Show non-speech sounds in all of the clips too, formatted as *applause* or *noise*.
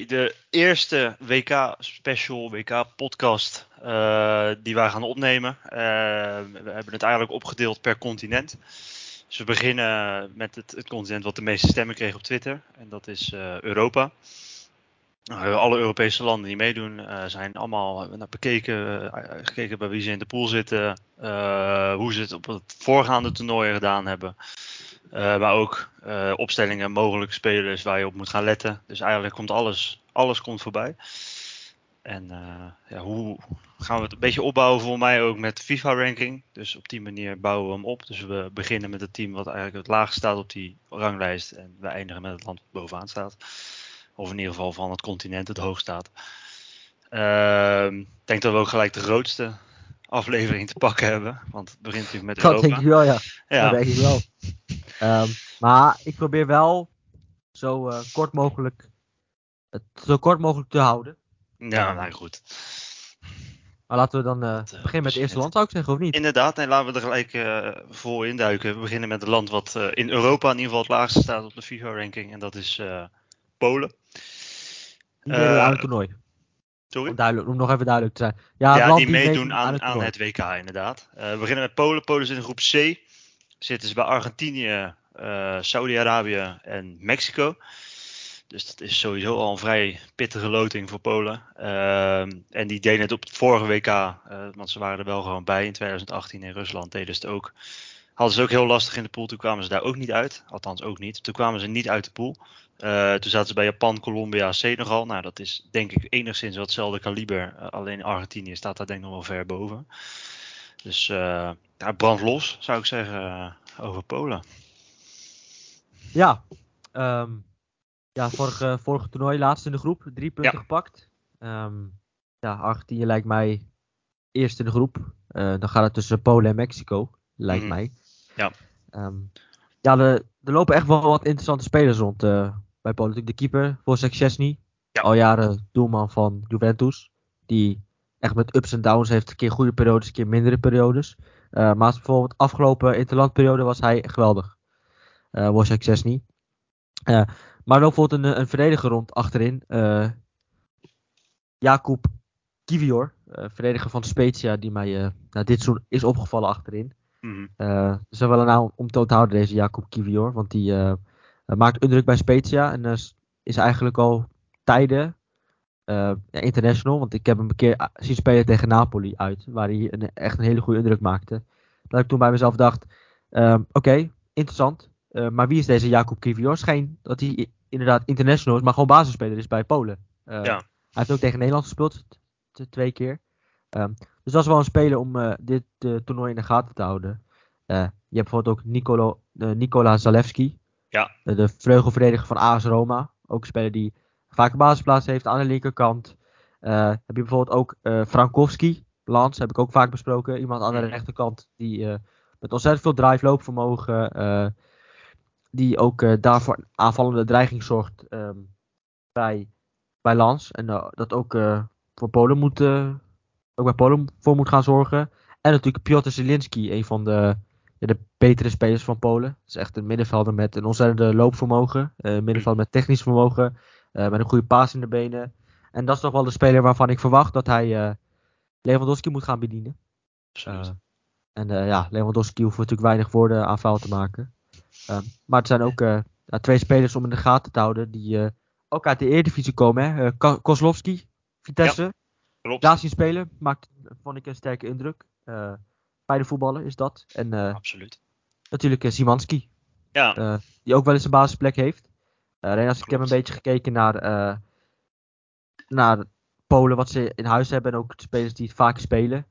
de eerste WK special, WK podcast uh, die wij gaan opnemen. Uh, we hebben het eigenlijk opgedeeld per continent. Dus we beginnen met het, het continent wat de meeste stemmen kreeg op Twitter. En dat is uh, Europa. Nou, alle Europese landen die meedoen zijn allemaal naar bekeken, gekeken bij wie ze in de pool zitten, hoe ze het op het voorgaande toernooi gedaan hebben. Maar ook uh, opstellingen, mogelijke spelers waar je op moet gaan letten. Dus eigenlijk komt alles, alles komt voorbij. En uh, ja, hoe gaan we het een beetje opbouwen voor mij ook met FIFA-ranking. Dus op die manier bouwen we hem op. Dus we beginnen met het team wat eigenlijk het laagst staat op die ranglijst. En we eindigen met het land wat bovenaan staat. Of in ieder geval van het continent het hoogst staat. Ehm, ik denk dat we ook gelijk de grootste aflevering te pakken hebben. Want het begint natuurlijk met Dat Europa. denk ik wel, ja. Ja. Dat denk ik wel. Ehm, maar ik probeer wel zo eh, kort mogelijk het zo kort mogelijk te houden. Ja, nou goed. Maar laten we dan eh, Dat, eh, beginnen met het eerste land, zou ik zeggen, of niet? Inderdaad, en laten we er gelijk eh, voor induiken. We beginnen met het land wat in Europa in ieder geval het laagste staat op de FIFA-ranking. En dat is Polen. Die aan het toernooi. Sorry? Om, duidelijk, om nog even duidelijk te zijn. Ja, die meedoen aan, het aan het WK inderdaad. Eh, we beginnen met Polen. Polen zit in groep C. Zitten ze bij Argentinië, eh, Saudi-Arabië en Mexico. Dus dat is sowieso al een vrij pittige loting voor Polen. Ehm, en die deden het op het vorige WK, eh, want ze waren er wel gewoon bij in 2018 in Rusland. Deden ze het ook. Hadden ze ook heel lastig in de pool. Toen kwamen ze daar ook niet uit. Althans ook niet. Toen kwamen ze niet uit de pool. Eh, toen zaten ze bij Japan, Colombia, Senegal. Nou, dat is denk ik enigszins wat hetzelfde kaliber. Eh, alleen Argentinië staat daar denk ik nog wel ver boven. Dus eh ja, brand los, zou ik zeggen, eh, over Polen. Ja, ehm, ja vorige, vorige toernooi, laatst in de groep, drie punten Ja. gepakt. Ehm, ja, Argentinië lijkt mij eerst in de groep. Eh, dan gaat het tussen Polen en Mexico, lijkt Mhm. mij. Ja. Ehm, ja, er, er lopen echt wel wat interessante spelers rond eh, bij. Natuurlijk de keeper, Wojciech Szczesny, Ja. al jaren doelman van Juventus. Die echt met ups en downs heeft, een keer goede periodes, een keer mindere periodes. Eh, maar bijvoorbeeld afgelopen interlandperiode was hij geweldig. eh Wojciech Szczesny. Eh, maar loopt bijvoorbeeld een, een verdediger rond achterin. eh Jakub Kivior, eh, verdediger van Spezia, die mij eh, nou, dit seizoen is opgevallen achterin. Eh dat is wel een naam om te onthouden, deze Jakub Kivior. Want die eh, eh, maakt indruk bij Spezia. En is eigenlijk al tijden eh, ja, international. Want ik heb hem een keer ah, zien spelen tegen Napoli uit. Waar hij een, echt een hele goede indruk maakte. Dat ik toen bij mezelf dacht, ehm, oké, interessant. Eh, maar wie is deze Jakub Kivior? Schijn dat hij inderdaad international is, maar gewoon basisspeler is bij Polen. Eh, Ja. Hij heeft ook tegen Nederland gespeeld, twee keer. Ehm, dus dat is wel een speler om dit toernooi in de gaten te houden. Je hebt bijvoorbeeld ook Nicolo, Nikola Zalewski. Ja. De vleugelverdediger van AS Roma. Ook een speler die vaak een basisplaats heeft aan de linkerkant. Eh, heb je bijvoorbeeld ook eh Frankowski. Lans heb ik ook vaak besproken. Iemand aan de rechterkant die eh, met ontzettend veel drive loopvermogen. die ook daarvoor aanvallende dreiging zorgt ehm, bij, bij Lans. En dat ook voor Polen moet, ook bij Polen voor moet gaan zorgen. En natuurlijk Piotr Zielinski, een van de, de betere spelers van Polen. Het is echt een middenvelder met een ontzettende loopvermogen. eh, een middenvelder met technisch vermogen. eh, met een goede paas in de benen. En dat is toch wel de speler waarvan ik verwacht dat hij eh, Lewandowski moet gaan bedienen. En ja, Lewandowski hoeft natuurlijk weinig woorden aan vuil te maken. Eh, maar het zijn ook ja, twee spelers om in de gaten te houden die ook uit de Eredivisie komen. Hè? Ko- Kozlowski, Vitesse. Klopt. Daar zien spelen, maakt, vond ik een sterke indruk. Bij de voetballer is dat. En eh, Absoluut. natuurlijk eh, Simanski, Ja, eh, die ook wel eens een basisplek heeft. Alleen als ik heb een beetje gekeken naar, naar Polen, wat ze in huis hebben en ook de spelers die het vaak spelen.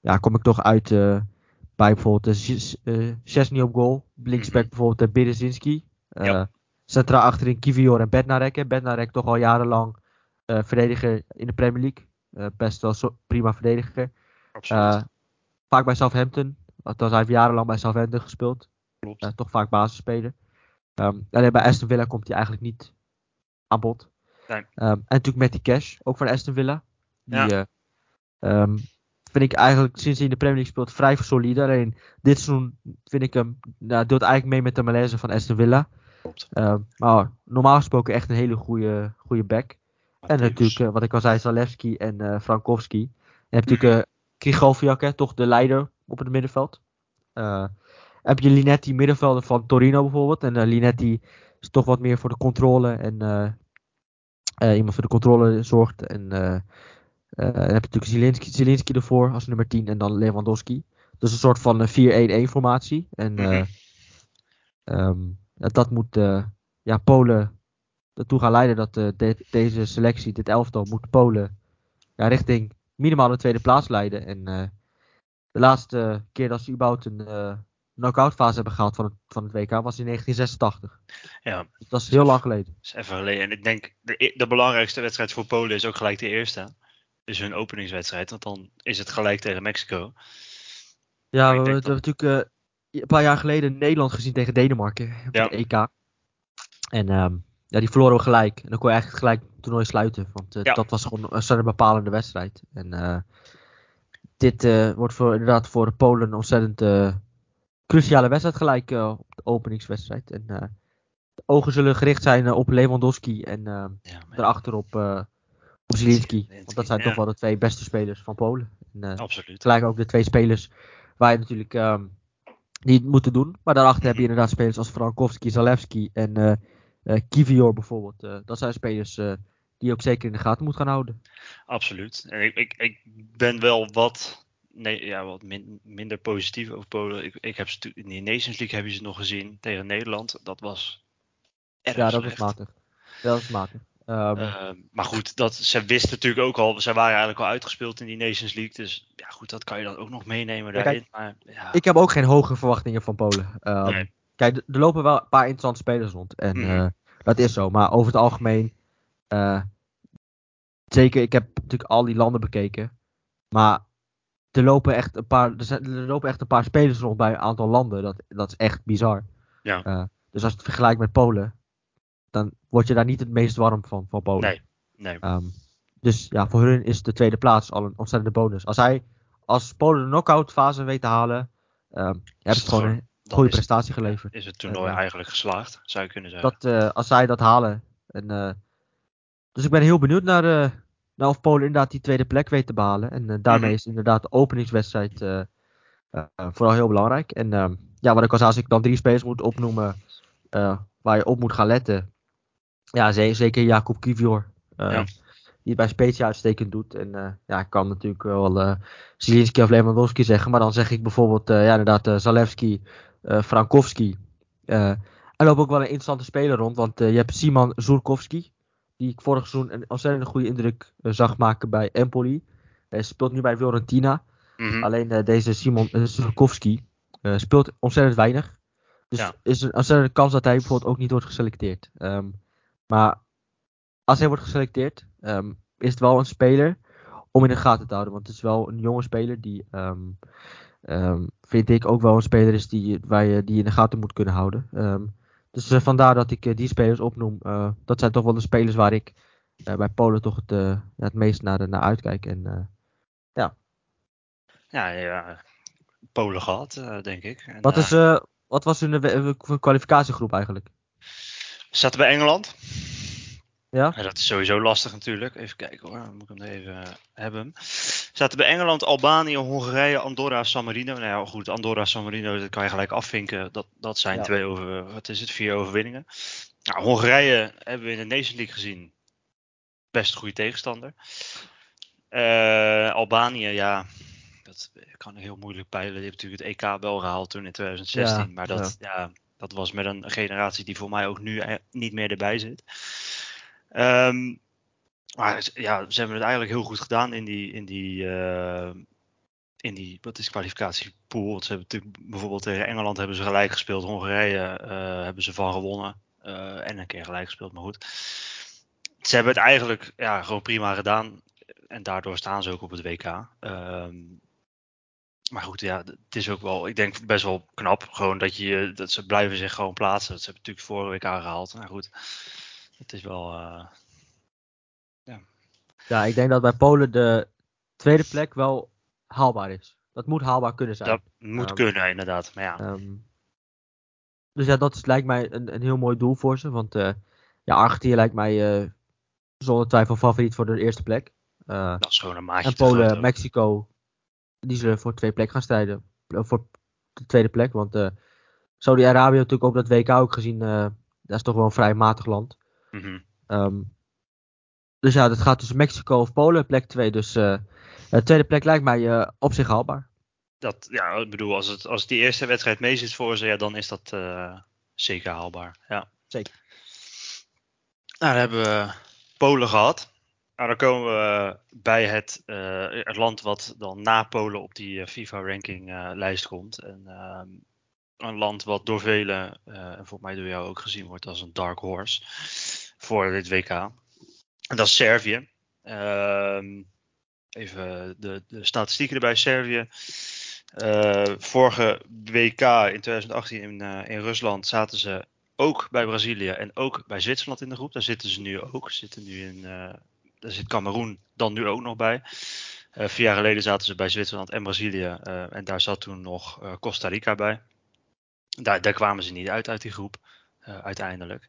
ja, kom ik toch uit bij bijvoorbeeld uh, Szczesny op goal. Linksback Mhm. bijvoorbeeld uh, Berezinski. Ja. Centraal achterin Kivior en Bednarek. Bednarek toch al jarenlang verdediger in de Premier League. Best wel prima verdediger. absoluut. Eh, vaak bij Southampton. Althans, hij heeft jarenlang bij Southampton gespeeld. Klopt. Eh, toch vaak basisspeler. Ehm alleen bij Aston Villa komt hij eigenlijk niet aan bod. Nee. Ehm, en natuurlijk met die cash, ook van Aston Villa. Die Ja. eh, ehm, vind ik eigenlijk sinds hij in de Premier League speelt vrij solide. Alleen dit seizoen vind ik hem, nou, doet eigenlijk mee met de malaise van Aston Villa. Klopt. Maar normaal gesproken echt een hele goede, goede back. En natuurlijk, uh, wat ik al zei, Zalewski en uh, Frankowski. En je hebt natuurlijk Krigoviak, hè, toch de leider op het middenveld. heb je Linetti, middenvelder van Torino bijvoorbeeld. En Linetti is toch wat meer voor de controle en iemand voor de controle zorgt. En dan heb je natuurlijk Zielinski, Zielinski ervoor als nummer 10 en dan Lewandowski. Dus een soort van 4-1-1 formatie. En mm um, dat moet ja, Polen ertoe gaan leiden dat uh, de, deze selectie, dit elftal, moet Polen ja, richting minimaal de tweede plaats leiden. En uh, de laatste keer dat ze überhaupt een uh, knock-out fase hebben gehaald van het, van het WK was in 1986. Ja. Dus dat is heel lang geleden. Dat is even geleden. En ik denk, de, de belangrijkste wedstrijd voor Polen is ook gelijk de eerste. Dus hun openingswedstrijd, want dan is het gelijk tegen Mexico. Ja, we, we hebben natuurlijk een paar jaar geleden Nederland gezien tegen Denemarken op ja. de EK. En um, ja, die verloren we gelijk. En dan kon je eigenlijk gelijk het toernooi sluiten. Want uh, ja. dat was gewoon een bepalende wedstrijd. En uh, dit uh, wordt voor, inderdaad voor de Polen een ontzettend cruciale wedstrijd gelijk op de openingswedstrijd. En de ogen zullen gericht zijn op Lewandowski en ja, daarachter op, op Zielinski. Want dat zijn toch wel de twee beste spelers van Polen. En, Absoluut. Gelijk ook de twee spelers waar je natuurlijk die het moeten doen. Maar daarachter heb je inderdaad spelers als Frankowski, Zalewski en Kivior bijvoorbeeld. Uh, dat zijn spelers uh, die je ook zeker in de gaten moet gaan houden. Absoluut. En ik, ik, ik ben wel wat, nee, ja, wat min, minder positief over Polen. Ik, ik heb ze, in de Nations League heb je ze nog gezien tegen Nederland. Dat was erg Ja, dat slecht. was matig. Dat was matig. Um, maar goed, dat, ze wisten natuurlijk ook al, ze waren eigenlijk al uitgespeeld in die Nations League. Dus ja, goed, dat kan je dan ook nog meenemen daarin. Kijk, maar, ja. Ik heb ook geen hoge verwachtingen van Polen. Um, Nee. Kijk, er lopen wel een paar interessante spelers rond. En Mhm. eh, dat is zo. Maar over het algemeen. eh, zeker, ik heb natuurlijk al die landen bekeken. Maar er lopen echt een paar, er zijn, er lopen echt een paar spelers rond bij een aantal landen. Dat, dat is echt bizar. Ja. Eh, dus als je het vergelijkt met Polen. Dan word je daar niet het meest warm van, van Polen. Nee, nee. Ehm, dus ja, voor hun is de tweede plaats al een ontzettende bonus. Als hij, als Polen de knockout fase weet te halen, hebben ze het gewoon goede het- prestatie geleverd. Is het toernooi eh, eigenlijk geslaagd, zou je kunnen zeggen. Dat, eh, als zij dat halen. En, eh, dus ik ben heel benieuwd naar, naar of Polen inderdaad die tweede plek weet te behalen. En daarmee Mhm. is inderdaad de openingswedstrijd vooral heel belangrijk. En ehm, ja, wat ik al zei, als ik dan drie spelers moet opnoemen waar je op moet gaan letten. Ja, ze- zeker Jacob Kivior. Ja. Die het bij Spezia uitstekend doet. En ja, ik kan natuurlijk wel Zielinski of Lewandowski zeggen. Maar dan zeg ik bijvoorbeeld, ja inderdaad, Zalewski, Frankowski. Eh, er loopt ook wel een interessante speler rond. Want eh, je hebt Simon Zurkowski. Die ik vorig seizoen een ontzettend goede indruk eh, zag maken bij Empoli. Hij speelt nu bij Fiorentina. Mhm. Alleen eh, deze Simon Zurkowski eh, speelt ontzettend weinig. Dus Ja. is een ontzettende kans dat hij bijvoorbeeld ook niet wordt geselecteerd. Ehm, maar als hij wordt geselecteerd, ehm, is het wel een speler om in de gaten te houden. Want het is wel een jonge speler die, ehm, ehm, vind ik, ook wel een speler is die, waar je die in de gaten moet kunnen houden. Ehm, dus eh, vandaar dat ik eh, die spelers opnoem. Eh, dat zijn toch wel de spelers waar ik bij Polen toch het, ja, het meest naar, naar uitkijk. En eh, Ja, ja, Polen gehad, eh, denk ik. En, Wat, is, wat was hun kwalificatiegroep eigenlijk? Zaten bij Engeland. Ja? Ja, dat is sowieso lastig natuurlijk. Even kijken hoor, dan moet ik hem even eh, hebben. Zaten bij Engeland, Albanië, Hongarije, Andorra, San Marino. Nou ja, goed, Andorra, San Marino, dat kan je gelijk afvinken. Dat, dat zijn Ja. twee over, wat is het, vier overwinningen. Nou, Hongarije hebben we in de Nation League gezien. Best een goede tegenstander. Eh, Albanië, ja, dat kan heel moeilijk peilen. Die heeft natuurlijk het EK wel gehaald toen in 2016. Ja, maar dat, ja. dat was met een generatie die voor mij ook nu e- niet meer erbij zit. Ehm, maar ja, ze hebben het eigenlijk heel goed gedaan in die, in die, eh, in die wat is kwalificatiepool. Ze hebben bijvoorbeeld tegen Engeland hebben ze gelijk gespeeld. Hongarije eh, hebben ze van gewonnen. eh, en een keer gelijk gespeeld, maar goed. Ze hebben het eigenlijk ja, gewoon prima gedaan. En daardoor staan ze ook op het WK. Ehm, maar goed, ja, het is ook wel, ik denk best wel knap. Gewoon dat, je, dat ze blijven zich gewoon plaatsen. Dat ze hebben natuurlijk vorige WK gehaald. Nou goed, het is wel... eh, Ja, ik denk dat bij Polen de tweede plek wel haalbaar is. Dat moet haalbaar kunnen zijn. Dat moet Ja. kunnen, inderdaad. Maar ja, Ehm, dus ja, dat is, lijkt mij een, een heel mooi doel voor ze. Want uh, ja, Argentinië lijkt mij uh, zonder twijfel favoriet voor de eerste plek. Uh, dat is gewoon een maatje En Polen, Mexico, die zullen voor twee plek gaan strijden. Voor de tweede plek. Want Saudi-Arabië natuurlijk op dat WK ook gezien. dat is toch wel een vrij matig land. Mm -hmm. um, dus ja, dat gaat tussen Mexico of Polen, plek 2. Dus de tweede plek lijkt mij op zich haalbaar dat, ja, ik bedoel, als het, als die eerste wedstrijd mee zit voor ze, ja, dan is dat uh, zeker haalbaar. Ja. Zeker. Nou, dan hebben we Polen gehad. Nou, dan komen we bij het, uh, het land wat dan na Polen op die uh, FIFA-ranking lijst komt. En, ehm, een land wat door velen, en volgens mij door jou ook gezien wordt als een dark horse voor dit WK. En dat is Servië. Ehm, even de, de statistieken erbij. Servië uh, vorige WK in 2018 in, uh, in Rusland zaten ze ook bij Brazilië en ook bij Zwitserland in de groep. Daar zitten ze nu ook. Zitten nu in, uh, daar zit Cameroen dan nu ook nog bij. vier jaar geleden zaten ze bij Zwitserland en Brazilië. en daar zat toen nog Costa Rica bij. Daar, daar, kwamen ze niet uit uit die groep uiteindelijk.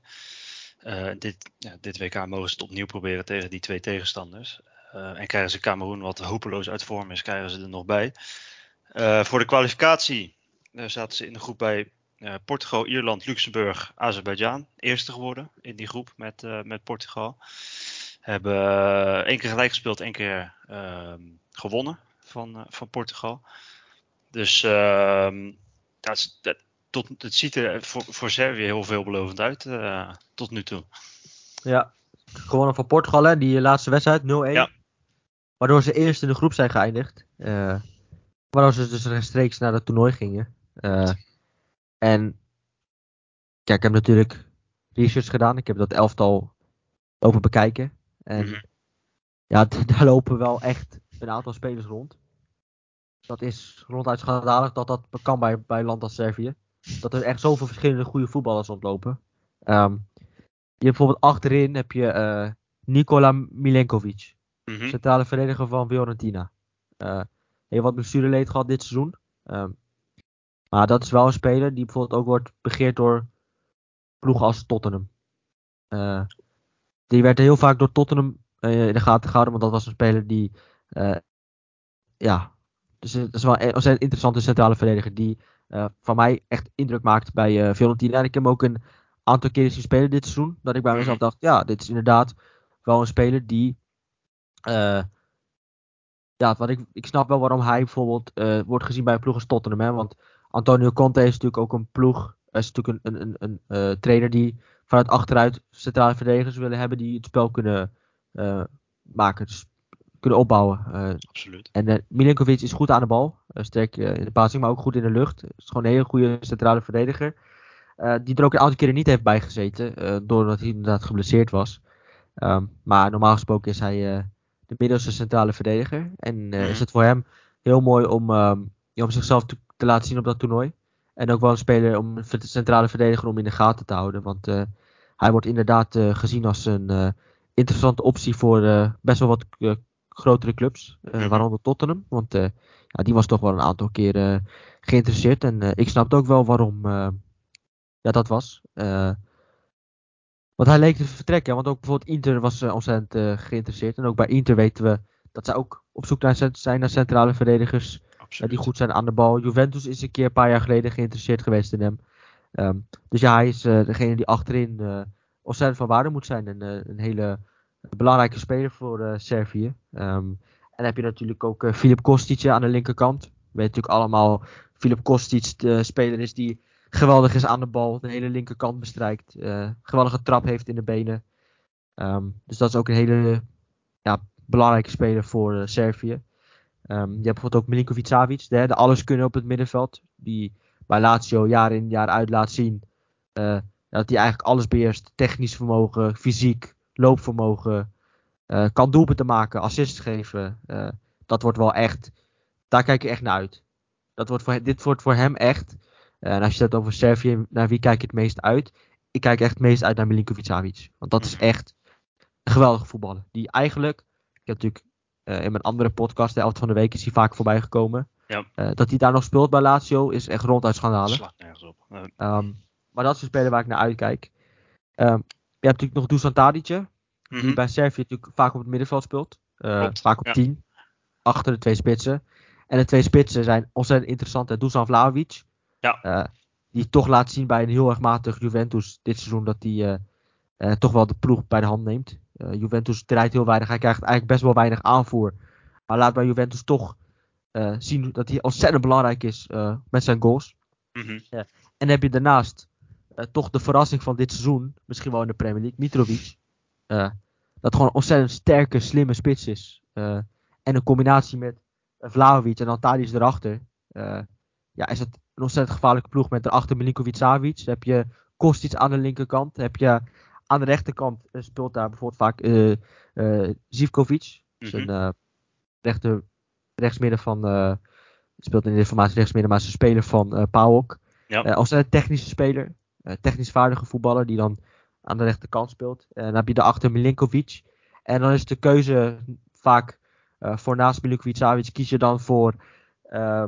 Dit, ja, dit WK mogen ze het opnieuw proberen tegen die twee tegenstanders. en krijgen ze Cameroen, wat hopeloos uit vorm is, krijgen ze er nog bij. Uh, voor de kwalificatie zaten ze in de groep bij Portugal, Ierland, Luxemburg, Azerbeidzjan. Eerste geworden in die groep met, met Portugal. Hebben één keer gelijk gespeeld, één keer ehm, gewonnen van, van Portugal. Dus ehm, dat, dat, tot, het ziet er voor, voor Servië heel veelbelovend uit tot nu toe. Ja, gewonnen van Portugal hè, die laatste wedstrijd 0-1. Ja. Waardoor ze eerst in de groep zijn geëindigd. Waardoor ze dus rechtstreeks naar het toernooi gingen. Uh, en kijk, ik heb natuurlijk research gedaan. Ik heb dat elftal over bekijken. En mm -hmm. ja, *laughs* daar lopen wel echt een aantal spelers rond. Dat is ronduit schandalig dat dat kan bij, bij land als Servië. Dat er echt zoveel verschillende goede voetballers rondlopen. Um, je hebt bijvoorbeeld achterin heb je uh, Nikola Milenkovic. Mm -hmm. Centrale verdediger van Fiorentina. Uh, heel wat blessureleed gehad dit seizoen. Um, maar dat is wel een speler die bijvoorbeeld ook wordt begeerd door ploegen als Tottenham. Uh, die werd heel vaak door Tottenham uh, in de gaten gehouden, want dat was een speler die, ja, dus dat is wel een ontzettend interessante centrale verdediger die van mij echt indruk maakt bij Fiorentina. En ik heb hem ook een aantal keren zien spelen dit seizoen, dat ik bij mezelf dacht, ja, dit is inderdaad wel een speler die ja, wat ik, ik snap wel waarom hij bijvoorbeeld uh, wordt gezien bij een ploeg als Tottenham. Hè? Want Antonio Conte is natuurlijk ook een ploeg. is natuurlijk een, een, een, een uh, trainer die vanuit achteruit centrale verdedigers willen hebben die het spel kunnen uh, maken. Dus kunnen opbouwen. Absoluut. En Milinkovic is goed aan de bal. sterk in de passing, maar ook goed in de lucht. Is gewoon een hele goede centrale verdediger. die er ook een aantal keren niet heeft bijgezeten. doordat hij inderdaad geblesseerd was. Um, maar normaal gesproken is hij de middelste centrale verdediger. En mm. is het voor hem heel mooi om, um, om zichzelf te, te, laten zien op dat toernooi. En ook wel een speler om de centrale verdediger om in de gaten te houden. Want uh, hij wordt inderdaad uh, gezien als een interessante optie voor best wel wat grotere clubs. Mm. Waaronder Tottenham. Want ja, die was toch wel een aantal keren geïnteresseerd. En ik snapte ook wel waarom ja, dat was. Want hij leek te vertrekken. Want ook bijvoorbeeld Inter was ontzettend geïnteresseerd. En ook bij Inter weten we dat zij ook op zoek naar zijn naar centrale verdedigers. Die goed zijn aan de bal. Juventus is een keer een paar jaar geleden geïnteresseerd geweest in hem. Um, dus ja, hij is degene die achterin ontzettend van waarde moet zijn. En een hele belangrijke speler voor Servië. Um, en dan heb je natuurlijk ook Filip Kostic aan de linkerkant. We weten natuurlijk allemaal, Filip Kostic de speler is die geweldig is aan de bal. De hele linkerkant bestrijkt. Geweldige trap heeft in de benen. Um, dus dat is ook een hele ja, belangrijke speler voor Servië. Um, je hebt bijvoorbeeld ook Milinkovic Savic, de, de alles kunnen op het middenveld. Die bij Lazio jaar in jaar uit laat zien dat hij eigenlijk alles beheerst. Technisch vermogen, fysiek, loopvermogen. kan doelpunten maken, assists geven. dat wordt wel echt, daar kijk je echt naar uit. Dat wordt voor, dit wordt voor hem echt eh, en als je het over Servië, naar wie kijk je het meest uit? Ik kijk echt het meest uit naar Milinkovic Savic. Want dat is mhm. echt een geweldige voetballer. Die eigenlijk, ik heb natuurlijk uh, in mijn andere podcast, de Elft van de Week, is hij vaak voorbij gekomen. Ja. Uh, dat hij daar nog speelt bij Lazio is echt ronduit schandalig. Slag nergens op. Um, maar dat is een speler waar ik naar uitkijk. Ehm, je hebt natuurlijk nog Dusan Tadic, die Mhm. bij Servië natuurlijk vaak op het middenveld speelt. Eh, vaak op ja. 10, achter de twee spitsen. En de twee spitsen zijn ontzettend interessant. Dusan Vlahovic, Ja. eh, die toch laat zien bij een heel erg matig Juventus dit seizoen dat hij eh, toch wel de ploeg bij de hand neemt. Juventus draait heel weinig, hij krijgt eigenlijk best wel weinig aanvoer. Maar laat bij Juventus toch zien dat hij ontzettend belangrijk is met zijn goals. Mhm. En dan heb je daarnaast toch de verrassing van dit seizoen, misschien wel in de Premier League, Mitrovic. Eh, dat gewoon een ontzettend sterke, slimme spits is. Eh, en een combinatie met uh, Vlahovic en dan Tadic erachter. eh, ja, is het een ontzettend gevaarlijke ploeg met daarachter Milinkovic Savic. Dan heb je Kostic aan de linkerkant. Heb je aan de rechterkant eh, speelt daar bijvoorbeeld vaak eh eh, Zivkovic. Dus Mhm. eh, rechter, rechtsmidden van... eh, speelt in de formatie rechtsmidden, maar is een speler van eh PAOK. Ja. Eh, een technische speler. Eh, technisch vaardige voetballer die dan aan de rechterkant speelt. En dan heb je daarachter Milinkovic. En dan is de keuze vaak eh, voor naast Milinkovic Savic kies je dan voor eh,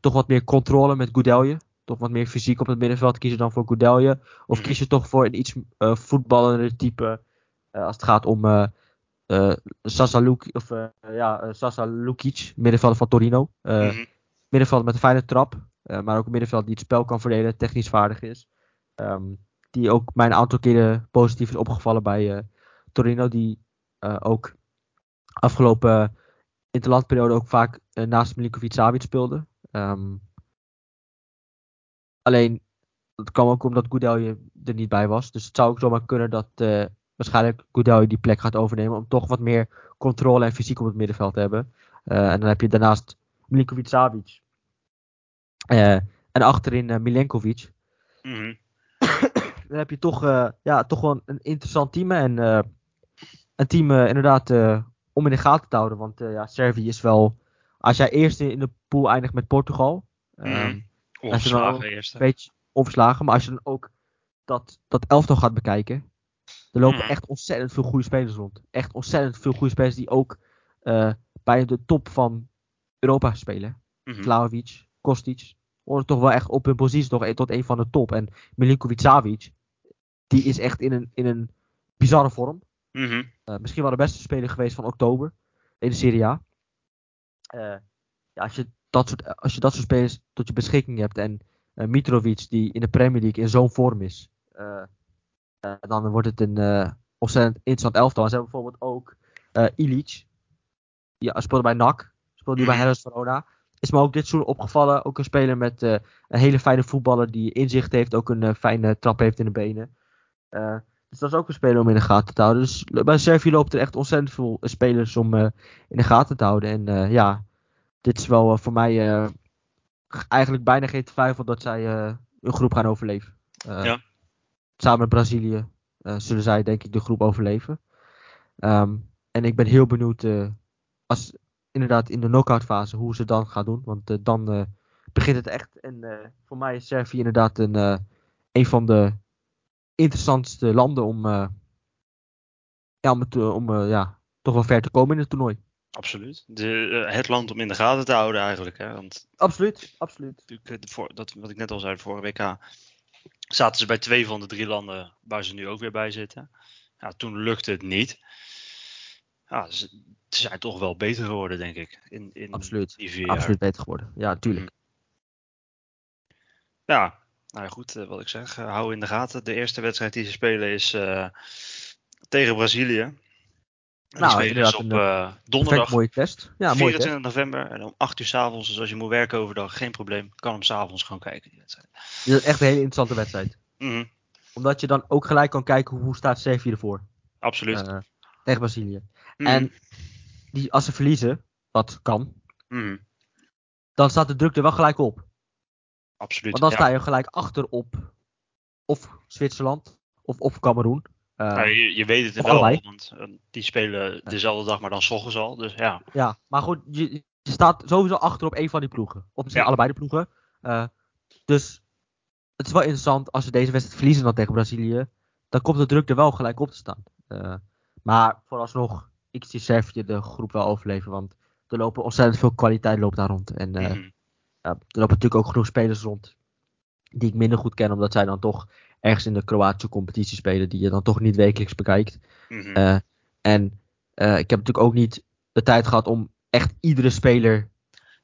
toch wat meer controle met Goudelje. Toch wat meer fysiek op het middenveld kies je dan voor Goudelje. Of Mhm. kies je toch voor een iets voetballender type als het gaat om Sasa Lukic, of ja, Sasa Lukic, middenvelder van Torino. Mhm. middenvelder met een fijne trap. maar ook een middenveld die het spel kan verdelen, technisch vaardig is. Ehm, die ook mij een aantal keren positief is opgevallen bij eh, Torino. Die eh, ook afgelopen interlandperiode ook vaak eh, naast Milinkovic Savic speelde. Ehm, alleen, dat kwam ook omdat Goudelje er niet bij was. Dus het zou ook zomaar kunnen dat eh, waarschijnlijk Goudelje die plek gaat overnemen. Om toch wat meer controle en fysiek op het middenveld te hebben. En dan heb je daarnaast Milinkovic Savic. Eh, en achterin Milenkovic. Mhm. Dan heb je toch, eh, ja, toch wel een, interessant team. En eh, een team eh, inderdaad om in de gaten te houden. Want ja, Servië is wel... Als jij eerst in de pool eindigt met Portugal... ehm, ook- eerste. een beetje onverslagen. Maar als je dan ook dat, dat elftal gaat bekijken. Er lopen Mhm. echt ontzettend veel goede spelers rond. Echt ontzettend veel goede spelers die ook eh, bij de top van Europa spelen. Mhm. Vlahovic, Kostic. Horen toch wel echt op hun positie toch, tot een van de top. En Milinkovic Savic. Die is echt in een, in een bizarre vorm. Mhm. Eh, misschien wel de beste speler geweest van oktober in de Serie A. Eh, ja, als, je dat soort, als je dat soort spelers tot je beschikking hebt en eh, Mitrovic die in de Premier League in zo'n vorm is, dan wordt het een ontzettend interessant elftal. Ze hebben bijvoorbeeld ook Ilic, die ja, speelde bij NAC, speelde nu bij Mhm. Hellas Verona. Is me ook dit seizoen opgevallen, ook een speler met een hele fijne voetballer die inzicht heeft, ook een fijne trap heeft in de benen. Eh, dus dat is ook een speler om in de gaten te houden. Dus bij Servië loopt er echt ontzettend veel spelers om eh, in de gaten te houden. En eh, ja, dit is wel voor mij eigenlijk bijna geen twijfel dat zij een groep gaan overleven. Ja. Samen met Brazilië zullen zij denk ik de groep overleven. Ehm, en ik ben heel benieuwd als inderdaad in de knockout fase hoe ze dan gaan doen. Want dan begint het echt. En voor mij is Servië inderdaad een, een van de interessantste landen om, eh, ja, om, het, eh, om eh, ja, toch wel ver te komen in het toernooi. Absoluut. De, het land om in de gaten te houden eigenlijk. Hè? Want Absoluut, absoluut. voor, dat, wat ik net al zei, vorige WK zaten ze bij twee van de drie landen waar ze nu ook weer bij zitten. Ja, toen lukte het niet. Ja, ze, zijn toch wel beter geworden, denk ik. In, in Absoluut. die vier jaar. Absoluut beter geworden. Ja, tuurlijk. Ja, nou ja, goed, eh, wat ik zeg, eh, hou in de gaten. De eerste wedstrijd die ze spelen is eh, tegen Brazilië. En Nou, spelen inderdaad dus op donderdag mooie test. Ja, mooie 24 test. november en om 8 uur s avonds. Dus als je moet werken overdag, geen probleem. Kan hem s avonds gewoon kijken. Die wedstrijd. Dit is echt een hele interessante wedstrijd. Mhm, Omdat je dan ook gelijk kan kijken hoe, staat Servië ervoor. absoluut. tegen Brazilië. Mhm, En die, als ze verliezen, wat kan, mhm, dan staat de druk er wel gelijk op. absoluut. Want dan ja. sta je gelijk achter op of Zwitserland of op Cameroen. Eh, je, je weet het of wel, want eh, die spelen dezelfde dag, maar dan s ochtends al. Dus ja, Ja, maar goed, je, je staat sowieso achter op een van die ploegen. Of misschien Ja. allebei de ploegen. Eh, dus het is wel interessant als ze deze wedstrijd verliezen dan tegen Brazilië. Dan komt de druk er wel gelijk op te staan. Maar vooralsnog, ik zie Servië de groep wel overleven. Want er lopen ontzettend veel kwaliteit loopt daar rond. En mhm, er lopen natuurlijk ook genoeg spelers rond. die ik minder goed ken, omdat zij dan toch ergens in de Kroatische competitie spelen, die je dan toch niet wekelijks bekijkt. Mhm. Eh, en eh, ik heb natuurlijk ook niet de tijd gehad om echt iedere speler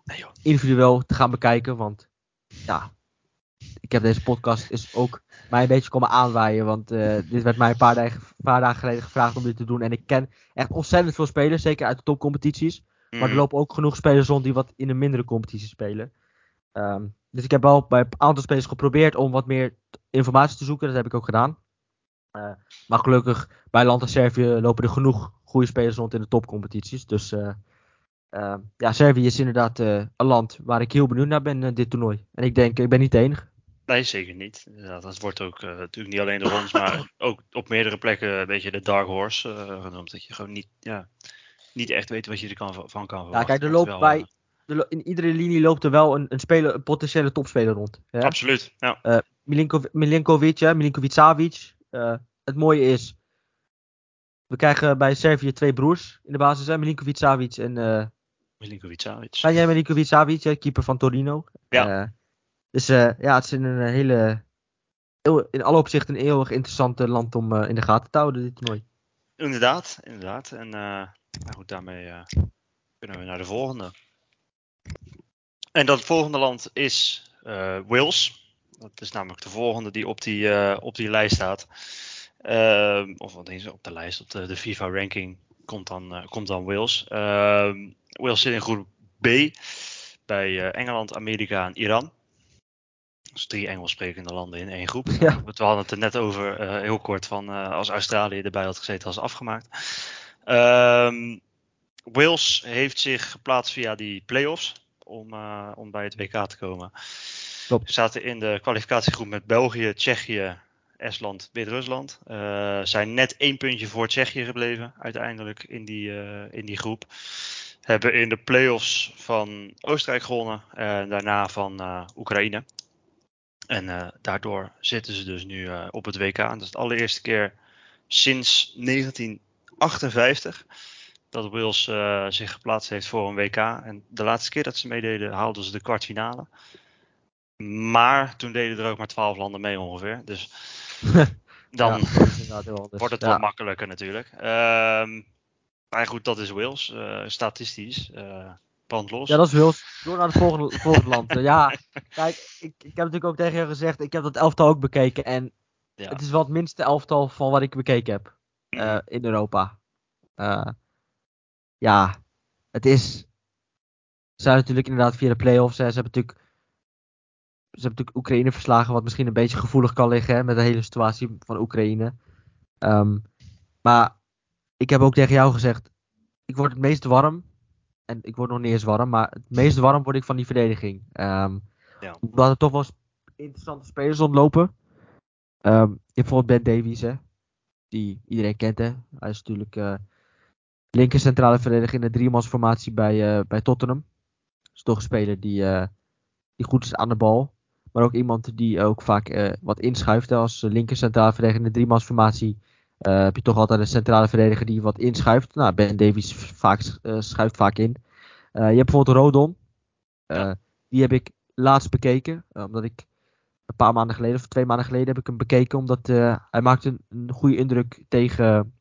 Nee, individueel te gaan bekijken. Want ja, ik heb deze podcast is ook mij een beetje komen aanwaaien. Want eh, dit werd mij een paar dagen, paar dagen geleden gevraagd om dit te doen. En ik ken echt ontzettend veel spelers, zeker uit de topcompetities. Maar er Mhm. lopen ook genoeg spelers rond die wat in de mindere competities spelen. Ehm, dus ik heb wel bij een aantal spelers geprobeerd om wat meer informatie te zoeken. Dat heb ik ook gedaan. Eh, maar gelukkig bij land als Servië lopen er genoeg goede spelers rond in de topcompetities. Dus eh, eh, ja, Servië is inderdaad eh, een land waar ik heel benieuwd naar ben, dit toernooi. En ik denk, ik ben niet de enige. Nee, zeker niet. Ja, dat wordt ook natuurlijk niet alleen de Rons, maar ook op meerdere plekken een beetje de dark horse genoemd. Dat je gewoon niet, ja, niet echt weet wat je er kan, van kan verwachten. kijk, er loopt bij- eh, In iedere linie loopt er wel een, een, speler, een potentiële topspeler rond. Hè? Absoluut, ja. Milinkovic, Milinkovic, hè, Milinkovic Savic. Eh, het mooie is, we krijgen bij Servië twee broers in de basis. Hè, Milinkovic Savic en eh Milinkovic Savic. ken jij Milinkovic Savic, hè, keeper van Torino. Ja. Eh, dus eh, ja, het is een eh, hele, in alle opzichten een eeuwig interessant eh, land om eh, in de gaten te houden, dit toernooi. Inderdaad, inderdaad. En eh, nou goed, daarmee eh, kunnen we naar de volgende. En dat volgende land is eh, Wales. Dat is namelijk de volgende die op die, eh, op die lijst staat. Ehm, of wat het, op de lijst, op de, de FIFA ranking komt dan, eh, komt dan Wales. Ehm, Wales zit in groep B bij Engeland, Amerika en Iran. Dus drie Engels sprekende landen in één groep. Ja. We hadden het er net over, heel kort, van als Australië erbij had gezeten, was afgemaakt. Ehm, Wales heeft zich geplaatst via die play-offs om, eh, om bij het WK te komen. Klopt. Ze zaten in de kwalificatiegroep met België, Tsjechië, Estland, Wit-Rusland. Eh, zijn net één puntje voor Tsjechië gebleven uiteindelijk in die, eh, in die groep. Hebben in de play-offs van Oostenrijk gewonnen en daarna van Oekraïne. En daardoor zitten ze dus nu op het WK. En dat is de allereerste keer sinds 1958 dat Wales eh, zich geplaatst heeft voor een WK. En de laatste keer dat ze meededen haalden ze de kwartfinale. Maar toen deden er ook maar 12 landen mee ongeveer. Dus *laughs* dan Ja, wordt het Ja. wat makkelijker natuurlijk. Ehm, maar goed, dat is Wales. eh, statistisch. eh brandlos. Ja, dat is Wales. Door naar het volgende, volgende land. *laughs* Ja, kijk, ik, ik heb natuurlijk ook tegen je gezegd, ik heb dat elftal ook bekeken. En Ja. het is wel het minste elftal van wat ik bekeken heb eh, in Europa. Ja, het is... Ze zijn natuurlijk inderdaad via de play-offs. Hè, ze hebben natuurlijk... Ze hebben natuurlijk Oekraïne verslagen, wat misschien een beetje gevoelig kan liggen hè, met de hele situatie van Oekraïne. Ehm, maar ik heb ook tegen jou gezegd, ik word het meest warm en ik word nog niet eens warm, maar het meest warm word ik van die verdediging. Ehm Ja. Omdat er toch wel interessante spelers je hebt bijvoorbeeld Ben Davies, hè. Die iedereen kent, hè. Hij is natuurlijk eh linker centrale verdediger in de driemansformatie bij, eh, bij Tottenham. is toch een speler die, eh, die goed is aan de bal. Maar ook iemand die ook vaak eh, wat inschuift. Als linker centrale verdediger in de driemansformatie heb je toch altijd een centrale verdediger die wat inschuift. Nou, Ben Davies vaak, schuift vaak in. Je hebt bijvoorbeeld Rodon. Die heb ik laatst bekeken. omdat ik een paar maanden geleden, of twee maanden geleden, heb ik hem bekeken. Omdat hij maakte een, een goede indruk tegen.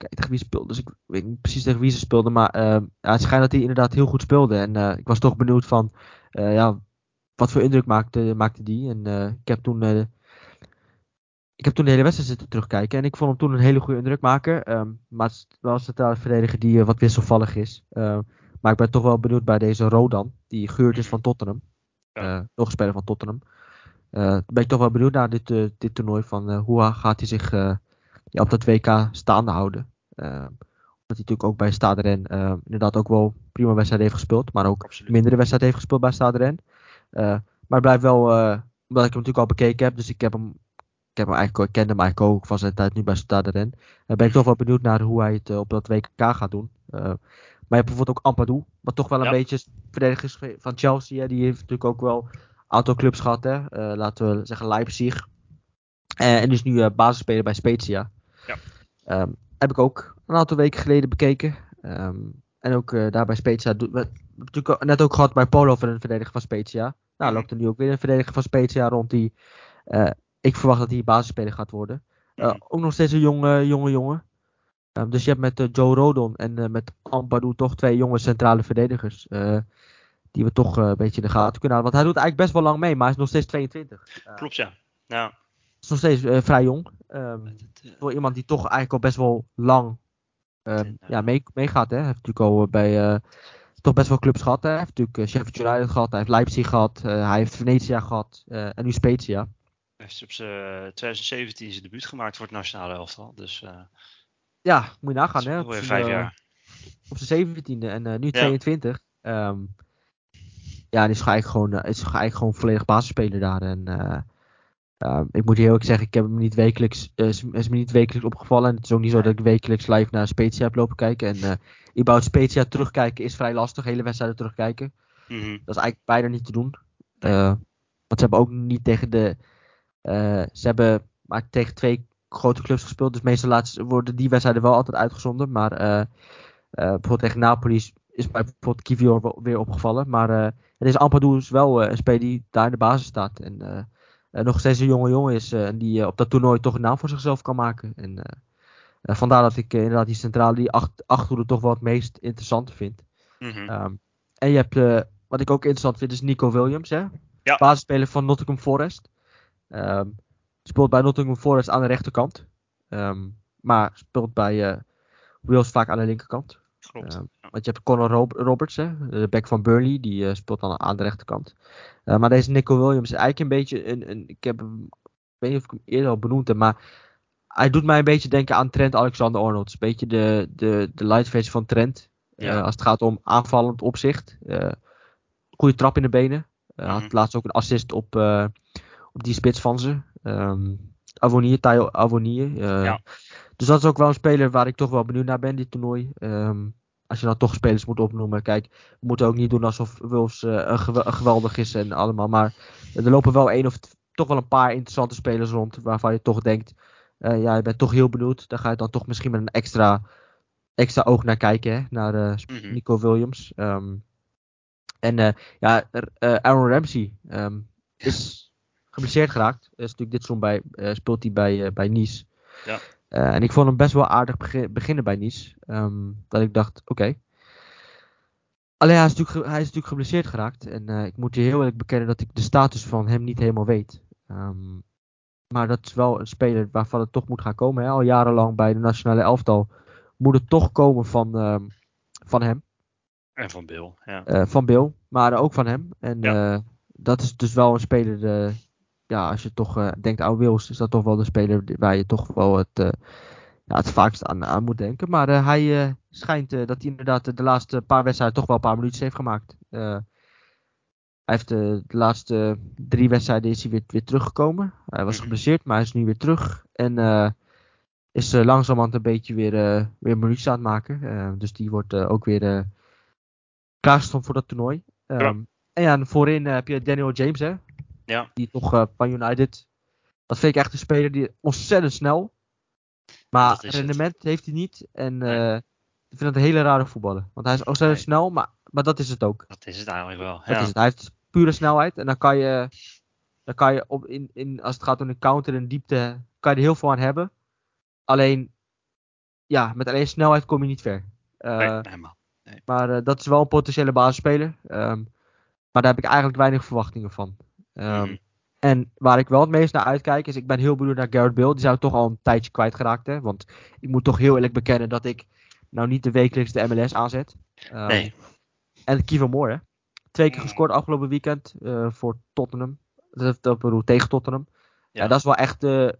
Kijk, tegen wie speelde. Dus ik weet niet precies tegen wie ze speelden. Maar eh, ja, het schijnt dat hij inderdaad heel goed speelde. En eh, ik was toch benieuwd van. eh, ja, wat voor indruk maakte, maakte die. En eh, ik heb toen. ik heb toen de hele wedstrijd zitten terugkijken. En ik vond hem toen een hele goede indruk maken. ehm, maar het is wel een centrale verdediger die wat wisselvallig is. Ehm, maar ik ben toch wel benieuwd bij deze Rodan. Die gehuurd is van Tottenham. Ja. Nog een speler van Tottenham. Ben ik toch wel benieuwd naar dit, dit toernooi. Van hoe gaat hij zich op dat WK staande houden. Eh, omdat hij natuurlijk ook bij Stade Rennes eh, inderdaad ook wel prima wedstrijd heeft gespeeld. Maar ook Absoluut. mindere wedstrijd heeft gespeeld bij Stade Rennes. Eh, maar het blijft wel, eh, omdat ik hem natuurlijk al bekeken heb. Dus ik heb hem, ik heb hem eigenlijk, ik kende hem eigenlijk ook van zijn tijd nu bij Stade. Eh, ben ik toch wel benieuwd naar hoe hij het eh, op dat WK gaat doen. Maar je hebt bijvoorbeeld ook Ampadu. Wat toch wel een Ja. beetje verdediger is ge- van Chelsea. Hè. Die heeft natuurlijk ook wel een aantal clubs gehad. Hè. Laten we zeggen Leipzig. En is nu basisspeler bij Spezia. Ja. Ehm, heb ik ook een aantal weken geleden bekeken. Ehm, en ook eh, daar bij Spezia. We, we hebben natuurlijk net ook gehad bij Polo van een verdediger van Spezia. Nou, Mhm. loopt er nu ook weer een verdediger van Spezia rond die... eh, ik verwacht dat hij basisspeler gaat worden. Eh, Mhm. ook nog steeds een jonge, jonge jongen. Ehm, dus je hebt met eh, Joe Rodon en eh, met Ampadu toch twee jonge centrale verdedigers. eh, die we toch eh, een beetje in de gaten kunnen houden. Want hij doet eigenlijk best wel lang mee, maar hij is nog steeds 22. Eh, Klopt, ja. Nou, is nog steeds eh, vrij jong. Ehm, het, eh, voor iemand die toch eigenlijk al best wel lang ehm, Ja. mee, meegaat. Hè. Hij heeft natuurlijk al bij eh, toch best wel clubs gehad. Hè. Hij heeft natuurlijk eh, Sheffield United gehad, hij heeft Leipzig gehad, eh, hij heeft Venetia gehad eh, en nu Spezia. hij heeft op zijn 2017 zijn debuut gemaakt voor het nationale elftal. Dus eh Ja, moet je nagaan. Hè. Op zijn, vijf eh, jaar. op zijn 17e en eh, nu 22. Ehm, ja, en is eigenlijk gewoon, eh, is eigenlijk gewoon volledig basisspeler daar. En eh, ehm, ik moet heel eerlijk zeggen, ik heb hem niet wekelijks, eh, is, me niet wekelijks opgevallen. En het is ook niet zo dat ik wekelijks live naar Spezia heb lopen kijken. En eh überhaupt Spezia terugkijken is vrij lastig, hele wedstrijden terugkijken. Mhm. Dat is eigenlijk bijna niet te doen. Eh, want ze hebben ook niet tegen de. ze hebben maar tegen twee grote clubs gespeeld. Dus meestal ze- worden die wedstrijden wel altijd uitgezonden. Maar bijvoorbeeld tegen Napoli is mij bijvoorbeeld Kivior wel weer opgevallen. Maar Ampadu is wel eh, een speler die daar in de basis staat. En nog steeds een jonge jongen is. eh, en die eh, op dat toernooi toch een naam voor zichzelf kan maken. En eh, eh, vandaar dat ik eh, inderdaad die centrale, die acht, achterhoede toch wel het meest interessante vind. Mhm. Ehm, en je hebt, eh, wat ik ook interessant vind, is Nico Williams. Hè? Ja. Basisspeler van Nottingham Forest. Ehm, speelt bij Nottingham Forest aan de rechterkant. Ehm, maar speelt bij eh Wales vaak aan de linkerkant. Klopt. Ehm, Ja. Want je hebt Conor Rob- Roberts, hè? de back van Burnley. Die eh, speelt dan aan de rechterkant. Eh, maar deze Nico Williams is eigenlijk een beetje een... een ik, heb hem, ik weet niet of ik hem eerder al benoemd heb, maar... Hij doet mij een beetje denken aan Trent Alexander-Arnold. Een beetje de, de, de light versie van Trent. Ja. Eh, als het gaat om aanvallend opzicht. Goede trap in de benen. Mhm. Had laatst ook een assist op, op die spits van ze. Ehm Avonier, Tayo Avonier. Ja. Dus dat is ook wel een speler waar ik toch wel benieuwd naar ben, dit toernooi. Ehm, als je dan toch spelers moet opnoemen. Kijk, we moeten ook niet doen alsof Wolves eh, geweldig is en allemaal. Maar er lopen wel één of toch wel een paar interessante spelers rond. Waarvan je toch denkt, eh, ja, je bent toch heel benieuwd. Daar ga je dan toch misschien met een extra, extra oog naar kijken. Hè? Naar eh, Mhm. Nico Williams. Ehm, en ja, Aaron Ramsey ehm, is geblesseerd geraakt. Is natuurlijk dit seizoen bij, speelt hij bij, bij Nice. Ja. Eh, en ik vond hem best wel aardig begi- beginnen bij Nice. Ehm, dat ik dacht, oké. Alleen hij is, natuurlijk, hij is natuurlijk geblesseerd geraakt. En eh, ik moet je heel eerlijk bekennen dat ik de status van hem niet helemaal weet. Ehm, maar dat is wel een speler waarvan het toch moet gaan komen. Hè? Al jarenlang bij de nationale elftal moet het toch komen van, ehm, van hem. En van Bill. Ja. Eh, van Bill, maar ook van hem. En Ja. dat is dus wel een speler. Ja, als je toch eh, denkt aan Wils, is dat toch wel de speler waar je toch wel het, eh, ja, het vaakst aan, aan moet denken. Maar eh, hij schijnt dat hij inderdaad de, laatste paar wedstrijden toch wel een paar minuutjes heeft gemaakt. Hij heeft de laatste drie wedstrijden is hij weer, weer teruggekomen. Hij was Mhm. geblesseerd, maar hij is nu weer terug. En is langzamerhand een beetje weer, weer minuutjes aan het maken. Dus die wordt ook weer klaargestoomd voor dat toernooi. Ehm, Ja. En ja, en voorin heb je Daniel James, hè? Ja. Die toch eh, van United. Dat vind ik echt een speler die ontzettend snel. Maar het. rendement heeft hij niet. En Nee. eh, ik vind dat een hele rare voetballer. Want hij is ontzettend Nee. snel, maar, maar dat is het ook. Dat is het eigenlijk wel. Dat Ja. is het. Hij heeft pure snelheid. En dan kan je, dan kan je op, in, in, als het gaat om een counter en diepte, kan je er heel veel aan hebben. Alleen, ja, met alleen snelheid kom je niet ver. Eh, Nee, helemaal. maar eh, dat is wel een potentiële basisspeler. Ehm, maar daar heb ik eigenlijk weinig verwachtingen van. Ehm, Mhm. En waar ik wel het meest naar uitkijk is, ik ben heel benieuwd naar Garrett Bill. Die zou toch al een tijdje kwijtgeraakt hè. Want ik moet toch heel eerlijk bekennen dat ik nou niet de wekelijks de MLS aanzet. Ehm, Nee. En Kiefer Moore hè. Twee keer Mm. gescoord afgelopen weekend eh, voor Tottenham. Dat, bedoel tegen Tottenham. Ja. Ja. dat is wel echt de,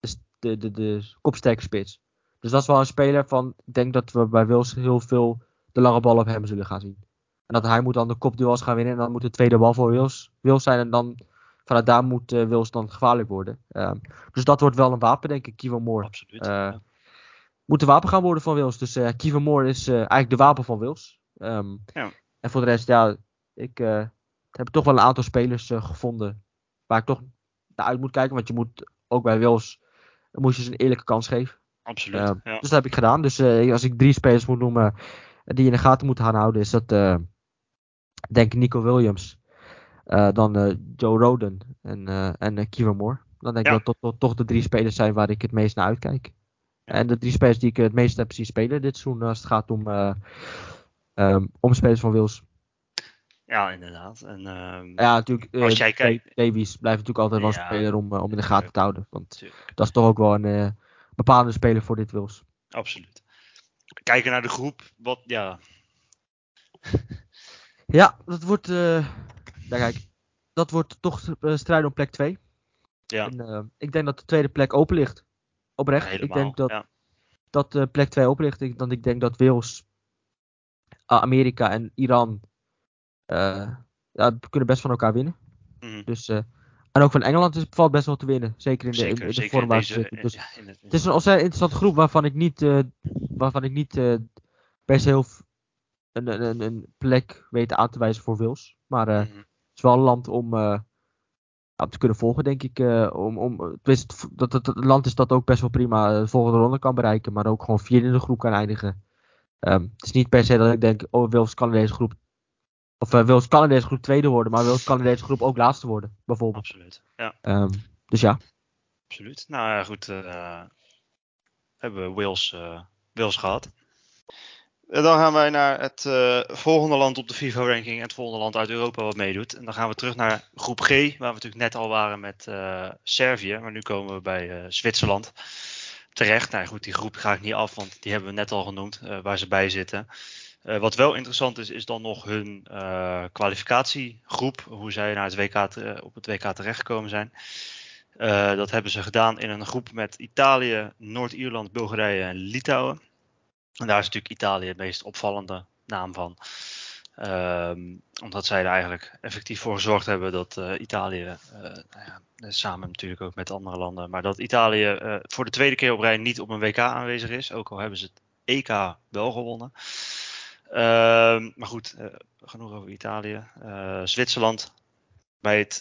de, de, de, de kopsterke spits. Dus dat is wel een speler van, ik denk dat we bij Wils heel veel de lange bal op hem zullen gaan zien. En dat hij moet dan de kopduels gaan winnen en dan moet de tweede bal voor Wils, Wils zijn en dan vanuit daar moet eh, Wils dan gevaarlijk worden. Ehm, dus dat wordt wel een wapen denk ik, Kiefer Moore. Absoluut. Eh, ja. Moet een wapen gaan worden van Wils. Dus eh Kiefer Moore is eigenlijk de wapen van Wils. Ehm, Ja. En voor de rest, ja, ik heb toch wel een aantal spelers gevonden waar ik toch naar uit moet kijken. Want je moet ook bij Wils, moet je ze een eerlijke kans geven. Absoluut. Eh, ja. Dus dat heb ik gedaan. Dus als ik drie spelers moet noemen die je in de gaten moet gaan houden, is dat denk Nico Williams. dan Joe Roden en, en uh, Moore. Dan denk ik dat toch de drie spelers zijn waar ik het meest naar uitkijk. En de drie spelers die ik het meest heb zien spelen dit seizoen als het gaat om, um, om spelers van Wils. Ja, inderdaad. En, uh, ja, natuurlijk. Uh, als jij kijkt... Davies blijft natuurlijk altijd wel een speler om, om in de gaten te houden. Want dat is toch ook wel een uh, bepalende speler voor dit Wils. Absoluut. Kijken naar de groep, wat ja. Ja, dat wordt. Uh, kijk, dat wordt toch strijden om plek 2. Ja. En, ik denk dat de tweede plek open ligt. Oprecht. Ik denk dat, ja. dat plek 2 open ligt. Ik, dan ik denk dat Wales, Amerika en Iran ja, kunnen best van elkaar winnen. Mm. Dus, en ook van Engeland is, valt best wel te winnen. Zeker in de, zeker, in, in de vorm waar ze zitten. Dus, ja, het, is een ontzettend interessante groep waarvan ik niet, waarvan ik niet per se heel een, een, een, plek weet aan te wijzen voor Wils. Maar mm. het is wel een land om, om te kunnen volgen, denk ik. om, om, het, dat het, land is dat ook best wel prima de volgende ronde kan bereiken. Maar ook gewoon vier in de groep kan eindigen. Um, het is niet per se dat ik denk, oh Wils kan in deze groep of uh, Wales kan in deze groep tweede worden, maar Wales kan in deze groep ook laatste worden, bijvoorbeeld. Absoluut, ja. Um, dus ja. Absoluut. Nou ja, goed. Uh, hebben we Wales, uh, Wales gehad. En dan gaan wij naar het volgende land op de FIFA-ranking en het volgende land uit Europa wat meedoet. En dan gaan we terug naar groep G, waar we natuurlijk net al waren met Servië. Maar nu komen we bij Zwitserland terecht. Nou goed, die groep ga ik niet af, want die hebben we net al genoemd, waar ze bij zitten. Wat wel interessant is, is dan nog hun kwalificatiegroep. Hoe zij naar het WK op het WK terechtgekomen zijn. Dat hebben ze gedaan in een groep met Italië, Noord-Ierland, Bulgarije en Litouwen. En daar is natuurlijk Italië het meest opvallende naam van. Um, omdat zij er eigenlijk effectief voor gezorgd hebben dat Italië, nou ja, samen natuurlijk ook met andere landen, maar dat Italië voor de tweede keer op rij niet op een WK aanwezig is. Ook al hebben ze het EK wel gewonnen. Ehm, maar goed, genoeg over Italië. Zwitserland bij het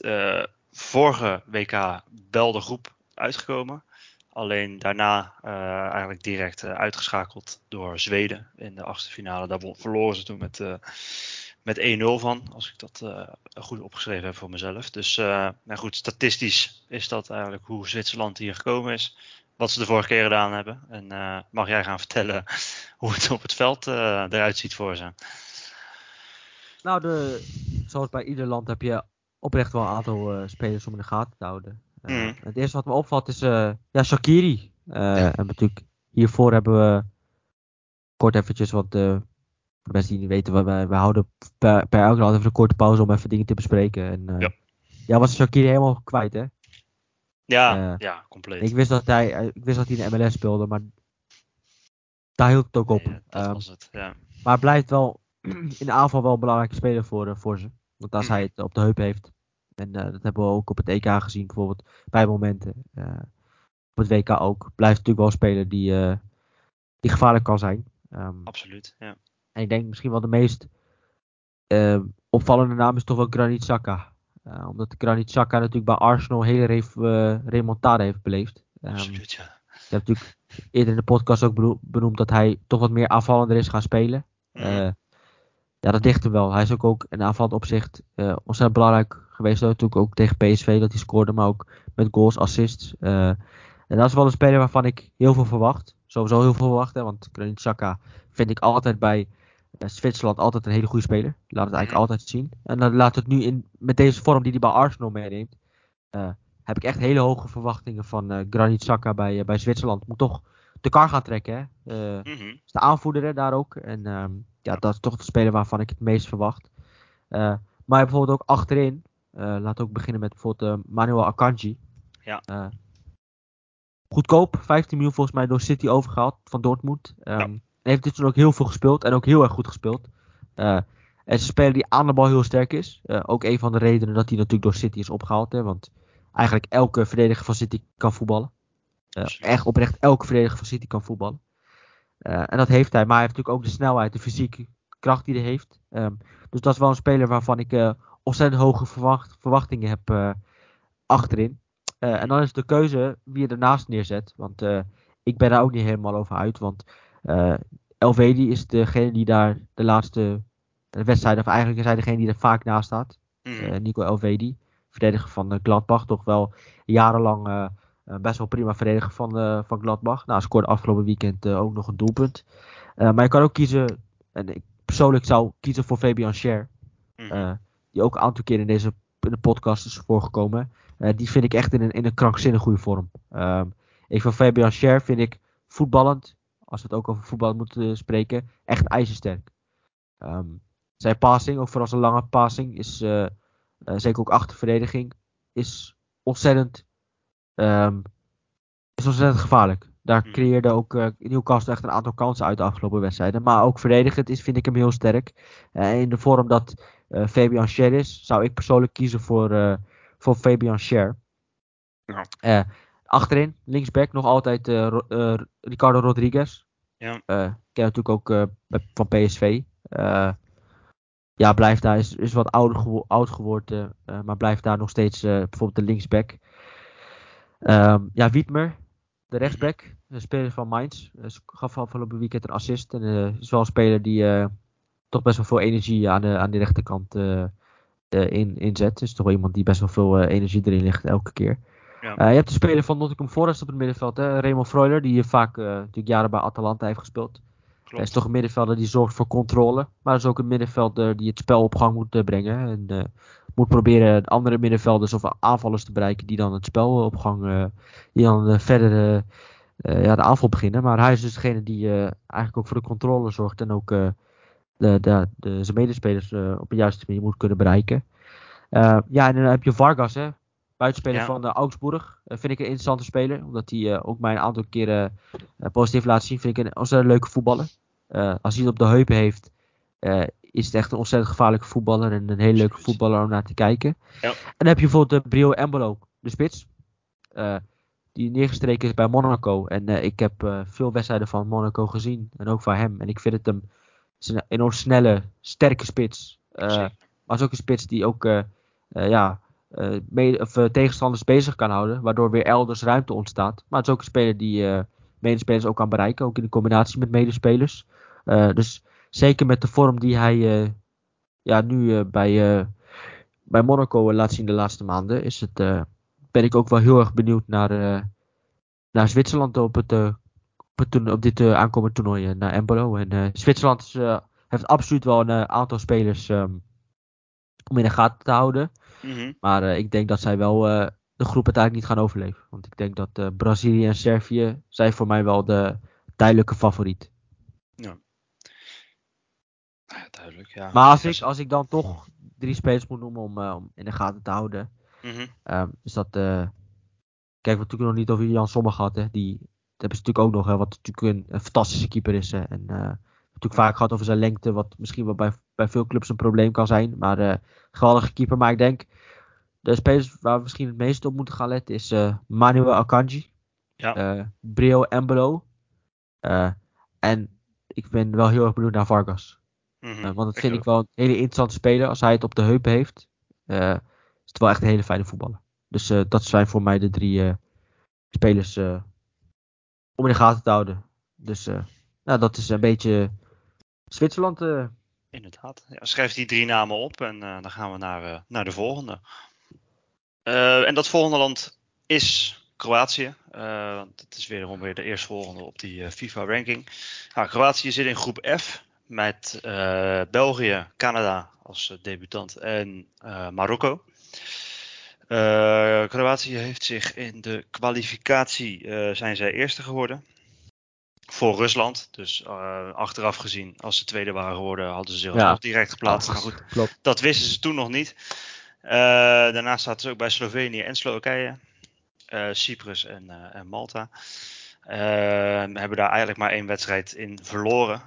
vorige WK belde groep uitgekomen. Alleen daarna eigenlijk direct uitgeschakeld door Zweden in de achtste finale. Daar verloren ze toen met, met 1-0 van, als ik dat goed opgeschreven heb voor mezelf. Dus nou goed, statistisch is dat eigenlijk hoe Zwitserland hier gekomen is wat ze de vorige keer gedaan hebben. En mag jij gaan *laughs* vertellen hoe het op het veld uh, eruit ziet voor ze? Nou, de, zoals bij ieder land heb je oprecht wel een aantal spelers om in de gaten te houden. Mm. Het eerste wat me opvalt is ja, Shakiri. Ja. En natuurlijk hiervoor hebben we kort eventjes wat de mensen die niet weten, wij, wij houden per, per elk land even een korte pauze om even dingen te bespreken. En, ja. ja, was Shakiri helemaal kwijt hè? Ja, uh, ja, compleet. Ik wist, dat hij, ik wist dat hij in de MLS speelde, maar daar hield het ook op. Nee, dat um, was het, ja. Maar blijft wel *clears throat* in de aanval wel een belangrijke speler voor, uh, voor ze. Want als mm. hij het op de heup heeft, en uh, dat hebben we ook op het EK gezien, bijvoorbeeld bij momenten. op het WK ook. Blijft natuurlijk wel een speler die, die gevaarlijk kan zijn. Um, Absoluut, ja. En ik denk misschien wel de meest opvallende naam is toch wel Granit Xhaka. Uh, omdat Granit Xhaka natuurlijk bij Arsenal een hele re uh, remontade heeft beleefd. Um, Absoluut, ja. Ik heb natuurlijk eerder in de podcast ook benoemd dat hij toch wat meer aanvallender is gaan spelen. Uh, ja, dat ligt hem wel. Hij is ook, ook in aanvallend opzicht ontzettend belangrijk geweest. Natuurlijk ook tegen PSV dat hij scoorde, maar ook met goals, assists. en dat is wel een speler waarvan ik heel veel verwacht. Sowieso heel veel verwacht, hè, want Granit Xhaka vind ik altijd bij Zwitserland altijd een hele goede speler. Laat het eigenlijk mhm. altijd zien. En dan laat het nu in, met deze vorm die hij bij Arsenal meeneemt. Uh, heb ik echt hele hoge verwachtingen van Granit Xhaka bij, bij Zwitserland. Moet toch de kar gaan trekken. Hè? Mm -hmm. Is de aanvoerder hè, daar ook. En um, ja, dat is toch de speler waarvan ik het meest verwacht. maar bijvoorbeeld ook achterin. Laat ook beginnen met bijvoorbeeld Manuel Akanji. Ja. goedkoop. 15 miljoen volgens mij door City overgehaald van Dortmund. Um, ja heeft dit toen ook heel veel gespeeld en ook heel erg goed gespeeld. En is een speler die aan de bal heel sterk is. Uh, ook een van de redenen dat hij natuurlijk door City is opgehaald. Hè, want eigenlijk elke verdediger van City kan voetballen. Uh, echt oprecht elke verdediger van City kan voetballen. en dat heeft hij. Maar hij heeft natuurlijk ook de snelheid, de fysieke kracht die hij heeft. Um, dus dat is wel een speler waarvan ik ontzettend hoge verwacht, verwachtingen heb achterin. en dan is de keuze wie je ernaast neerzet. Want ik ben daar ook niet helemaal over uit. Want Elvedi is degene die daar de laatste wedstrijd, of eigenlijk is hij degene die er vaak naast staat. Mhm. Nico Elvedi, verdediger van Gladbach. Toch wel jarenlang best wel prima verdediger van, van Gladbach. Nou, scoorde afgelopen weekend ook nog een doelpunt. maar je kan ook kiezen, en ik persoonlijk zou kiezen voor Fabian Scher. Mhm. Die ook een aantal keer in deze in de podcast is voorgekomen. die vind ik echt in een, in een krankzinnig goede vorm. Um, ik van Fabian Scher vind ik voetballend, als we het ook over voetbal moeten spreken, echt ijzersterk. Um, zijn passing, ook vooral zijn lange passing, is uh, uh, zeker ook achter verdediging, is ontzettend, um, is ontzettend gevaarlijk. Daar Mhm. creëerde ook Newcastle echt een aantal kansen uit de afgelopen wedstrijden. Maar ook verdedigend is, vind ik hem heel sterk. in de vorm dat Fabian Scher is, zou ik persoonlijk kiezen voor, voor Fabian Scher. Ja. Achterin, linksback, nog altijd uh, uh, Ricardo Rodriguez. Ja. Uh, ken natuurlijk ook van PSV. ja, blijft daar, is, is wat ouder gewo oud geworden, maar blijft daar nog steeds bijvoorbeeld de linksback. Um, ja, Wietmer, de rechtsback, de speler van Mainz. gaf afgelopen weekend een assist. En is wel een speler die toch best wel veel energie aan de, aan de rechterkant in, inzet. Is toch wel iemand die best wel veel energie erin ligt elke keer. Ja. Uh, je hebt de speler van Nottingham Forest op het middenveld, hè? Raymond Freuler, die vaak uh, natuurlijk jaren bij Atalanta heeft gespeeld. Hij is toch een middenvelder die zorgt voor controle, maar is ook een middenvelder die het spel op gang moet uh, brengen. En moet proberen andere middenvelders of aanvallers te bereiken die dan het spel op gang, die dan verder ja, de aanval beginnen. Maar hij is dus degene die eigenlijk ook voor de controle zorgt en ook de, de, de, zijn medespelers op de juiste manier moet kunnen bereiken. ja, en dan heb je Vargas, hè? buitenspeler Ja. van uh, Augsburg. Vind ik een interessante speler. Omdat hij ook mij een aantal keren positief laat zien. Vind ik een ontzettend leuke voetballer. als hij het op de heupen heeft, is het echt een ontzettend gevaarlijke voetballer. En een hele leuke voetballer om naar te kijken. Ja. En dan heb je bijvoorbeeld de Brio Embolo, de spits. die neergestreken is bij Monaco. En ik heb veel wedstrijden van Monaco gezien. En ook van hem. En ik vind het hem een enorm snelle, sterke spits. maar is ook een spits die ook ja, uh, mede, of, tegenstanders bezig kan houden. Waardoor weer elders ruimte ontstaat. Maar het is ook een speler die medespelers ook kan bereiken. Ook in de combinatie met medespelers. dus zeker met de vorm die hij ja, nu bij, bij Monaco laat zien de laatste maanden. Is het, ben ik ook wel heel erg benieuwd naar, naar Zwitserland op, het, op dit aankomende toernooi. Naar Embolo. En Zwitserland is, heeft absoluut wel een aantal spelers um, om in de gaten te houden. Mm -hmm. Maar uh, ik denk dat zij wel uh, de groep uiteindelijk niet gaan overleven. Want ik denk dat uh, Brazilië en Servië zijn voor mij wel de duidelijke favoriet. Ja. ja duidelijk, ja. Maar als ik, als ik dan toch drie spelers moet noemen om, om in de gaten te houden. Mm -hmm. um, is dat... kijk, we hebben natuurlijk nog niet over Jan Sommer gehad. Hè. Die hebben ze natuurlijk ook nog. Hè, wat natuurlijk een, een fantastische keeper is. Hè. En natuurlijk vaak gehad over zijn lengte. Wat misschien wel bij, bij veel clubs een probleem kan zijn. Maar uh, geweldige keeper. Maar ik denk. De spelers waar we misschien het meest op moeten gaan letten. Is uh, Manuel Akanji. Ja. Uh, Brio Embolo. en ik ben wel heel erg benieuwd naar Vargas. Mm -hmm. want dat vind ik, ik wel een hele interessante speler. Als hij het op de heupen heeft. is het wel echt een hele fijne voetballer. Dus dat zijn voor mij de drie spelers om in de gaten te houden. Dus nou, dat is een beetje Zwitserland. Uh. Inderdaad. Ja, schrijf die drie namen op en uh, dan gaan we naar, naar de volgende. en dat volgende land is Kroatië. want het is wederom weer de eerstvolgende op die FIFA-ranking. Kroatië zit in groep F met België, Canada als debutant en Marokko. Kroatië heeft zich in de kwalificatie zijn zij eerste geworden voor Rusland. Dus uh, achteraf gezien, als ze tweede waren geworden, hadden ze zich ja. nog direct geplaatst. Maar goed, Klopt. dat wisten ze toen nog niet. Daarnaast zaten ze ook bij Slovenië en Slowakije, Cyprus en, en Malta. hebben daar eigenlijk maar één wedstrijd in verloren.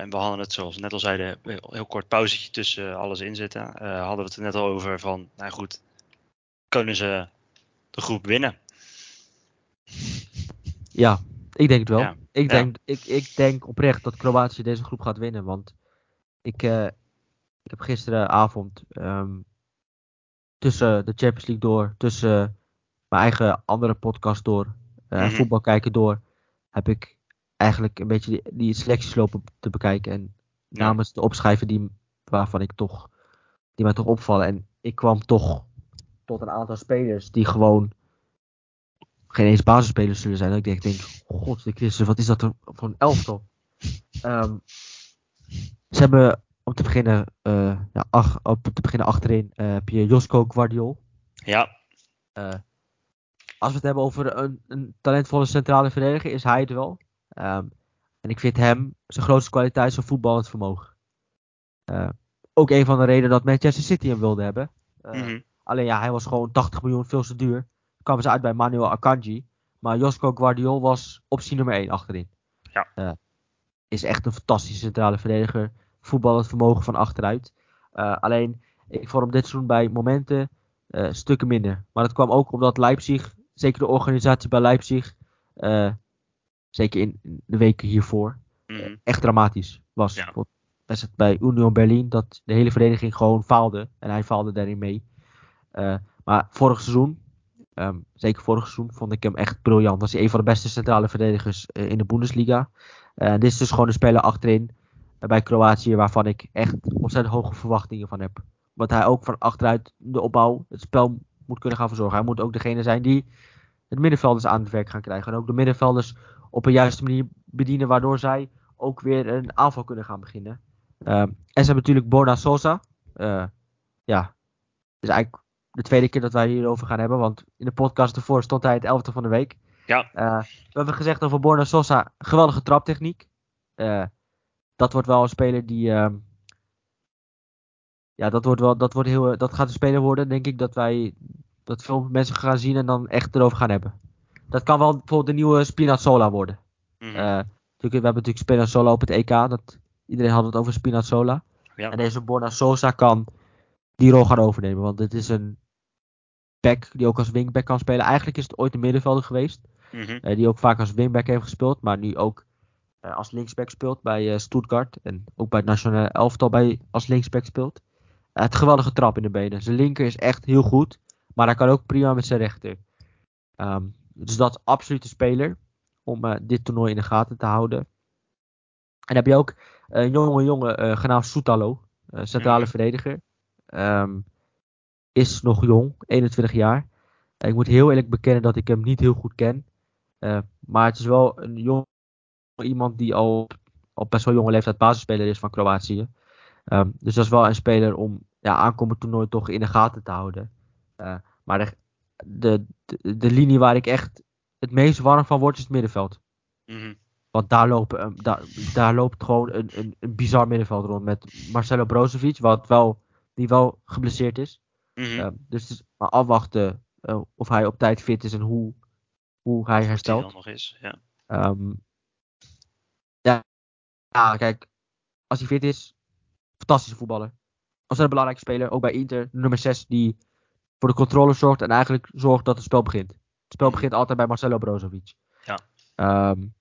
en we hadden het, zoals we net al zeiden, heel, heel kort pauzetje tussen alles in zitten. hadden we het er net al over van, nou goed, kunnen ze de groep winnen? Ja, ik denk het wel. Ja. Ik, denk, ja. ik, ik denk oprecht dat Kroatië deze groep gaat winnen. Want ik, uh, ik heb gisteravond um, tussen de Champions League door, tussen mijn eigen andere podcast door, uh, Mhm. voetbal kijken door, heb ik eigenlijk een beetje die, die selecties lopen te bekijken. En Ja. namens de opschrijven die, waarvan ik toch, die mij toch opvallen. En ik kwam toch tot een aantal spelers die gewoon geen eens basisspelers zullen zijn. Dat ik denk, denk god de Christus, wat is dat er voor een elftal? Ehm, ze hebben om te beginnen, uh, ja, ach, op te beginnen achterin uh, heb je Josko Guardiol. Ja. Uh, als we het hebben over een, een, talentvolle centrale verdediger, is hij het wel. Um, en ik vind hem zijn grootste kwaliteit zijn voetballend vermogen. ook een van de redenen dat Manchester City hem wilde hebben. Mm -hmm. Alleen ja, hij was gewoon 80 miljoen veel te duur. Kwamen ze uit bij Manuel Akanji. Maar Josko Guardiol was optie nummer 1 achterin. Ja. is echt een fantastische centrale verdediger voetballend vermogen van achteruit. Uh, alleen, ik vond hem dit seizoen bij momenten uh, stukken minder. Maar dat kwam ook omdat Leipzig, zeker de organisatie bij Leipzig, zeker in de weken hiervoor, mm. echt dramatisch was. Ja. het bij Union Berlin dat de hele vereniging gewoon faalde. En hij faalde daarin mee. Maar vorig seizoen, um, zeker vorig seizoen, vond ik hem echt briljant. Was hij een van de beste centrale verdedigers in de Bundesliga. dit is dus gewoon een speler achterin bij Kroatië, waarvan ik echt ontzettend hoge verwachtingen van heb. Want hij ook van achteruit de opbouw, het spel moet kunnen gaan verzorgen. Hij moet ook degene zijn die het middenvelders aan het werk gaan krijgen. En ook de middenvelders op een juiste manier bedienen, waardoor zij ook weer een aanval kunnen gaan beginnen. Uh, en ze hebben natuurlijk Borna Sosa. Ja, is eigenlijk de tweede keer dat wij hierover gaan hebben. Want in de podcast ervoor stond hij het elfde van de week. Ja. Uh, we hebben gezegd over Borna Sosa, geweldige traptechniek. Uh, dat wordt wel een speler die. Uh, ja, dat, wordt wel, dat, wordt heel, dat gaat een speler worden, denk ik, dat wij. Dat veel mensen gaan zien en dan echt erover gaan hebben. Dat kan wel bijvoorbeeld de nieuwe Spinazzola worden. Mm -hmm. uh, we hebben natuurlijk Spinazzola op het EK. Dat, iedereen had het over Spinazzola. Ja. En deze Borna Sosa kan die rol gaan overnemen. Want het is een back die ook als wingback kan spelen. Eigenlijk is het ooit een middenvelder geweest. Mm -hmm. uh, die ook vaak als wingback heeft gespeeld. Maar nu ook uh, als linksback speelt bij uh, Stuttgart. En ook bij het nationale elftal bij, als linksback speelt. Het geweldige trap in de benen. Zijn linker is echt heel goed. Maar hij kan ook prima met zijn rechter. Um, dus dat is absoluut een speler. Om dit toernooi in de gaten te houden. En dan heb je ook een jonge jongen genaamd Soetalo. centrale Mhm. verdediger. Um, is nog jong. 21 jaar. ik moet heel eerlijk bekennen dat ik hem niet heel goed ken. maar het is wel een jong iemand die al op best wel jonge leeftijd basisspeler is van Kroatië. Um, dus dat is wel een speler om ja, aankomend toernooi toch in de gaten te houden. Uh, maar de, de, de, de, linie waar ik echt het meest warm van word is het middenveld. Mm -hmm. Want daar, lopen, um, daar, daar loopt gewoon een, een, een bizar middenveld rond met Marcelo Brozovic, wat wel, die wel geblesseerd is. Mm -hmm. uh, dus het is maar afwachten uh, of hij op tijd fit is en hoe, hoe hij herstelt. Hij nog is, ja. Um, ja, ja, kijk, als hij fit is, fantastische voetballer. Als een belangrijke speler, ook bij Inter, nummer 6, die voor de controle zorgt en eigenlijk zorgt dat het spel begint. Het spel begint altijd bij Marcelo Brozovic. Ja. Um,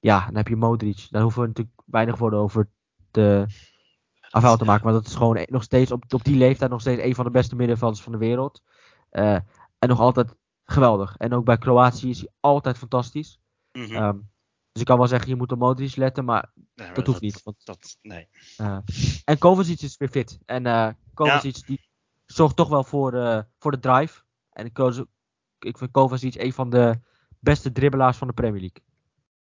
ja, dan heb je Modric. Daar hoeven we natuurlijk weinig woorden over te afhaal te maken. Maar dat is gewoon nog steeds op, op die leeftijd nog steeds een van de beste middenvelders van de wereld. Uh, en nog altijd geweldig. En ook bij Kroatië is hij altijd fantastisch. Mm -hmm. um, dus ik kan wel zeggen, je moet op Modric letten, maar, nee, maar dat, hoeft niet. Want, dat, nee. uh, en Kovacic is weer fit. En uh, Kovacic ja. die zorgt toch wel voor, uh, voor de drive. En ik, ik vind Kovacic een van de beste dribbelaars van de Premier League.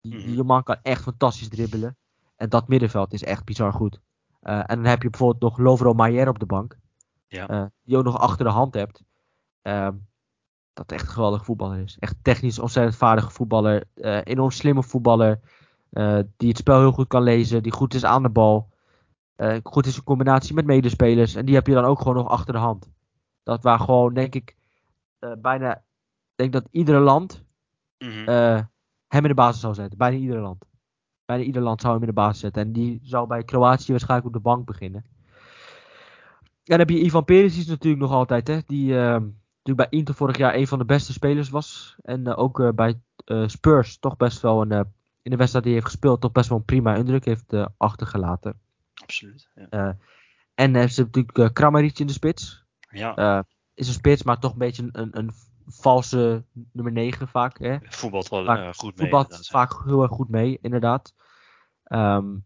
Die, Mhm. mm -hmm. die man kan echt fantastisch dribbelen. En dat middenveld is echt bizar goed. Uh, en dan heb je bijvoorbeeld nog Lovro Maier op de bank. Ja. Uh, die ook nog achter de hand hebt. Uh, dat echt een geweldige voetballer is. Echt technisch ontzettend vaardige voetballer. Uh, enorm slimme voetballer. Die het spel heel goed kan lezen. Die goed is aan de bal. Goed is in combinatie met medespelers. En die heb je dan ook gewoon nog achter de hand. Dat waar gewoon, denk ik, bijna. Ik denk dat iedere land mm -hmm. hem in de basis zou zetten. Bijna ieder land. Bijna ieder land zou hem in de basis zetten. En die zou bij Kroatië waarschijnlijk op de bank beginnen. En dan heb je Ivan Perisic natuurlijk nog altijd. Hè? Die uh, natuurlijk bij Inter vorig jaar een van de beste spelers was. En uh, ook uh, bij Spurs toch best wel een, in de wedstrijd die hij heeft gespeeld, toch best wel een prima indruk heeft achtergelaten. Absoluut. Ja. en ze hebben natuurlijk Kramaric in de spits. Ja. is een spits, maar toch een beetje een, een, een valse nummer 9 vaak. Hè? Voetbalt wel vaak, goed mee. Voetbalt vaak heel erg goed mee, inderdaad. Um,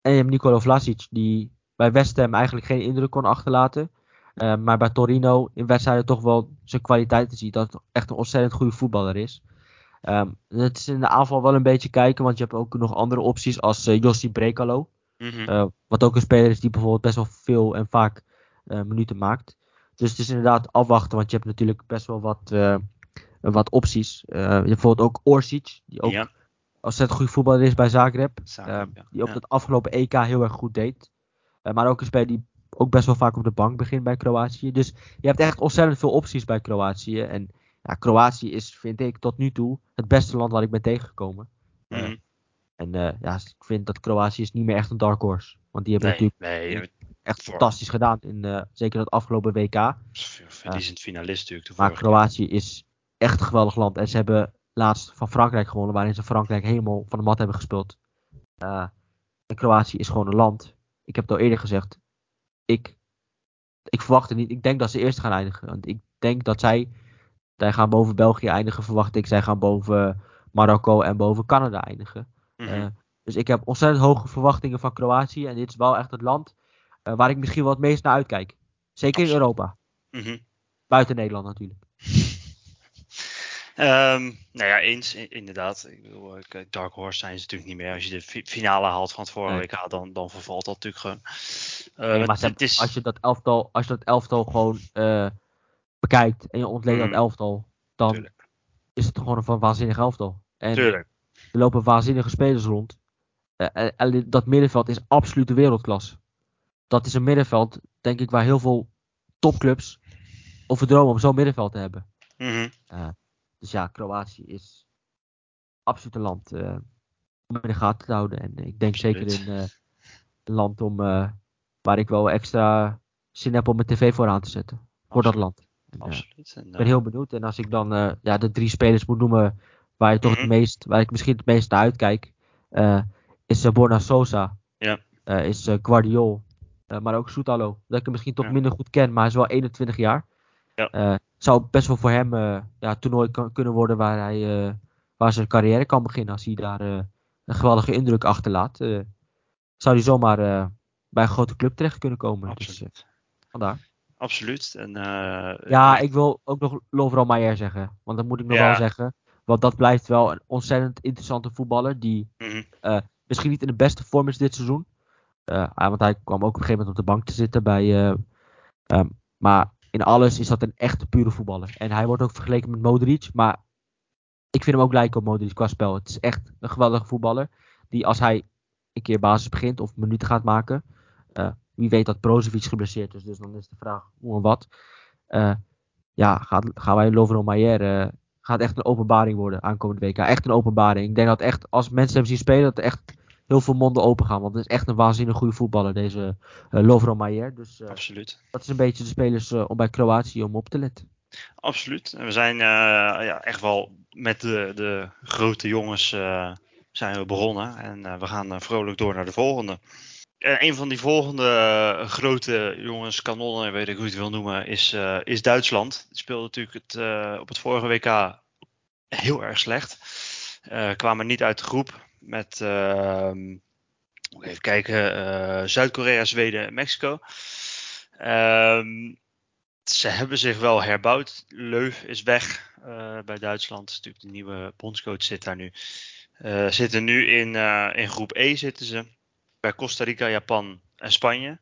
en je hebt Nicolo Vlasic, die bij West Ham eigenlijk geen indruk kon achterlaten. Eh, maar bij Torino in wedstrijden toch wel zijn kwaliteiten ziet. Dat het echt een ontzettend goede voetballer is. Ehm, het is in de aanval wel een beetje kijken, want je hebt ook nog andere opties als uh, Jossi Brekalo. Mhm. Uh, wat ook een speler is die bijvoorbeeld best wel veel en vaak uh, minuten maakt. Dus het is inderdaad afwachten, want je hebt natuurlijk best wel wat, uh, wat opties. je hebt bijvoorbeeld ook Orsic, die ook Ja. ontzettend goede voetballer is bij Zagreb. Zagreb, ja. Die ook Ja. het afgelopen EK heel erg goed deed. Maar ook een speler die ook best wel vaak op de bank begint bij Kroatië. Dus je hebt echt ontzettend veel opties bij Kroatië. En ja, Kroatië is, vind ik, tot nu toe het beste land waar ik ben tegengekomen. Mhm. en uh, ja, ik vind dat Kroatië is niet meer echt een dark horse. Want die hebben Nee, natuurlijk nee, echt fantastisch gedaan. In, uh, zeker dat afgelopen WK. verliezend finalist natuurlijk. Maar. Kroatië is echt een geweldig land. En ze hebben laatst van Frankrijk gewonnen. Waarin ze Frankrijk helemaal van de mat hebben gespeeld. Uh, en Kroatië is gewoon een land. Ik heb het al eerder gezegd. Ik, ik verwacht het niet. Ik denk dat ze eerst gaan eindigen. Want ik denk dat zij. Zij gaan boven België eindigen, verwacht ik. Zij gaan boven Marokko en boven Canada eindigen. Mhm. Uh, dus ik heb ontzettend hoge verwachtingen van Kroatië. En dit is wel echt het land uh, waar ik misschien wel het meest naar uitkijk. Zeker in. Europa. Mhm. Buiten Nederland natuurlijk. *laughs* Ehm, nou ja, eens inderdaad. Ik bedoel, eh, Dark Horse zijn ze natuurlijk niet meer. Als je de fi- finale haalt van het vorige Nee. WK, dan, dan vervalt dat natuurlijk gewoon. Eh, Nee, maar het is, als, je dat elftal, als je dat elftal gewoon uh, bekijkt en je ontleedt Mhm. dat elftal, dan Tuurlijk. is het gewoon een waanzinnig elftal. En Tuurlijk. er lopen waanzinnige spelers rond. Uh, en, en dat middenveld is absolute wereldklasse. Dat is een middenveld, denk ik, waar heel veel topclubs over dromen om zo'n middenveld te hebben. Mhm. Uh, dus ja, Kroatië is absoluut een land uh, om in de gaten te houden. En ik denk zeker een, uh, een land om, waar ik wel extra zin heb om mijn tv voor aan te zetten. Voor dat land. En, Absoluut. Ik eh, ben heel benieuwd. En als ik dan ja, de drie spelers moet noemen waar, je toch Mhm. het meest, waar ik misschien het meest naar uitkijk, is Borna Sosa. Ja. Is Guardiol. Uh, maar ook Soetalo. Dat ik hem misschien toch Ja. minder goed ken, maar hij is wel 21 jaar. Ja. Uh, zou best wel voor hem uh, ja, toernooi kan, kunnen worden waar hij waar zijn carrière kan beginnen. Als hij daar een geweldige indruk achterlaat. Zou hij zomaar bij een grote club terecht kunnen komen. Dus, Absoluut. vandaar. Absoluut. En, uh, Ja, ik wil ook nog Lovro Maier zeggen. Want dat moet ik nog Ja. wel zeggen. Want dat blijft wel een ontzettend interessante voetballer. Die Mhm. uh, misschien niet in de beste vorm is dit seizoen. Uh, want hij kwam ook op een gegeven moment op de bank te zitten bij. Uh, um, maar in alles is dat een echte pure voetballer. En hij wordt ook vergeleken met Modric. Maar ik vind hem ook lijken op Modric qua spel. Het is echt een geweldige voetballer. Die als hij een keer basis begint of minuten gaat maken. Uh, wie weet dat Brozovic geblesseerd is. Dus dan is de vraag hoe en wat. Uh, ja, gaat, gaan wij Lovro Maier. Gaat echt een openbaring worden aankomend WK. Echt een openbaring. Ik denk dat echt als mensen hem zien spelen. Dat echt heel veel monden open gaan. Want het is echt een waanzinnig goede voetballer. Deze uh, Lovro Maier. Dus uh, Absoluut. dat is een beetje de spelers uh, om bij Kroatië om op te letten. Absoluut. En we zijn ja, echt wel met de, de grote jongens zijn we begonnen. En we gaan vrolijk door naar de volgende. En een van die volgende uh, grote jongens, kanonnen, weet ik hoe je het wil noemen, is, uh, is Duitsland. Die speelde natuurlijk het, uh, op het vorige WK heel erg slecht. Kwamen niet uit de groep met, ehm, even kijken, uh, Zuid-Korea, Zweden en Mexico. Um, ze hebben zich wel herbouwd. Leuf is weg uh, bij Duitsland. Natuurlijk de nieuwe bondscoach zit daar nu. Uh, zitten nu in, in groep E zitten ze. Bij Costa Rica, Japan en Spanje.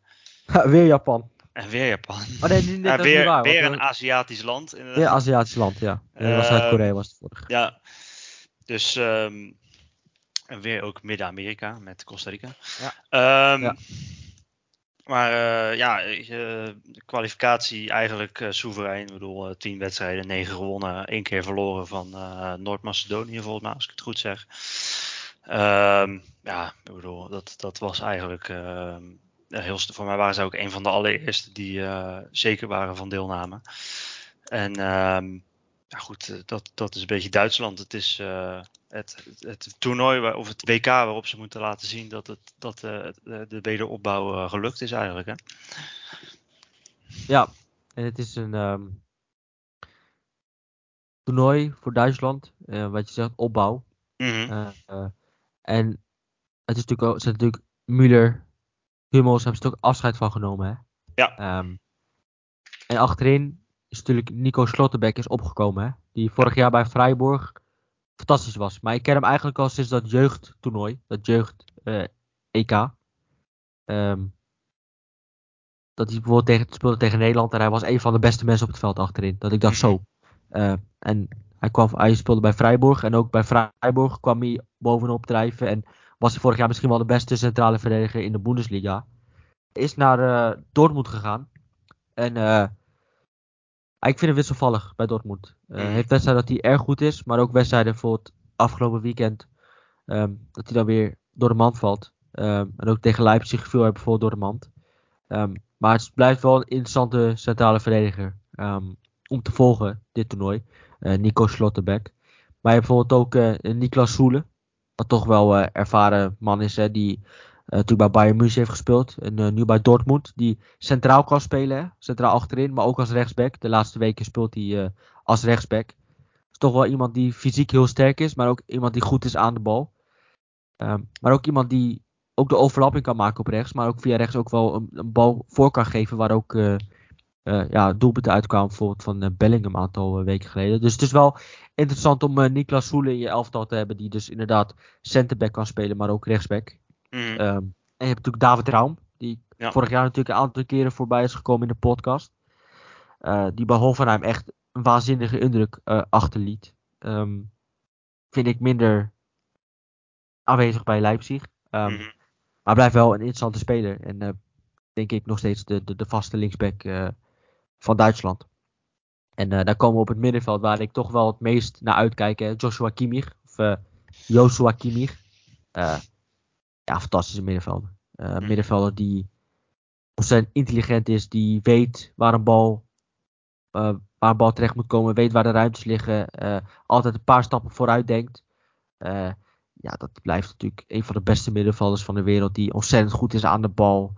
weer Japan. En weer Japan. Oh nee, *laughs* weer waar, weer een Aziatisch land. Inderdaad. Weer Aziatisch land, ja. Was Zuid-Korea was het vorig. Ja, dus um, en weer ook Midden-Amerika met Costa Rica. Ja. Um, Ja. Maar uh, ja, uh, de kwalificatie eigenlijk uh, soeverein. Ik bedoel, tien wedstrijden, negen gewonnen, één keer verloren van Noord-Macedonië volgens mij, als ik het goed zeg. Um, ja, ik bedoel, dat, dat was eigenlijk uh, heel... Voor mij waren ze ook een van de allereerste die zeker waren van deelname. En um, ja, goed, dat, dat is een beetje Duitsland. Het is het, het, toernooi waar, of het WK waarop ze moeten laten zien dat, het, dat uh, de wederopbouw uh, gelukt is eigenlijk. Hè? Ja, en het is een um, toernooi voor Duitsland. Uh, wat je zegt, opbouw. Mm -hmm. en het is natuurlijk, het is natuurlijk Müller, Hummels hebben ze er ook afscheid van genomen. Hè? Ja. Um, en achterin is natuurlijk Nico Slotterbeck is opgekomen. Hè? Die vorig jaar bij Freiburg fantastisch was. Maar ik ken hem eigenlijk al sinds dat jeugdtoernooi. Dat jeugd eh, EK. Ehm, dat hij bijvoorbeeld tegen, speelde tegen Nederland. En hij was een van de beste mensen op het veld achterin. Dat ik dacht zo. Uh, *laughs* en hij, kwam, hij speelde bij Freiburg. En ook bij Freiburg kwam hij bovenop drijven. En was hij vorig jaar misschien wel de beste centrale verdediger in de Bundesliga. Is naar uh, Dortmund gegaan. En ik vind hem wisselvallig bij Dortmund. Uh, heeft wedstrijden dat hij erg goed is. Maar ook wedstrijden voor het afgelopen weekend. Um, dat hij dan weer door de mand valt. Um, en ook tegen Leipzig viel hij bijvoorbeeld door de mand. Um, maar het blijft wel een interessante centrale verdediger. om te volgen, dit toernooi. Uh, Nico Slotterbeck. Maar je hebt bijvoorbeeld ook uh, Niklas Soele. Wat toch wel uh, ervaren man is. Hè, die toen bij Bayern München heeft gespeeld. En nu bij Dortmund. Die centraal kan spelen. Hè, centraal achterin. Maar ook als rechtsback. De laatste weken speelt hij als rechtsback. Is toch wel iemand die fysiek heel sterk is. Maar ook iemand die goed is aan de bal. Um, maar ook iemand die ook de overlapping kan maken op rechts. Maar ook via rechts ook wel een, bal voor kan geven. Waar ook uh, uh, ja, doelpunten uitkwamen. Bijvoorbeeld van uh, Bellingham een aantal weken geleden. Dus het is wel interessant om Niklas Soele in je elftal te hebben. Die dus inderdaad centerback kan spelen. Maar ook rechtsback. Mm. Um, en je hebt natuurlijk David Raum. Die ja. vorig jaar natuurlijk een aantal keren voorbij is gekomen in de podcast. die bij Hoffenheim echt een waanzinnige indruk achterliet. Um, vind ik minder aanwezig bij Leipzig. Um, mm-hmm. Maar blijft wel een interessante speler. En uh, denk ik nog steeds de, de, de vaste linksback uh, van Duitsland. En uh, daar komen we op het middenveld waar ik toch wel het meest naar uitkijk. Hè. Joshua Kimmich. Of Joshua Kimmich. Ja, fantastische middenvelder. Mm. Middenvelder die ontzettend intelligent is. Die weet waar een bal, waar een bal terecht moet komen. Weet waar de ruimtes liggen. altijd een paar stappen vooruit denkt ja, dat blijft natuurlijk een van de beste middenvelders van de wereld. Die ontzettend goed is aan de bal.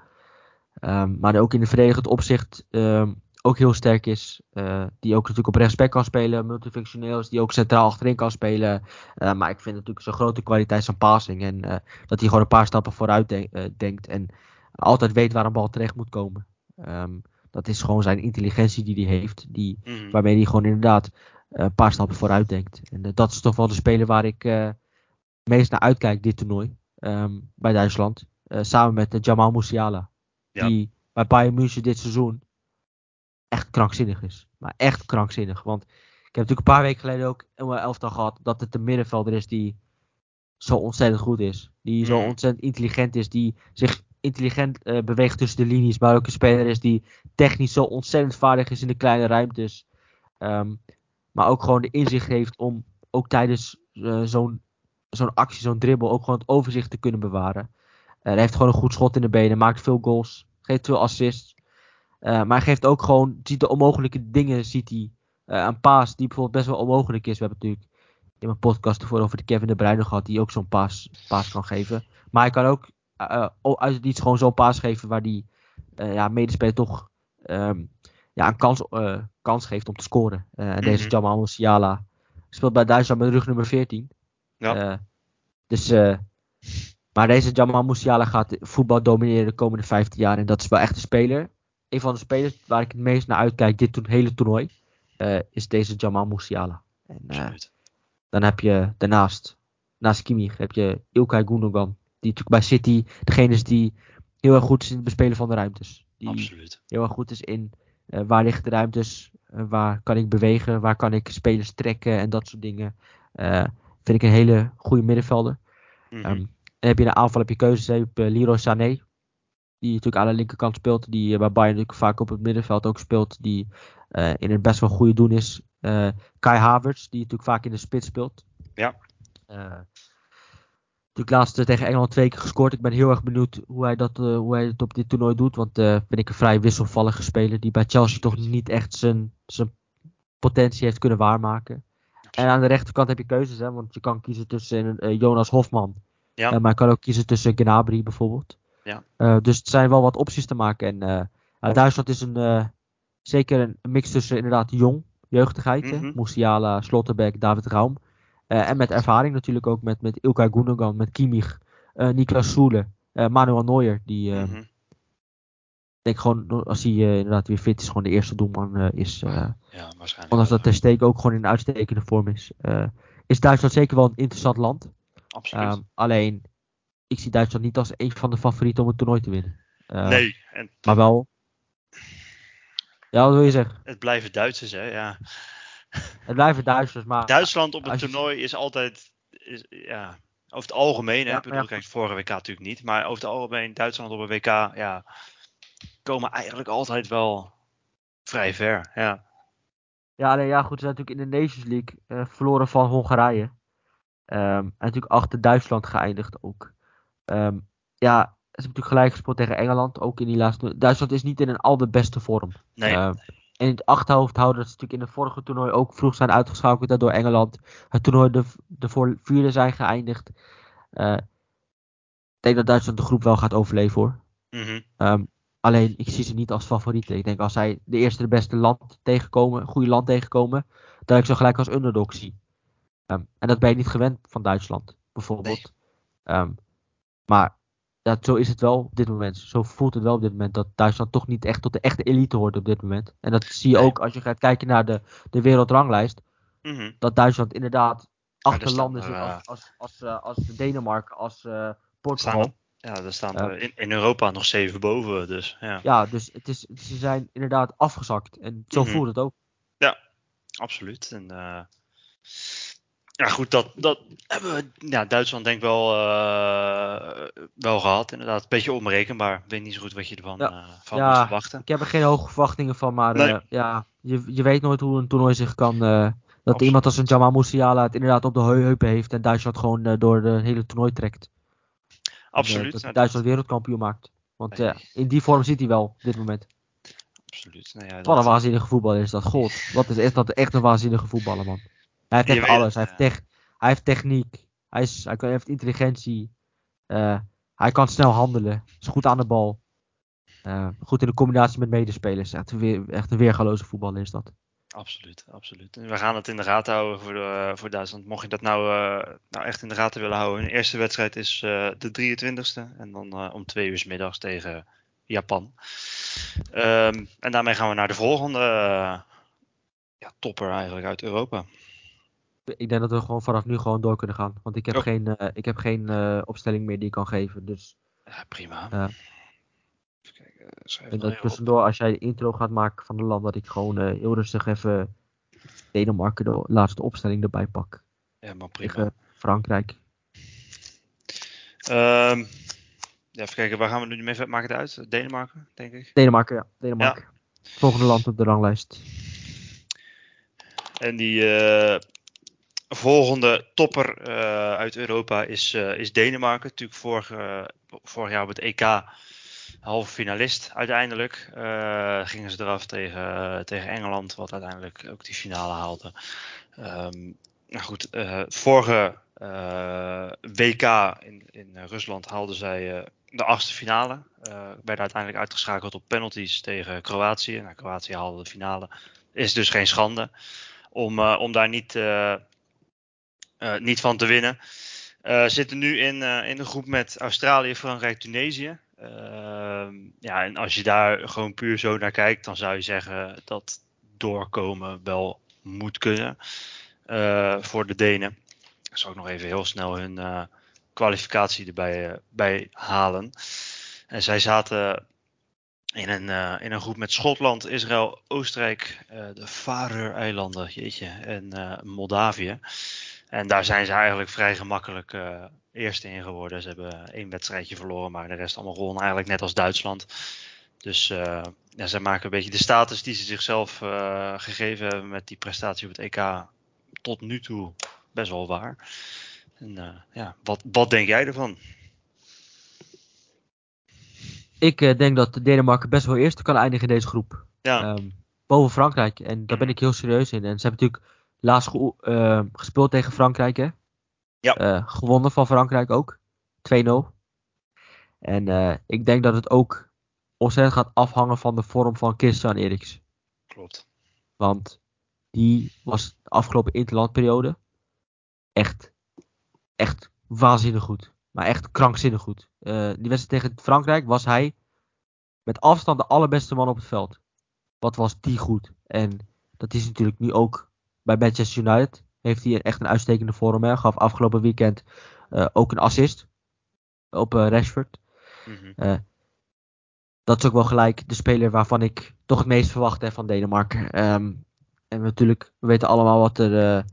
Um, maar ook in de verdedigend opzicht um, ook heel sterk is. Uh, die ook natuurlijk op rechtsback kan spelen. Multifunctioneel is. Die ook centraal achterin kan spelen. Uh, maar ik vind natuurlijk zo'n grote kwaliteit van passing. En uh, dat hij gewoon een paar stappen vooruit de denkt. En altijd weet waar een bal terecht moet komen. Um, dat is gewoon zijn intelligentie die hij heeft. Die, mm. Waarmee hij gewoon inderdaad een paar stappen vooruit denkt. En dat is toch wel de speler waar ik meest naar uitkijk dit toernooi um, bij Duitsland. Samen met Jamal Musiala. Ja. Die bij Bayern München dit seizoen echt krankzinnig is. Maar echt krankzinnig. Want ik heb natuurlijk een paar weken geleden ook in mijn elftal gehad dat het een middenvelder is die zo ontzettend goed is. Die zo mhm. ontzettend intelligent is. Die zich intelligent uh, beweegt tussen de linies. Maar ook een speler is die technisch zo ontzettend vaardig is in de kleine ruimtes. Um, maar ook gewoon de inzicht heeft om ook tijdens uh, zo'n zo'n actie, zo'n dribbel ook gewoon het overzicht te kunnen bewaren. Uh, hij heeft gewoon een goed schot in de benen, maakt veel goals, geeft veel assists. Uh, maar hij geeft ook gewoon, ziet de onmogelijke dingen, ziet hij. Een paas die bijvoorbeeld best wel onmogelijk is. We hebben natuurlijk in mijn podcast ervoor over de Kevin de Bruyne gehad, die ook zo'n paas, paas kan geven. Maar hij kan ook uit het iets gewoon zo'n paas geven waar die ja, medespeler toch um, ja, een kans, kans geeft om te scoren. En mm -hmm. deze Jamal Musiala speelt bij Duitsland met rug nummer 14. Ja. Uh, dus, maar deze Jamal Musiala gaat voetbal domineren de komende 15 jaar. En dat is wel echt een speler. Een van de spelers waar ik het meest naar uitkijk dit to hele toernooi. Uh, is deze Jamal Musiala. En, dan heb je daarnaast, naast Kimmich, heb je Ilkay Gundogan. Die natuurlijk bij City degene is die heel erg goed is in het bespelen van de ruimtes. Die Absoluut. heel erg goed is in waar liggen de ruimtes, waar kan ik bewegen, waar kan ik spelers trekken en dat soort dingen. Vind ik een hele goede middenvelder. Mm -hmm. um, en heb je in de aanval heb je keuzes. Je hebt uh, Leroy Sané. Die natuurlijk aan de linkerkant speelt. Die bij Bayern natuurlijk vaak op het middenveld ook speelt. Die uh, in een best wel goede doen is. Kai Havertz. Die natuurlijk vaak in de spits speelt. Ja. Natuurlijk laatst tegen Engeland twee keer gescoord. Ik ben heel erg benieuwd hoe hij, dat, hoe hij het op dit toernooi doet. Want uh, ben ik een vrij wisselvallige speler. Die bij Chelsea toch niet echt zijn, zijn potentie heeft kunnen waarmaken. En aan de rechterkant heb je keuzes, hè, want je kan kiezen tussen uh, Jonas Hofman. Ja. Maar je kan ook kiezen tussen Gnabry bijvoorbeeld. Ja. Uh, dus het zijn wel wat opties te maken. En Duitsland is een, zeker een mix tussen inderdaad jong, jeugdigheid. Mm -hmm. Musiala, Slotterbeck, David Raum. en met ervaring natuurlijk ook met, met Ilkay Gundogan, met Kimmich, Niklas Soele, Manuel Neuer. Die, mm -hmm. denk gewoon, als hij uh, inderdaad weer fit is, gewoon de eerste doelman uh, is. Uh, ja, waarschijnlijk. Ondanks dat Ter Steek ook gewoon in uitstekende vorm is. is Duitsland zeker wel een interessant land. Absoluut. Um, alleen, ik zie Duitsland niet als een van de favorieten om het toernooi te winnen. nee. En... Maar wel... Ja, wat wil je zeggen? Het blijven Duitsers, hè, ja. Het blijven Duitsers, maar... Duitsland op het toernooi is altijd... Is, ja, over het algemeen, hè, ik bedoel, kijk, vorige WK natuurlijk niet, maar over het algemeen, Duitsland op een WK, ja, komen eigenlijk altijd wel vrij ver, ja. Ja, alleen ja, goed, ze zijn natuurlijk in de Nations League uh, verloren van Hongarije. Um, en natuurlijk achter Duitsland geëindigd ook. Um, ja, ze hebben natuurlijk gelijk gespeeld tegen Engeland, ook in die laatste... Duitsland is niet in een al de beste vorm. Nee. Uh, en in het achterhoofd houden dat ze natuurlijk in de vorige toernooi ook vroeg zijn uitgeschakeld door Engeland. Het toernooi de, de voor vierde zijn geëindigd. Uh, ik denk dat Duitsland de groep wel gaat overleven hoor. Mm um, alleen ik zie ze niet als favorieten. Ik denk als zij de eerste de beste land tegenkomen, goede land tegenkomen, dat ik ze gelijk als underdog zie. Um, en dat ben je niet gewend van Duitsland bijvoorbeeld. Nee. Um, maar ja, zo is het wel op dit moment. Zo voelt het wel op dit moment dat Duitsland toch niet echt tot de echte elite hoort op dit moment. En dat zie je ook als je gaat kijken naar de, de wereldranglijst. Mm -hmm. Dat Duitsland inderdaad achter landen zit als, als, als, uh, als Denemarken, als uh, Portugal. Staan, ja, daar staan uh, in, in Europa nog zeven boven. Dus, ja. ja, dus het is, ze zijn inderdaad afgezakt. En zo mm -hmm. voelt het ook. Ja, absoluut. En, ja, goed, dat, dat hebben we, ja, Duitsland denk ik wel, uh, wel gehad. Inderdaad, een beetje onberekenbaar. Ik weet niet zo goed wat je ervan ja. uh, van ja, moet verwachten. Ik heb er geen hoge verwachtingen van, maar nee. uh, ja, je, je weet nooit hoe een toernooi zich kan... dat Absoluut. iemand als een Jamal Musiala het inderdaad op de heupen heeft en Duitsland gewoon door de hele toernooi trekt. Absoluut. En, dat Duitsland dat... wereldkampioen maakt. Want nee. in die vorm zit hij wel op dit moment. Absoluut. Nou ja, Wat een waanzinnige voetballer is dat. God, wat is echt, dat echt een waanzinnige voetballer, man. Hij heeft echt alles. Hij heeft, tech, hij heeft techniek. Hij, is, hij heeft intelligentie. Uh, hij kan snel handelen. Is goed aan de bal. Uh, goed in de combinatie met medespelers. Echt een, weer, echt een weergaloze voetballer is dat. Absoluut, absoluut. We gaan het in de gaten houden voor, de, voor Duitsland. Mocht je dat nou, uh, nou echt in de gaten willen houden. Hun eerste wedstrijd is de 23e. En dan om twee uur s middags tegen Japan. Um, en daarmee gaan we naar de volgende ja, topper eigenlijk uit Europa ik denk dat we gewoon vanaf nu gewoon door kunnen gaan. Want ik heb oh. geen, uh, ik heb geen uh, opstelling meer die ik kan geven. Dus, ja, prima. Uh, even kijken, en dat tussendoor, als jij de intro gaat maken van de land, dat ik gewoon heel rustig even Denemarken de laatste opstelling erbij pak. Ja, maar prima. Tegen Frankrijk. Um, ja, even kijken, waar gaan we nu mee? Maakt het uit? Denemarken, denk ik. Denemarken, ja. Denemarken. Ja. Volgende land op de ranglijst. En die volgende topper uh, uit Europa is, uh, is Denemarken. Natuurlijk vorig, uh, vorig jaar op het EK halve finalist uiteindelijk. gingen ze eraf tegen, tegen Engeland, wat uiteindelijk ook die finale haalde. Um, nou goed, vorige WK in, in Rusland haalden zij de achtste finale. werden uiteindelijk uitgeschakeld op penalties tegen Kroatië. Nou, Kroatië haalde de finale. Is dus geen schande om, om daar niet niet van te winnen. Uh, zitten nu in, uh, in een groep met Australië, Frankrijk, Tunesië. Ehm, ja, en als je daar gewoon puur zo naar kijkt, dan zou je zeggen dat doorkomen wel moet kunnen voor de Denen. Ik zal ook nog even heel snel hun kwalificatie erbij bij halen. En zij zaten in een, in een groep met Schotland, Israël, Oostenrijk, de Faroe-eilanden, jeetje, en Moldavië. En daar zijn ze eigenlijk vrij gemakkelijk uh, eerste in geworden. Ze hebben één wedstrijdje verloren, maar de rest allemaal gewonnen. Eigenlijk net als Duitsland. Dus uh, ja, ze maken een beetje de status die ze zichzelf uh, gegeven hebben met die prestatie op het EK tot nu toe best wel waar. En ja, wat, wat denk jij ervan? Ik denk dat Denemarken best wel eerste kan eindigen in deze groep. Ja. Um, boven Frankrijk. En daar ben ik heel serieus in. En ze hebben natuurlijk Laatst ge uh, gespeeld tegen Frankrijk, hè? Ja. Uh, gewonnen van Frankrijk ook. 2-0. En uh, ik denk dat het ook ontzettend gaat afhangen van de vorm van Christian Eriks. Klopt. Want die was de afgelopen interlandperiode echt, echt waanzinnig goed. Maar echt krankzinnig goed. die wedstrijd tegen Frankrijk was hij met afstand de allerbeste man op het veld. Wat was die goed? En dat is natuurlijk nu ook bij Manchester United. Heeft hij echt een uitstekende vorm. Hij gaf afgelopen weekend uh, ook een assist op uh, Rashford. Mm -hmm. dat is ook wel gelijk de speler waarvan ik toch het meest verwacht heb van Denemarken. Um, en natuurlijk, we weten allemaal wat er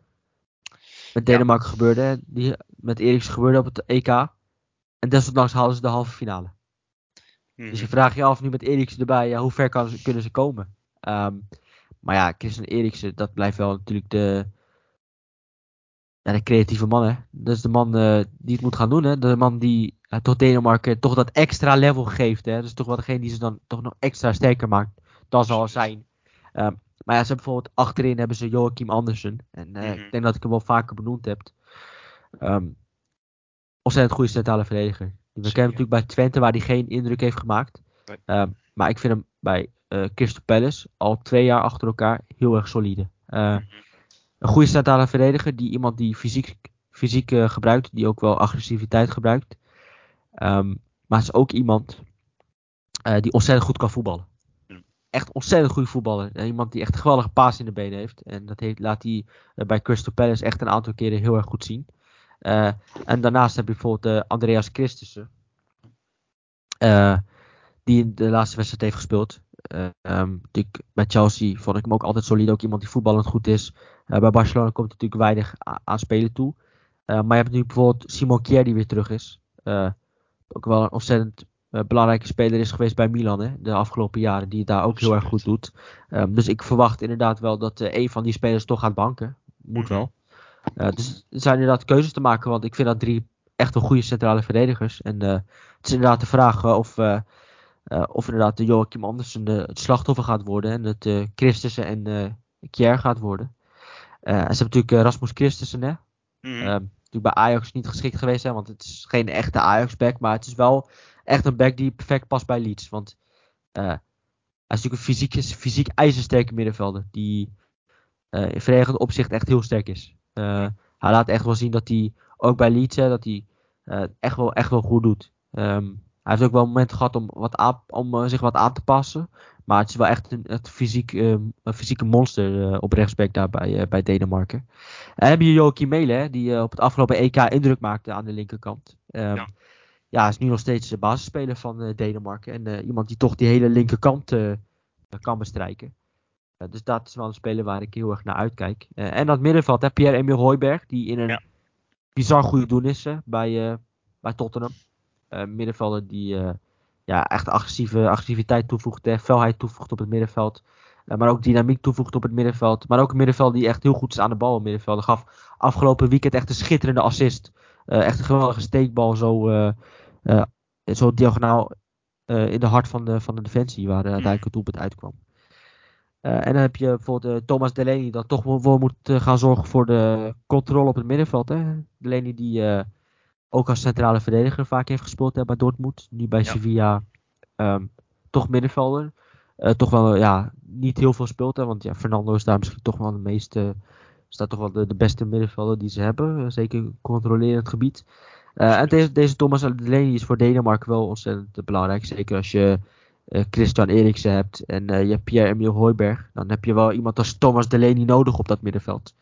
met Denemarken ja. gebeurde. Die met Eriksen gebeurde op het EK. En desondanks haalden ze de halve finale. Mm -hmm. Dus je mhm. vraagt je af nu met Eriksen erbij, ja, hoe ver kan kunnen ze komen? Um, maar ja, Christian Eriksen, dat blijft wel natuurlijk de, ja, de creatieve man. Hè? Dat is de man uh, die het moet gaan doen. Hè? De man die uh, tot Denemarken toch dat extra level geeft. Hè? Dat is toch wel degene die ze dan toch nog extra sterker maakt. Dan zal zijn. Um, maar ja, ze hebben bijvoorbeeld achterin hebben ze Joachim Andersen. En uh, mm-hmm. ik denk dat ik hem wel vaker benoemd heb. Um, ontzettend goede centrale verdediger. We kennen hem natuurlijk bij Twente waar hij geen indruk heeft gemaakt. Um, maar ik vind hem bij uh, Crystal Palace al twee jaar achter elkaar heel erg solide. Mm-hmm. Een goede centrale verdediger, die iemand die fysiek, fysiek uh, gebruikt, die ook wel agressiviteit gebruikt. Um, maar is ook iemand die ontzettend goed kan voetballen. Echt ontzettend goed voetballen. iemand die echt een geweldige paas in de benen heeft. En dat heeft, laat hij bij Crystal Palace echt een aantal keren heel erg goed zien. en daarnaast heb je bijvoorbeeld Andreas Christensen. die in de laatste wedstrijd heeft gespeeld. Uh, um, bij Chelsea vond ik hem ook altijd solide. Ook iemand die voetballend goed is. Uh, bij Barcelona komt natuurlijk weinig aan spelen toe. Uh, maar je hebt nu bijvoorbeeld Simon Kier die weer terug is. ook wel een ontzettend belangrijke speler is geweest bij Milan hè, de afgelopen jaren. Die het daar ook heel erg goed doet. Um, dus ik verwacht inderdaad wel dat een van die spelers toch gaat banken. Moet wel. dus er zijn inderdaad keuzes te maken. Want ik vind dat drie echt een goede centrale verdedigers. En het is inderdaad de vraag of of inderdaad de Joachim Andersen de, het slachtoffer gaat worden en het uh, Christensen en uh, Kjær gaat worden. en ze hebben natuurlijk Rasmus Christensen, hè. Mm. natuurlijk bij Ajax niet geschikt geweest, hè, want het is geen echte Ajax-back, maar het is wel echt een back die perfect past bij Leeds. Want hij is natuurlijk een fysiek, fysiek ijzersterke middenvelder, die in verdedigend opzicht echt heel sterk is. hij laat echt wel zien dat hij, ook bij Leeds, hè, dat hij echt, wel, echt wel goed doet. Um, hij heeft ook wel momenten gehad om, wat aan, om uh, zich wat aan te passen. Maar het is wel echt een, het fysiek, uh, een fysieke monster uh, op rechtsback daar bij, bij Denemarken. En heb je Joachim Mele, die op het afgelopen EK indruk maakte aan de linkerkant. Um, ja. ja, is nu nog steeds de basisspeler van Denemarken. En iemand die toch die hele linkerkant kan bestrijken. dus dat is wel een speler waar ik heel erg naar uitkijk. en dat middenveld, Pierre-Emil Hooiberg, die in een ja. bizar goede doen is bij, bij Tottenham. Uh, middenvelder die uh, ja, echt agressieve, agressiviteit toevoegt, hè, felheid toevoegt op het middenveld. Uh, maar ook dynamiek toevoegt op het middenveld. Maar ook een middenveld die echt heel goed is aan de bal. Een middenvelder gaf afgelopen weekend echt een schitterende assist. echt een geweldige steekbal zo, zo diagonaal in de hart van de, van de defensie waar uiteindelijk het doelpunt uitkwam. En dan heb je bijvoorbeeld Thomas Delaney, dat toch wel moet gaan zorgen voor de controle op het middenveld. Hè? Delaney die ook als centrale verdediger vaak heeft gespeeld hè, bij Dortmund. Nu bij ja. Sevilla um, toch middenvelder. Uh, toch wel ja, niet heel veel speelt. Hè, want ja, Fernando is daar misschien toch wel de meeste. Staat toch wel de, de beste middenvelder die ze hebben. Uh, zeker controlerend gebied. Uh, en deze, deze Thomas Delaney is voor Denemarken wel ontzettend belangrijk. Zeker als je Christian Eriksen hebt en je hebt Pierre-Emile Hooiberg. Dan heb je wel iemand als Thomas Delaney nodig op dat middenveld.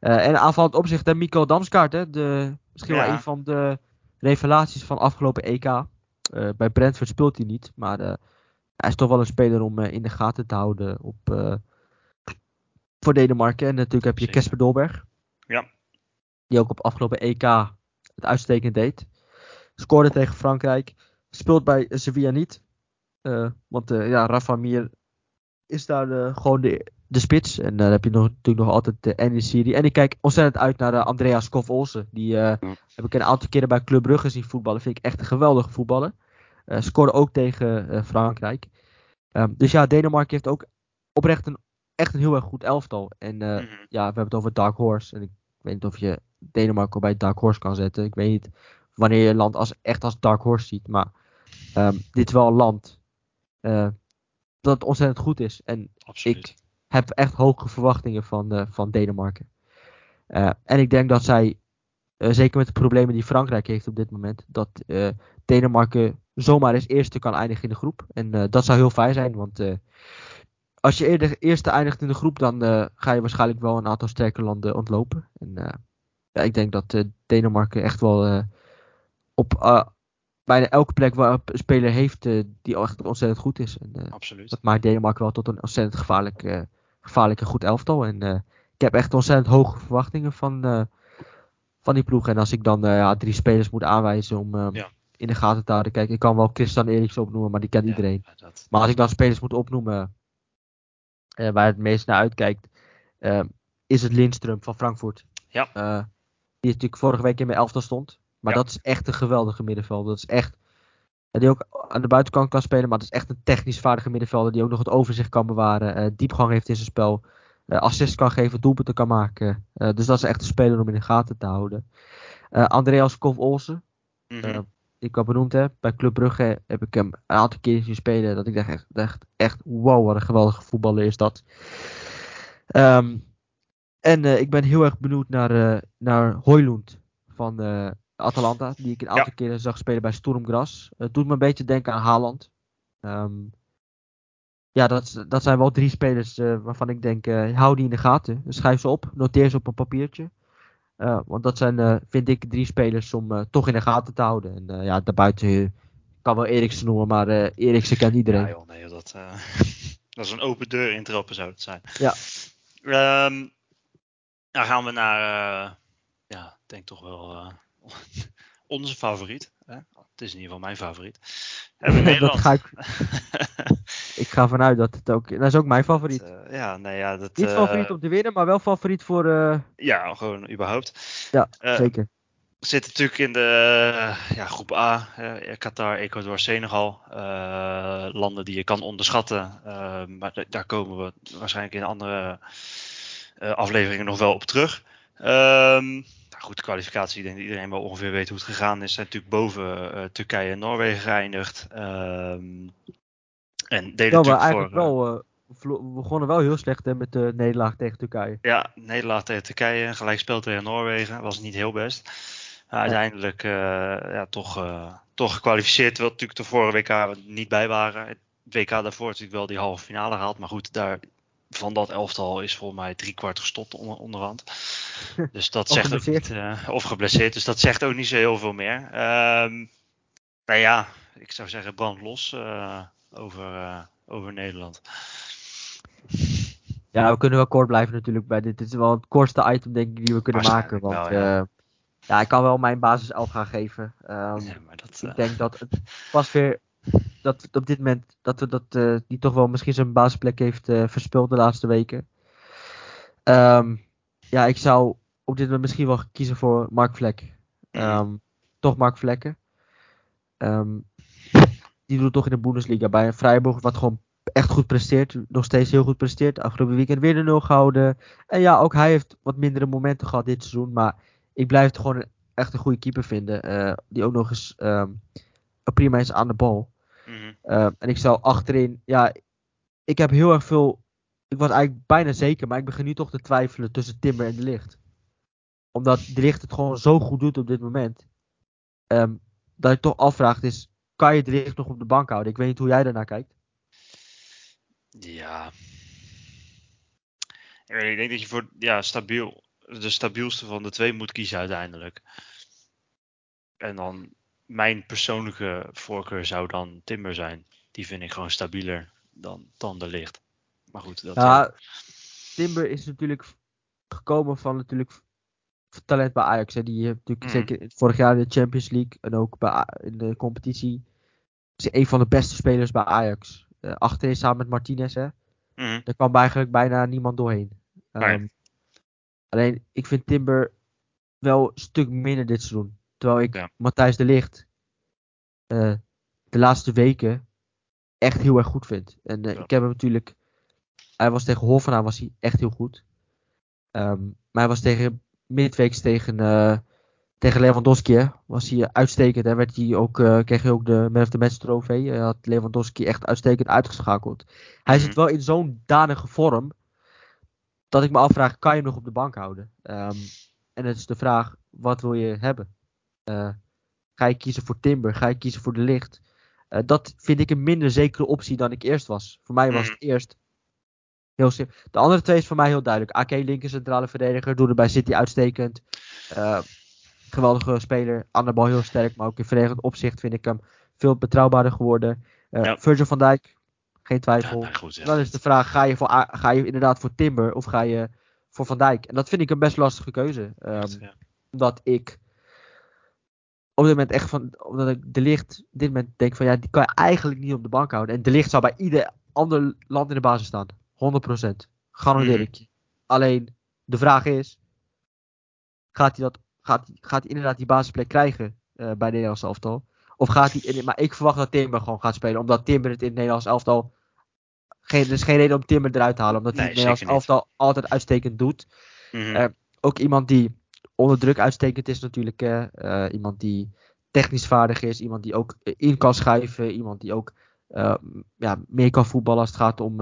en aanvallend opzicht, hè, Miko Damskaart, hè, de Misschien wel een van de revelaties van afgelopen EK. Uh, eh, bij Brentford speelt hij niet, maar uh, hij is toch wel een speler om uh, in de gaten te houden op, voor Denemarken. En natuurlijk heb je Kesper Dolberg. Ja. Die ook op afgelopen EK het uitstekend deed. Scoorde tegen Frankrijk. Speelt bij Sevilla niet. want ja, Rafa Mir is daar gewoon de, de spits. En dan heb je nog, natuurlijk nog altijd de N-serie. En ik kijk ontzettend uit naar uh, Andreas Kof Olsen. Die uh, heb ik een aantal keren bij Club Brugge zien voetballen. Vind ik echt een geweldige voetballer. Uh, scoorde ook tegen Frankrijk. Um, dus ja, Denemarken heeft ook oprecht een, echt een heel erg goed elftal. En -hmm. ja, we hebben het over Dark Horse. En ik weet niet of je Denemarken bij Dark Horse kan zetten. Ik weet niet wanneer je een land als, echt als Dark Horse ziet. Maar um, dit is wel een land dat ontzettend goed is. En Absoluut. ik heb echt hoge verwachtingen van, uh, van Denemarken. Uh, en ik denk dat zij zeker met de problemen die Frankrijk heeft op dit moment. Dat Denemarken zomaar eens eerste kan eindigen in de groep. En dat zou heel fijn zijn, want als je eerder eerste eindigt in de groep, dan ga je waarschijnlijk wel een aantal sterke landen ontlopen. En ja, ik denk dat Denemarken echt wel op bijna elke plek waar een speler heeft die echt ontzettend goed is. En, Absoluut. Dat maakt Denemarken wel tot een ontzettend gevaarlijk, gevaarlijk goed elftal. En ik heb echt ontzettend hoge verwachtingen van, van die ploeg. En als ik dan ja, drie spelers moet aanwijzen om ja. in de gaten te houden. Kijk, ik kan wel Christian Eriksen opnoemen, maar die kent ja, iedereen. Dat... Maar als ik dan spelers moet opnoemen waar het meest naar uitkijkt, is het Lindström van Frankfurt. Ja. die natuurlijk vorige week in mijn elftal stond. Maar dat is echt een geweldige middenvelder. Dat is echt. Die ook aan de buitenkant kan spelen, maar dat is echt een technisch vaardige middenvelder. Die ook nog het overzicht kan bewaren. Uh, diepgang heeft in zijn spel. Uh, assist kan geven, doelpunten kan maken. Uh, dus dat is echt een speler om in de gaten te houden. Andreas Kov Olsen. Mm -hmm. die ik al benoemd heb. Bij Club Brugge heb ik hem een aantal keer zien spelen. Dat ik dacht echt, echt, echt wow, wat een geweldige voetballer is dat. Um, en ik ben heel erg benieuwd naar, naar Hoylund van Atalanta, die ik een aantal ja. keren zag spelen bij Stormgras. Het doet me een beetje denken aan Haaland. Um, ja, dat, dat zijn wel drie spelers uh, waarvan ik denk, uh, hou die in de gaten. Schrijf ze op, noteer ze op een papiertje. Uh, want dat zijn, vind ik, drie spelers om toch in de gaten te houden. En ja, daarbuiten kan wel Eriksen noemen, maar Eriksen kent iedereen. Ja joh, nee, dat, *laughs* dat is een open deur intrappen zou het zijn. Ja. Um, dan gaan we naar, ja, ik denk toch wel onze favoriet. Hè? Het is in ieder geval mijn favoriet. *laughs* dat ga ik. *laughs* ik ga vanuit dat het ook. Dat is ook mijn favoriet. Dat, uh, ja, nee, ja, dat, Niet favoriet uh, om te winnen, maar wel favoriet voor. Uh... Ja, gewoon überhaupt. Ja, zeker. Zit natuurlijk in de ja, groep A, Qatar, Ecuador, Senegal. landen die je kan onderschatten. maar daar komen we waarschijnlijk in andere afleveringen nog wel op terug. Um, goed, de kwalificatie, ik denk dat iedereen wel ongeveer weet hoe het gegaan is. Zijn natuurlijk boven uh, Turkije en Noorwegen geëindigd. Um, en deden nou, natuurlijk eigenlijk voor, wel, uh, we begonnen wel heel slecht hè, met de nederlaag tegen Turkije. Ja, nederlaag tegen Turkije, gelijkspel tegen Noorwegen, was niet heel best. Uiteindelijk ja, toch, toch gekwalificeerd, terwijl natuurlijk de vorige WK niet bij waren. Het WK daarvoor natuurlijk wel die halve finale gehaald, maar goed, daar van dat elftal is volgens mij drie kwart gestopt onder, onderhand. *laughs* Dus dat zegt ook niet, uh, of geblesseerd. Dus dat zegt ook niet zo heel veel meer. Um, nou ja, ik zou zeggen brand los uh, over, uh, over Nederland. Ja, we kunnen wel kort blijven natuurlijk bij dit. Dit is wel het kortste item denk ik die we kunnen maken. Want wel, ja. ja. ik kan wel mijn basis 11 gaan geven. Um, ja, maar dat, ik denk dat het pas weer dat op dit moment dat we dat uh, die toch wel misschien zijn basisplek heeft uh, verspeeld de laatste weken. Um, ja, ik zou op dit moment misschien wel kiezen voor Mark Vlek. Um, toch Mark Vlekken. Um, die doet toch in de Bundesliga bij Freiburg, wat gewoon echt goed presteert. Nog steeds heel goed presteert. Afgelopen weekend weer de nul gehouden. En ja, ook hij heeft wat mindere momenten gehad dit seizoen. Maar ik blijf het gewoon echt een goede keeper vinden. Uh, die ook nog eens prima is aan de bal. Mm-hmm. Uh, en ik zou achterin, ja, ik heb heel erg veel. Ik was eigenlijk bijna zeker, maar ik begin nu toch te twijfelen tussen Timber en De Licht. Omdat De Licht het gewoon zo goed doet op dit moment. Um, dat ik toch afvraag is, kan je De Licht nog op de bank houden? Ik weet niet hoe jij daarnaar kijkt. Ja. Ik denk dat je voor ja, stabiel, de stabielste van de twee moet kiezen uiteindelijk. En dan mijn persoonlijke voorkeur zou dan Timber zijn. Die vind ik gewoon stabieler dan, dan de licht. Maar goed, dat ja, Timber is natuurlijk gekomen van natuurlijk talent bij Ajax. Hè. Die heeft natuurlijk mm. zeker vorig jaar in de Champions League en ook bij, in de competitie. Is een van de beste spelers bij Ajax. Uh, achterin samen met Martinez. Hè. Mm. Daar kwam eigenlijk bijna niemand doorheen. Um, alleen, ik vind Timber wel een stuk minder dit seizoen. Terwijl ik ja. Matthijs de Licht uh, de laatste weken echt heel erg goed vind. En uh, ja. ik heb hem natuurlijk. Hij was tegen Hoffenheim was hij echt heel goed. Um, maar hij was tegen midweeks tegen, uh, tegen Lewandowski. Was hij uitstekend. En werd hij ook, kreeg hij ook de Man of the Match trofee. Hij had Lewandowski echt uitstekend uitgeschakeld. Hij zit wel in zo'n danige vorm. Dat ik me afvraag, kan je hem nog op de bank houden? Um, en het is de vraag, wat wil je hebben? Uh, ga je kiezen voor Timber? Ga je kiezen voor de licht? Uh, dat vind ik een minder zekere optie dan ik eerst was. Voor mij was het eerst heel simpel. De andere twee is voor mij heel duidelijk. AK linker centrale verdediger, doet er bij City uitstekend. Uh, geweldige speler, aan de bal heel sterk, maar ook in verdedigend opzicht vind ik hem veel betrouwbaarder geworden. Ja. Virgil van Dijk, geen twijfel. Ja, goed, ja. Dan is de vraag, ga je, voor, ga je inderdaad voor Timber of ga je voor Van Dijk? En dat vind ik een best lastige keuze. Um, omdat ik op dit moment echt van, omdat ik de licht, dit moment denk van ja, die kan je eigenlijk niet op de bank houden. En de licht zou bij ieder ander land in de basis staan. 100%. Garandeer mm. ik je. Alleen, de vraag is, gaat hij, dat, gaat, gaat hij inderdaad die basisplek krijgen uh, bij de Nederlandse elftal? Of gaat hij, maar ik verwacht dat Timber gewoon gaat spelen, omdat Timber het in het Nederlands elftal, geen, er is geen reden om Timber eruit te halen, omdat hij het Nederlands elftal altijd uitstekend doet. Mm -hmm. ook iemand die onder druk uitstekend is natuurlijk. Uh, iemand die technisch vaardig is. Iemand die ook in kan schuiven. Iemand die ook uh, ja, meer kan voetballen als het gaat om.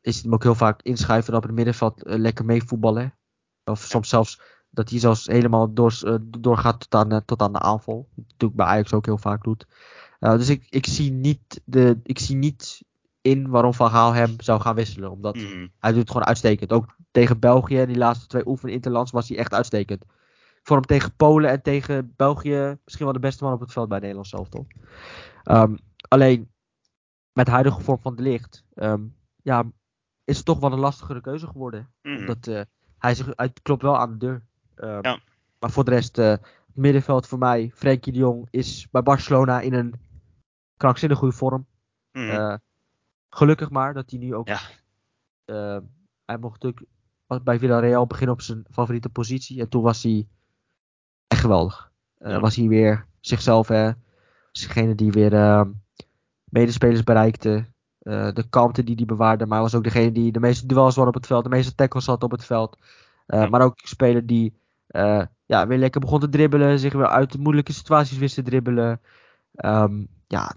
Is hem ook heel vaak inschuiven op het middenveld lekker mee voetballen. Of soms zelfs dat hij zelfs helemaal door, doorgaat tot aan, tot aan de aanval. Dat natuurlijk bij Ajax ook heel vaak doet. dus ik, ik, zie niet de, ik zie niet in waarom Van Gaal hem zou gaan wisselen. Omdat mm. hij doet het gewoon uitstekend. Ook tegen België, die laatste twee oefen interlands, was hij echt uitstekend. Voor hem tegen Polen en tegen België misschien wel de beste man op het veld bij Nederland zelf, toch? Um, alleen, met de huidige vorm van de licht, um, ja, is het toch wel een lastigere keuze geworden. Mm. Omdat uh, hij, zich, hij klopt wel aan de deur. Um, ja. Maar voor de rest, uh, het middenveld voor mij, Frenkie de Jong is bij Barcelona in een krankzinnig goede vorm. Mm. Uh, Gelukkig maar dat hij nu ook. Ja. Uh, hij mocht natuurlijk bij Villarreal beginnen op zijn favoriete positie. En toen was hij echt geweldig. Uh, Was hij weer zichzelf, hè. Was degene die weer uh, medespelers bereikte. de kanten die hij bewaarde. Maar hij was ook degene die de meeste duels won op het veld. De meeste tackles had op het veld. Ja. Maar ook speler die ja, weer lekker begon te dribbelen. Zich weer uit moeilijke situaties wist te dribbelen. Um, ja,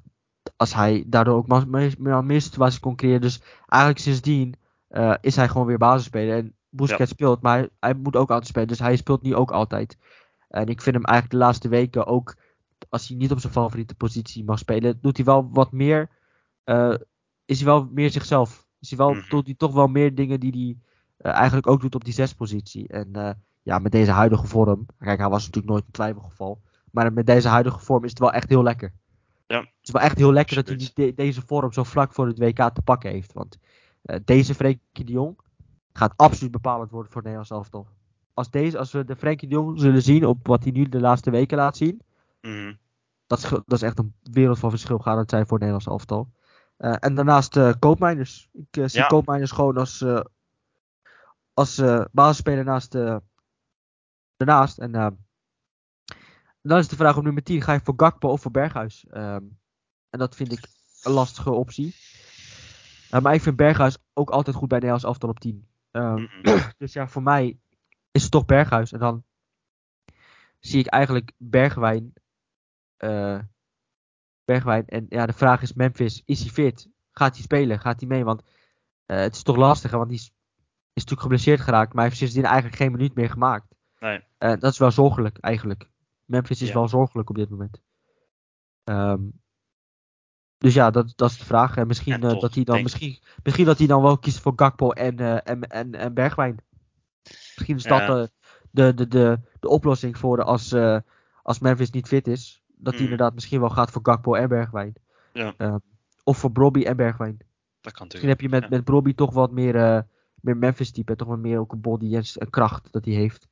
als hij daardoor ook meer, meer, situaties kon creëren. Dus eigenlijk sindsdien uh, is hij gewoon weer basisspeler. En Busquets speelt, maar hij, hij, moet ook altijd spelen. Dus hij speelt nu ook altijd. En ik vind hem eigenlijk de laatste weken ook, als hij niet op zijn favoriete positie mag spelen, doet hij wel wat meer. Uh, is hij wel meer zichzelf. Is hij wel, mm -hmm. doet hij toch wel meer dingen die hij uh, eigenlijk ook doet op die zespositie. En ja, met deze huidige vorm. Kijk, hij was natuurlijk nooit een twijfelgeval. Maar met deze huidige vorm is het wel echt heel lekker. Ja. Het is wel echt heel lekker dat hij de, deze vorm zo vlak voor het WK te pakken heeft. Want uh, deze Frenkie de Jong gaat absoluut bepalend worden voor het Nederlands elftal. Als, deze, als we de Frenkie de Jong zullen zien op wat hij nu de laatste weken laat zien. Mm. Dat, is, dat is echt een wereld van verschil gaat het zijn voor het Nederlands elftal. Uh, en daarnaast uh, Koopmeiners. Ik zie ja. Koopmeiners gewoon als, als basisspeler naast, daarnaast. En dan is de vraag op nummer 10. Ga je voor Gakpo of voor Berghuis? Um, en dat vind ik een lastige optie. Uh, maar ik vind Berghuis ook altijd goed bij Nederlands aftal op 10. Um, *clears throat* dus ja, voor mij is het toch Berghuis. En dan zie ik eigenlijk Bergwijn. Uh, Bergwijn. En ja, de vraag is Memphis. Is hij fit? Gaat hij spelen? Gaat hij mee? Want uh, het is toch lastig. Want hij is, is natuurlijk geblesseerd geraakt. Maar hij heeft sindsdien eigenlijk geen minuut meer gemaakt. Nee. dat is wel zorgelijk eigenlijk. Memphis is wel zorgelijk op dit moment. Um, dus ja, dat, dat is de vraag. En misschien, uh, dat hij dan, misschien, misschien dat hij dan wel kiest voor Gakpo en, uh, en, en, en Bergwijn. Misschien is dat de, de, de, de, oplossing voor als, uh, als Memphis niet fit is. Dat hij mm. inderdaad misschien wel gaat voor Gakpo en Bergwijn. Ja. Um, of voor Brobby en Bergwijn. Dat kan misschien heb je met, ja. met Brobby toch wat meer, meer Memphis type. Toch wat meer ook een body en kracht dat hij heeft.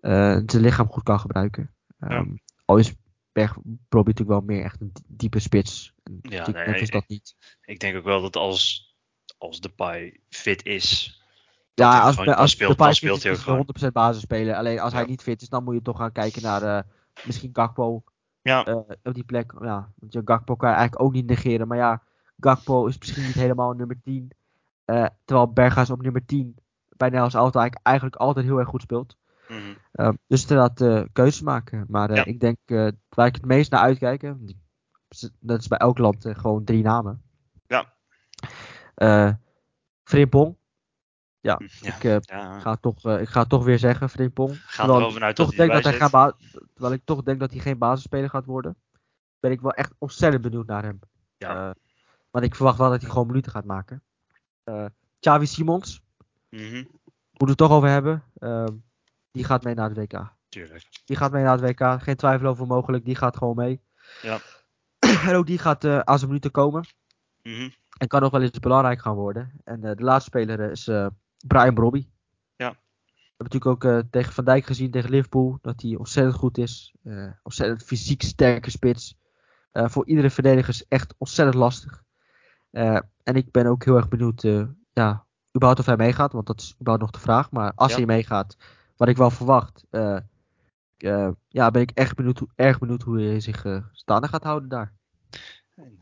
zijn lichaam goed kan gebruiken. Um, al is Berg probeert natuurlijk wel meer echt een diepe spits. Ja, nee, is dat niet. Ik denk ook wel dat als, als Depay fit is. Ja, als, gewoon, als speelt, Depay speelt hij ook gewoon. 100% basis spelen. Alleen als ja. hij niet fit is, dan moet je toch gaan kijken naar uh, misschien Gakpo. Ja. Uh, op die plek. Ja, want je Gakpo kan je eigenlijk ook niet negeren. Maar ja, Gakpo is misschien niet helemaal nummer 10. Uh, eh, terwijl Berghuis op nummer 10 bij Nederlands Auto eigenlijk altijd heel erg goed speelt. Mm -hmm. dus inderdaad uh, keuzes maken. Maar uh, ja. ik denk uh, waar ik het meest naar uitkijk, dat is bij elk land gewoon drie namen. Ja. Frimpong. ja, Ja, ik, eh, ja. ga toch, eh, ik ga toch weer zeggen, Frimpong. Ga Terwijl ik toch dat denk dat hij ba- terwijl ik toch denk dat hij geen basisspeler gaat worden. Ben ik wel echt ontzettend benieuwd naar hem. Ja. Eh, want ik verwacht wel dat hij gewoon minuten gaat maken. Eh Xavi Simons, Mhm, moeten we het toch over hebben. Ehm, die gaat mee naar het WK. Tuurlijk. Die gaat mee naar het WK. Geen twijfel over mogelijk. Die gaat gewoon mee. Ja. *clears throat* en ook die gaat eh, aan zijn minuten komen. Mhm, En kan nog wel eens belangrijk gaan worden. En eh, de laatste speler is eh, Brian Brobby. Ja. We hebben natuurlijk ook eh, tegen Van Dijk gezien, tegen Liverpool, dat hij ontzettend goed is. Ontzettend fysiek sterke spits. Voor iedere verdediger is echt ontzettend lastig. En ik ben ook heel erg benieuwd, ja, überhaupt of hij meegaat, want dat is überhaupt nog de vraag. Maar als Ja. hij meegaat, wat ik wel verwacht, eh, eh, ja, ben ik echt benieuwd, hoe- erg benieuwd hoe hij zich eh, staande gaat houden daar. En,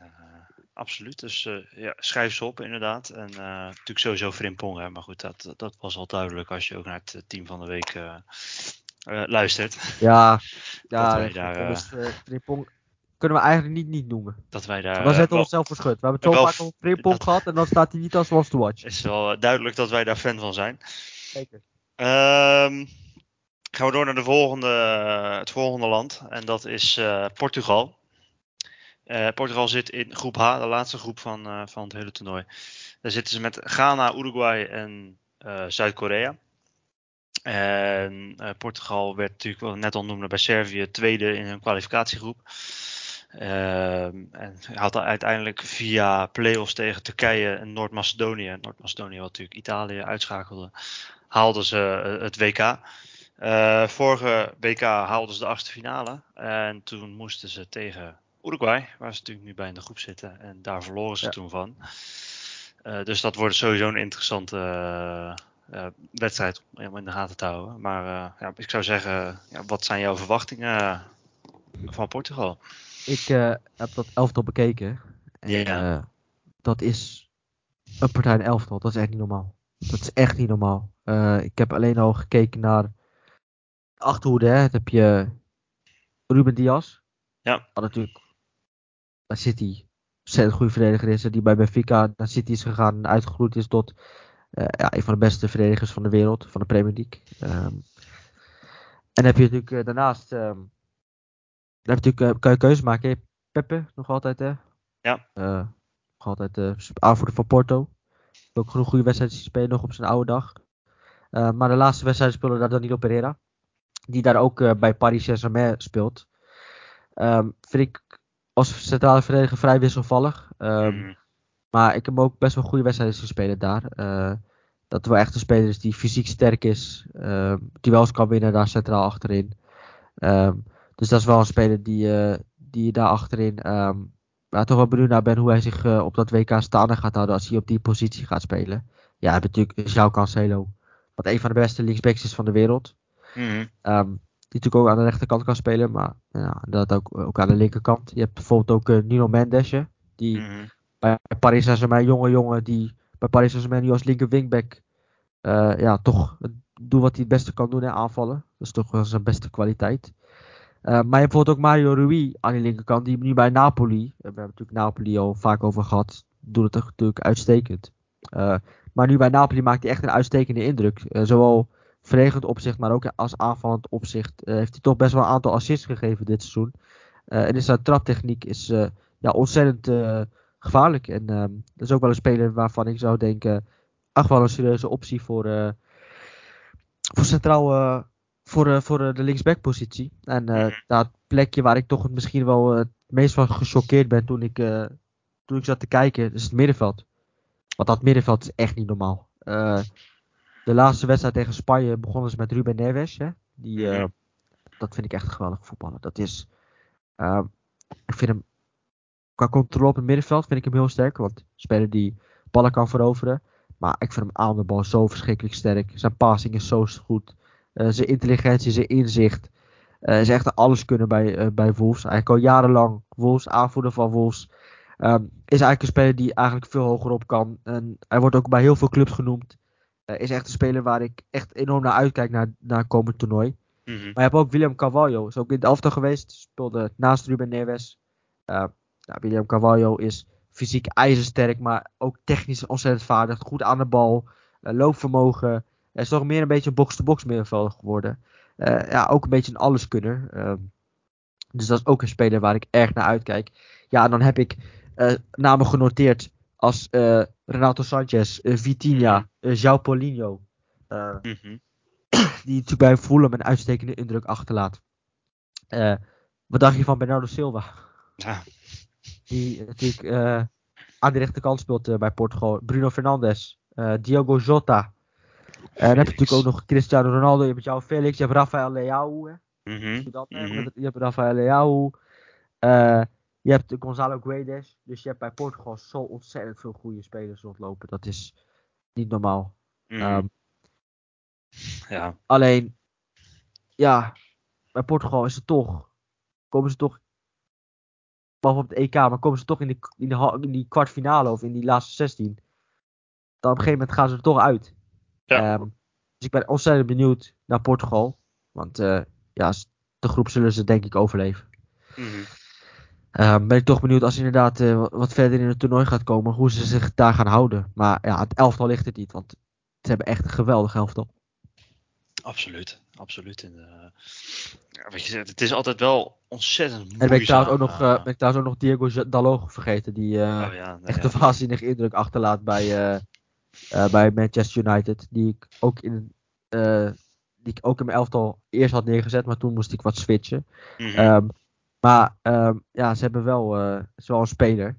absoluut. Dus ja, schrijf ze op inderdaad. En natuurlijk sowieso Frimpong. Hè. Maar goed, dat, dat was al duidelijk als je ook naar het team van de week luistert. Ja, ja *laughs* wij daar, Frimpong kunnen we eigenlijk niet niet noemen. Dat wij daar. Eh, zetten we wel- onszelf voor schut. We hebben het zo wel- vaak over Frimpong dat- gehad en dan staat hij niet als lost to watch. Het is wel duidelijk dat wij daar fan van zijn. Zeker. Ehm, gaan we door naar de volgende, het volgende land. En dat is eh, Portugal. Eh, Portugal zit in groep H, de laatste groep van, eh, van het hele toernooi. Daar zitten ze met Ghana, Uruguay en Zuid-Korea. En Portugal werd natuurlijk, wat we net al noemde, bij Servië tweede in hun kwalificatiegroep. Ehm, en had uiteindelijk via play-offs tegen Turkije en Noord-Macedonië, Noord-Macedonië wat natuurlijk Italië uitschakelde, haalden ze eh, het WK. Eh, vorige WK haalden ze de achtste finale. En toen moesten ze tegen Uruguay, waar ze natuurlijk nu bij in de groep zitten. En daar verloren ze Ja. toen van. Eh, dus dat wordt sowieso een interessante wedstrijd om in de gaten te houden. Maar ja, ik zou zeggen, ja, wat zijn jouw verwachtingen van Portugal? Ik heb dat elftal bekeken. En, Ja. dat is een partij elftal. Dat is echt niet normaal. Dat is echt niet normaal. Eh, ik heb alleen al gekeken naar de achterhoede. Hè. Dan heb je Ruben Diaz. Ja. Wat natuurlijk bij City ontzettend goede verdediger is. Die bij Benfica naar City is gegaan en uitgegroeid is tot eh, ja, een van de beste verdedigers van de wereld. Van de Premier League. Ehm, en dan heb je natuurlijk eh, daarnaast... ehm, dan heb je natuurlijk, kan je keuze maken. Je Pepe nog altijd, hè? Ja. Nog altijd aanvoerder van Porto. Ook genoeg goede wedstrijden spelen nog op zijn oude dag. Eh, maar de laatste wedstrijd speelde daar Danilo Pereira. Die daar ook eh, bij Paris Saint-Germain speelt. Ehm, vind ik als centrale verdediger vrij wisselvallig. Ehm, Mm, maar ik heb hem ook best wel goede wedstrijden zien spelen daar. Eh, dat wel echt een speler is die fysiek sterk is. ehm duels kan winnen daar centraal achterin. Dus dat is wel een speler die, eh, die daar achterin waar toch wel benieuwd naar ben hoe hij zich op dat WK staande gaat houden als hij op die positie gaat spelen. Ja, natuurlijk João Cancelo. Wat een van de beste linksbacks is van de wereld. mm, Ehm, die natuurlijk ook aan de rechterkant kan spelen, maar ja, dat ook, ook aan de linkerkant. Je hebt bijvoorbeeld ook eh, Nino Mendes, die mm, bij Paris Saint-Germain, jonge jongen die bij Paris Saint-Germain nu als linker wingback eh, ja, toch doet wat hij het beste kan doen, hè, aanvallen. Dat is toch wel zijn beste kwaliteit. Eh, maar je hebt bijvoorbeeld ook Mario Rui aan die linkerkant, die nu bij Napoli, eh, we hebben natuurlijk Napoli al vaak over gehad, doet het natuurlijk uitstekend. Maar nu bij Napoli maakt hij echt een uitstekende indruk. Eh, zowel verdedigend opzicht, maar ook als aanvallend opzicht eh, heeft hij toch best wel een aantal assists gegeven dit seizoen. Eh, en is zijn traptechniek is ja, ontzettend gevaarlijk. En ehm, dat is ook wel een speler waarvan ik zou denken, ach wel een serieuze optie voor, voor centraal, voor, eh, voor de linksback-positie. En Mhm. dat plekje waar ik toch misschien wel het meest van gechoqueerd ben toen ik, toen ik zat te kijken, is het middenveld. Want dat middenveld is echt niet normaal. Eh, de laatste wedstrijd tegen Spanje begonnen ze met Ruben Neves. Hè? Die, eh. Dat vind ik echt een geweldig voetballer. Dat is, eh, ik vind hem qua controle op het middenveld vind ik hem heel sterk. Want speler die ballen kan veroveren. Maar ik vind hem aan de bal zo verschrikkelijk sterk. Zijn passing is zo goed. Zijn intelligentie, zijn inzicht. Eh is echt alles kunnen bij, eh, bij Wolves. Eigenlijk al jarenlang Wolves, aanvoerder van Wolves. Ehm, is eigenlijk een speler die eigenlijk veel hoger op kan. En hij wordt ook bij heel veel clubs genoemd. Eh, is echt een speler waar ik echt enorm naar uitkijk naar, naar komend toernooi. mhm. Maar je hebt ook William Carvalho. Is ook in het elftal geweest. Speelde naast Ruben Neves. Uh, nou, William Carvalho is fysiek ijzersterk. Maar ook technisch ontzettend vaardig. Goed aan de bal. loopvermogen. Hij is toch meer een beetje een box-to-box middenvelder geworden. ja, ook een beetje een alleskunner. Ehm, dus dat is ook een speler waar ik erg naar uitkijk. Ja, en dan heb ik namen genoteerd als Renato Sanchez, Vitinha, uh, João Paulinho. Mhm. *clears throat* Die natuurlijk bij Fulham een uitstekende indruk achterlaat. wat dacht je van Bernardo Silva? Ja. Die natuurlijk aan de rechterkant speelt bij Portugal. Bruno Fernandes, Diogo Jota. En dan heb je natuurlijk ook nog Cristiano Ronaldo. Je hebt jouw Felix, je hebt Rafael Leao. Mm -hmm. dat, mm -hmm. Je hebt Rafael Leao. Uh, je hebt Gonzalo Guedes. Dus je hebt bij Portugal zo ontzettend veel goede spelers rondlopen. Dat is niet normaal. Mm -hmm. um, ja. Alleen, ja, bij Portugal is het toch, komen ze toch behalve op het EK, maar komen ze toch in die, in, de, in die kwartfinale of in die laatste 16. Dan op een gegeven moment gaan ze er toch uit. Ja. Um, dus ik ben ontzettend benieuwd naar Portugal. Want uh, ja, de groep zullen ze denk ik overleven. Mm -hmm. Um, ben ik toch benieuwd als inderdaad uh, wat verder in het toernooi gaat komen, hoe ze zich daar gaan houden. Maar ja, het elftal ligt het niet, want ze hebben echt een geweldig elftal. Absoluut, absoluut. En, uh, ja, wat je zegt, het is altijd wel ontzettend moeizaam. En ben ik trouwens ook nog, uh, ben ik trouwens ook nog Diego Dalot vergeten, die oh, ja, nee, echt ja. een waanzinnige indruk achterlaat bij, bij Manchester United. Die ik ook in die ik ook in mijn elftal eerst had neergezet, maar toen moest ik wat switchen. Mm -hmm. um, maar um, ja, ze hebben wel, wel een speler.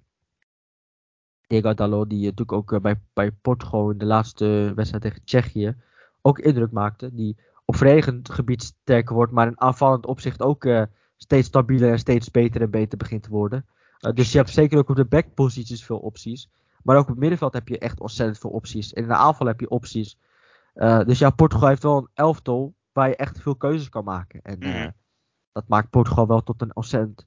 Diego Dalot, die natuurlijk ook bij, bij Portugal in de laatste wedstrijd tegen Tsjechië ook indruk maakte. Die op verdedigend gebied sterker wordt, maar in aanvallend opzicht ook uh, steeds stabieler en steeds beter en beter begint te worden. Dus je hebt zeker ook op de backposities veel opties. Maar ook op het middenveld heb je echt ontzettend veel opties. En in de aanval heb je opties. Dus ja, Portugal heeft wel een elftal waar je echt veel keuzes kan maken. En mm. Dat maakt Portugal wel tot een ontzettend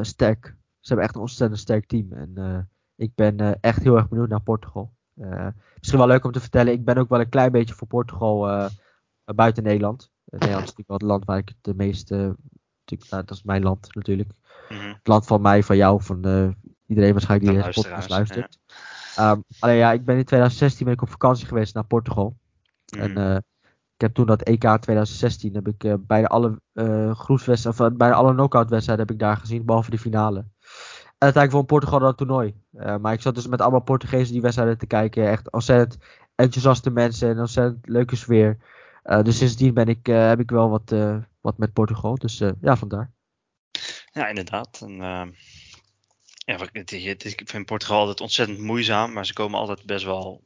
sterk. Ze hebben echt een ontzettend sterk team. En ik ben echt heel erg benieuwd naar Portugal. Uh, misschien wel leuk om te vertellen, ik ben ook wel een klein beetje voor Portugal uh, buiten Nederland. Uh, Nederland is natuurlijk wel het land waar ik het de meeste. Nou, dat is mijn land natuurlijk. Mm -hmm. Het land van mij, van jou, van iedereen waarschijnlijk die deze podcast luistert. Ja. Um, alleen ja, ik ben in 2016 ben ik op vakantie geweest naar Portugal. Mm -hmm. En ik heb toen dat EK 2016 heb ik bijna alle groepswedstrijden, of bijna alle knockout wedstrijden heb ik daar gezien, behalve de finale. En uiteindelijk won Portugal dat toernooi. Uh, maar ik zat dus met allemaal Portugezen die wedstrijden te kijken. Echt ontzettend enthousiaste mensen en ontzettend leuke sfeer. Uh, dus sindsdien ben ik, uh, heb ik wel wat, wat met Portugal. Dus ja, vandaar. Ja, inderdaad. En, ja, ik vind Portugal altijd ontzettend moeizaam. Maar ze komen altijd best wel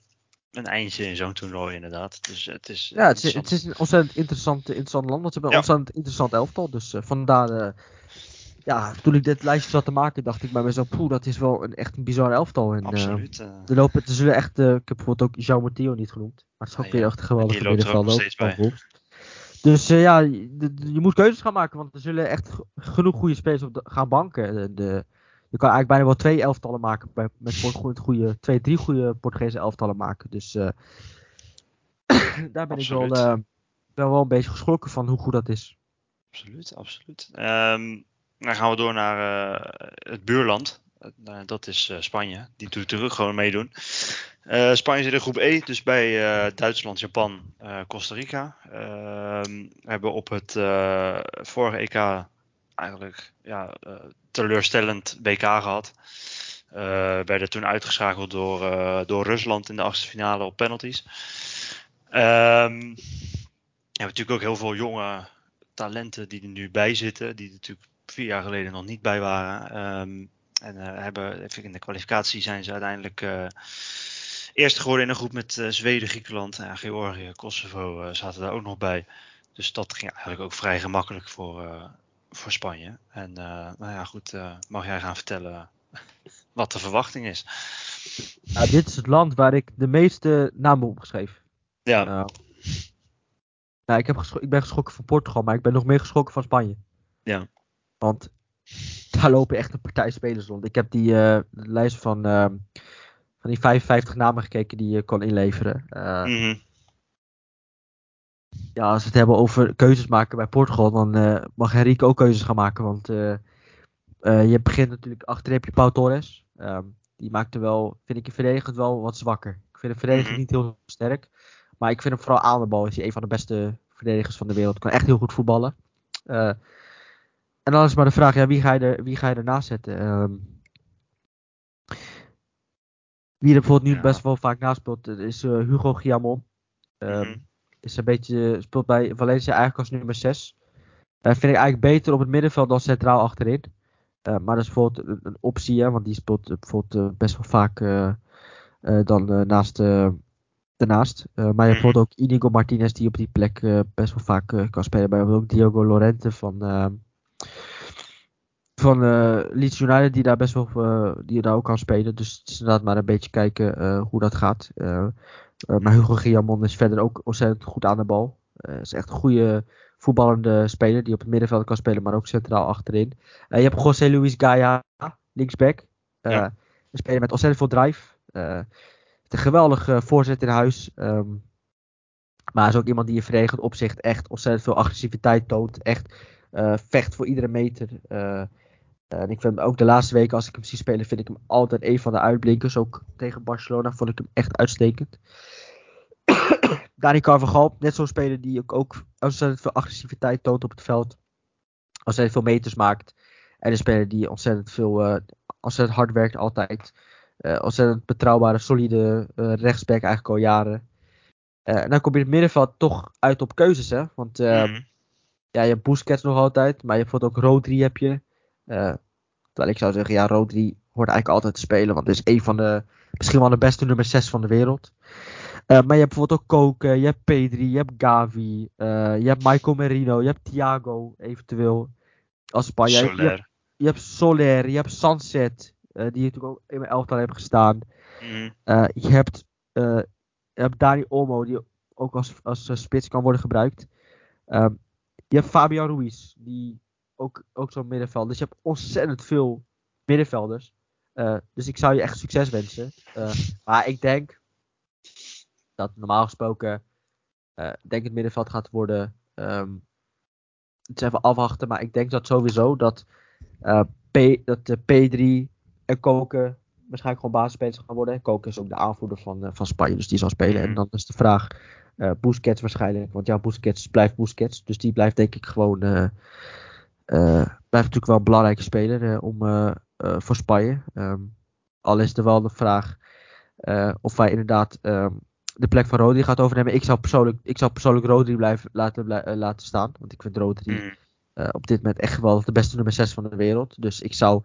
een eindje in zo'n toernooi inderdaad. Dus het is, ja, het is, het is een ontzettend interessant, interessant land. Want ze hebben een ja. ontzettend interessant elftal. Dus vandaar ja, toen ik dit lijstje zat te maken, dacht ik bij mezelf, poeh, dat is wel een, echt een bizar elftal. En, Absoluut. Uh, er, lopen, er zullen echt, ik heb bijvoorbeeld ook João Matteo niet genoemd, maar het is ook weer echt een geweldige middenveld bij. Dus uh, ja, je, je, moet keuzes gaan maken, want er zullen echt genoeg goede spelers op de, gaan banken. De, de, je kan eigenlijk bijna wel twee elftallen maken, bij, met goede, twee, drie goede Portugese elftallen maken. Dus *coughs* daar ben absoluut. ik wel, wel, wel een beetje geschrokken van hoe goed dat is. Absoluut, absoluut. Um, dan gaan we door naar uh, het buurland. Dat is Spanje. Die doet terug gewoon meedoen. Spanje zit in groep E, dus bij Duitsland, Japan, Costa Rica. Ehm, we hebben op het vorige EK eigenlijk ja, teleurstellend WK gehad. werden toen uitgeschakeld door, door Rusland in de achtste finale op penalties. Um, we hebben natuurlijk ook heel veel jonge talenten die er nu bij zitten. Die natuurlijk vier jaar geleden nog niet bij waren. Um, en hebben, even in de kwalificatie zijn ze uiteindelijk uh, eerste geworden in een groep met Zweden, Griekenland, ja, Georgië, Kosovo zaten daar ook nog bij. Dus dat ging eigenlijk ook vrij gemakkelijk voor, voor Spanje. En nou ja, goed, mag jij gaan vertellen wat de verwachting is? Ja, dit is het land waar ik de meeste namen opgeschreven. Ja. nou, ik, heb ik ben geschrokken van Portugal, maar ik ben nog meer geschrokken van Spanje. Ja. Want daar lopen echt een partij spelers rond. Ik heb die uh, lijst van, uh, van die 55 namen gekeken die je kon inleveren. Uh, mm -hmm. Ja, als we het hebben over keuzes maken bij Portugal, dan uh, mag Henrique ook keuzes gaan maken. Want je begint natuurlijk achter heb je Pau Torres. Um, die maakte wel, vind ik in verdedigend wel wat zwakker. Ik vind de verdediging Mhm. niet heel sterk. Maar ik vind hem vooral aan de bal is hij een van de beste verdedigers van de wereld. Kan echt heel goed voetballen. Eh, en dan is maar de vraag, ja, wie, ga je er, wie ga je ernaast zetten? Ehm, wie er bijvoorbeeld nu Ja. best wel vaak naast speelt, eh, is eh, Hugo Guillamon. Ehm, Mhm. Is een beetje, speelt bij Valencia eigenlijk als nummer 6. vind ik eigenlijk beter op het middenveld dan centraal achterin. Eh, maar dat is bijvoorbeeld een, een optie, hè, want die speelt eh, bijvoorbeeld eh, best wel vaak eh, eh, dan eh, naast, eh, daarnaast. Eh, maar je hebt Mhm. bijvoorbeeld ook Inigo Martinez die op die plek eh, best wel vaak eh, kan spelen. Maar je hebt ook Diogo Lorente van, eh, van eh, Leeds United die daar best wel eh, die daar ook kan spelen. Dus het is inderdaad maar een beetje kijken eh, hoe dat gaat. Eh, maar Hugo Guillamon is verder ook ontzettend goed aan de bal. Eh is echt een goede voetballende speler die op het middenveld kan spelen, maar ook centraal achterin. Eh, je hebt José Luis Gaia, linksback. Ja. Een speler met ontzettend veel drive. Een geweldige voorzet in huis. ehm, maar hij is ook iemand die in verdedigend opzicht echt ontzettend veel agressiviteit toont. Echt vecht voor iedere meter. En ik vind hem ook de laatste weken, als ik hem zie spelen, vind ik hem altijd een van de uitblinkers. Ook tegen Barcelona vond ik hem echt uitstekend. *coughs* Dani Carvajal, net zo'n speler die ook, ook ontzettend veel agressiviteit toont op het veld. Ontzettend veel meters maakt. En een speler die ontzettend veel, eh, ontzettend hard werkt altijd. Eh, ontzettend betrouwbare, solide eh, rechtsback eigenlijk al jaren. En dan kom je in het middenveld toch uit op keuzes, hè. Want Mhm. ja, je hebt Busquets nog altijd, maar je hebt bijvoorbeeld ook Rodri heb je. Eh, terwijl ik zou zeggen, ja, Rodri hoort eigenlijk altijd te spelen, want het is een van de, misschien wel de beste nummer 6 van de wereld. Eh, maar je hebt bijvoorbeeld ook Koke, je hebt Pedri, je hebt Gavi, eh, je hebt Michael Merino, je hebt Thiago eventueel als Spanje. Je, hebt- je, hebt- Soler. je hebt Soler, je hebt Sunset, eh, die natuurlijk ook in mijn elftal hebben gestaan. Mhm. Je, hebt, je hebt Dani Olmo, die ook als, als spits kan worden gebruikt. Ehm, je hebt Fabian Ruiz, die ook, ook zo'n middenveld. Dus je hebt ontzettend veel middenvelders. Eh, dus ik zou je echt succes wensen. Eh, maar ik denk dat normaal gesproken eh denk het middenveld gaat worden. ehm, het is even afwachten, maar ik denk dat sowieso dat, P, dat de P3 en Koken waarschijnlijk gewoon basisspelers gaan worden. Koken is ook de aanvoerder van, van Spanje, dus die zal spelen. En Mhm. dan is de vraag, Busquets waarschijnlijk, want ja, Busquets blijft Busquets. Dus die blijft denk ik gewoon, blijft natuurlijk wel een belangrijke speler eh, om, eh, eh, voor Spanje. Ehm, al is er wel de vraag eh, of wij inderdaad ehm, de plek van Rodri gaat overnemen. Ik zou persoonlijk, ik zou persoonlijk Rodri blijven, laten, blij- eh, laten staan, want ik vind Rodri eh, op dit moment echt geweldig. De beste nummer 6 van de wereld. Dus ik zou,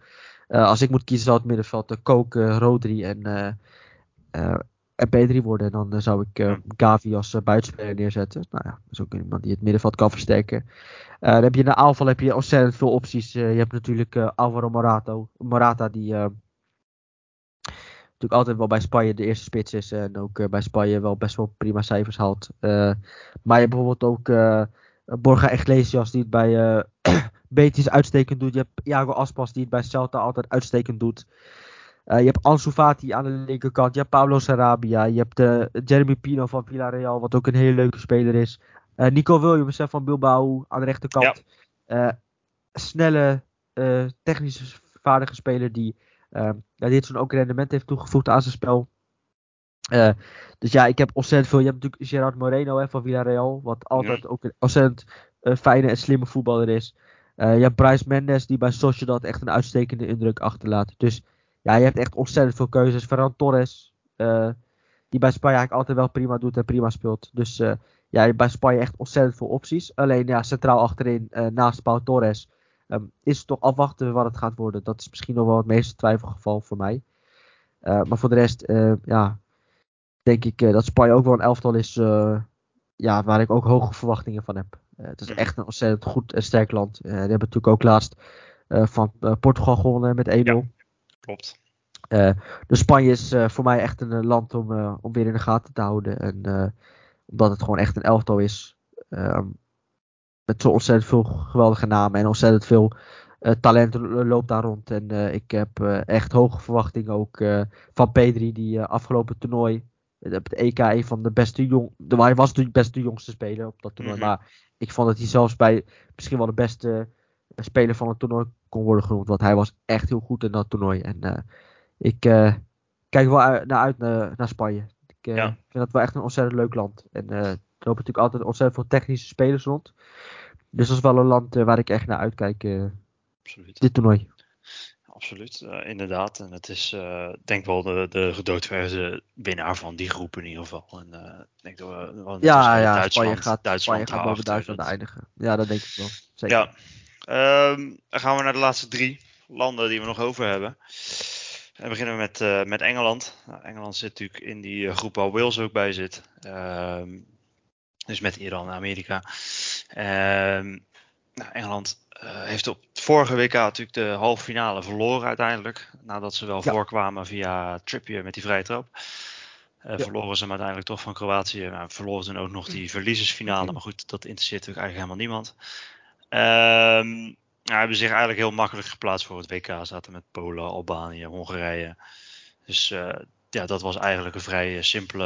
eh, als ik moet kiezen, zou het middenveld uh, Koken, Rodri en, eh eh, en P3 worden. En dan eh, zou ik eh. Gavi als eh, buitenspeler neerzetten. Nou ja, dat is ook iemand die het middenveld kan versterken. Dan heb je in de aanval heb je ontzettend veel opties. Je hebt natuurlijk Alvaro Morato, Morata, die natuurlijk altijd wel bij Spanje de eerste spits is. En ook bij Spanje wel best wel prima cijfers haalt. Maar je hebt bijvoorbeeld ook eh, Borja Iglesias, die het bij eh *clears throat* Betis uitstekend doet. Je hebt Iago Aspas, die het bij Celta altijd uitstekend doet. Eh, je hebt Ansu Fati aan de linkerkant. Je hebt Pablo Sarabia. Je hebt eh, Jeremy Pino van Villarreal, wat ook een hele leuke speler is. Eh, Nico Williams van Bilbao aan de rechterkant. Snelle, technisch vaardige speler die eh, ja, dit zo'n ook rendement heeft toegevoegd aan zijn spel. Dus ja, ik heb ontzettend veel. Je hebt natuurlijk Gerard Moreno hè, van Villarreal, wat altijd ook een ontzettend fijne en slimme voetballer is. Je hebt Bryce Mendes, die bij Sociedad echt een uitstekende indruk achterlaat. Dus ja, je hebt echt ontzettend veel keuzes. Ferran Torres, eh, die bij Spanje eigenlijk altijd wel prima doet en prima speelt. Dus eh, ja, bij Spanje echt ontzettend veel opties. Alleen ja, centraal achterin, eh, naast Pau Torres, ehm, is het toch afwachten wat het gaat worden. Dat is misschien nog wel het meeste twijfelgeval voor mij. Maar voor de rest, ja, denk ik dat Spanje ook wel een elftal is ja, waar ik ook hoge verwachtingen van heb. Het is Mhm. echt een ontzettend goed en sterk land. Die hebben natuurlijk ook laatst van Portugal gewonnen met 1-0. Klopt. Eh, dus Spanje is eh, voor mij echt een eh, land om, om weer in de gaten te houden. En omdat het gewoon echt een elftal is. ehm, met zo ontzettend veel geweldige namen en ontzettend veel talent lo- loopt daar rond. En ik heb echt hoge verwachtingen ook van Pedri, die afgelopen toernooi. Op het EK een van de beste jong. de- Hij was de beste jongste speler op dat toernooi. Mhm. Maar ik vond dat hij zelfs bij misschien wel de beste speler van het toernooi kon worden genoemd. Want hij was echt heel goed in dat toernooi. En eh, ik eh, kijk wel uit- naar uit naar, naar Spanje. Ik eh, Ja. vind dat wel echt een ontzettend leuk land. En eh, er lopen natuurlijk altijd ontzettend veel technische spelers rond. Dus dat is wel een land eh, waar ik echt naar uitkijk, eh, Absoluut. dit toernooi. Absoluut, eh, inderdaad. En het is, eh, denk ik wel de, de winnaar van die groep in ieder geval. En eh, ik denk dat we Ja, ja, Duitsland, Spanje gaat, Duitsland Spanje gaat boven Duitsland eindigen. Ja, dat denk ik wel. Zeker. Ja. Ehm, dan gaan we naar de laatste drie landen die we nog over hebben. En beginnen we met, eh, met Engeland. Nou, Engeland zit natuurlijk in die eh, groep waar Wales ook bij zit. Ehm, dus met Iran en Amerika. Ehm, nou, Engeland eh, heeft op het vorige WK natuurlijk de halve finale verloren uiteindelijk. Nadat ze wel Ja. voorkwamen via Trippier met die vrije trap. Ja. Verloren ze hem uiteindelijk toch van Kroatië. Nou, verloren ze ook nog die verliezersfinale. Maar goed, dat interesseert natuurlijk eigenlijk helemaal niemand. Nou, hebben zich eigenlijk heel makkelijk geplaatst voor het WK. Zaten met Polen, Albanië, Hongarije. Dus eh, ja, dat was eigenlijk een vrij eh, simpele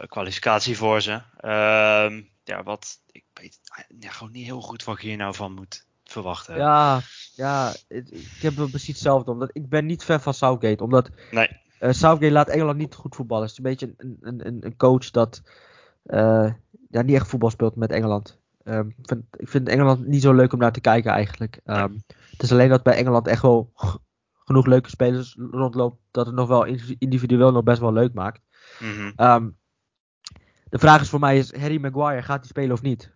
eh, kwalificatie voor ze. Ehm, ja, wat ik weet ja, gewoon niet heel goed wat ik hier nou van moet verwachten. Ja, ja het- ik heb wel precies hetzelfde. Omdat ik ben niet fan van Southgate. Omdat Nee, eh, Southgate laat Engeland niet goed voetballen. Het is een beetje een, een, een, coach dat eh, ja, niet echt voetbal speelt met Engeland. Ehm, ik, vind, ik vind Engeland niet zo leuk om naar te kijken eigenlijk. Ehm, Het is alleen dat bij Engeland echt wel genoeg leuke spelers rondloopt. Dat het nog wel individu- individueel nog best wel leuk maakt. mhm, Ehm, de vraag is voor mij is Harry Maguire, gaat hij spelen of niet?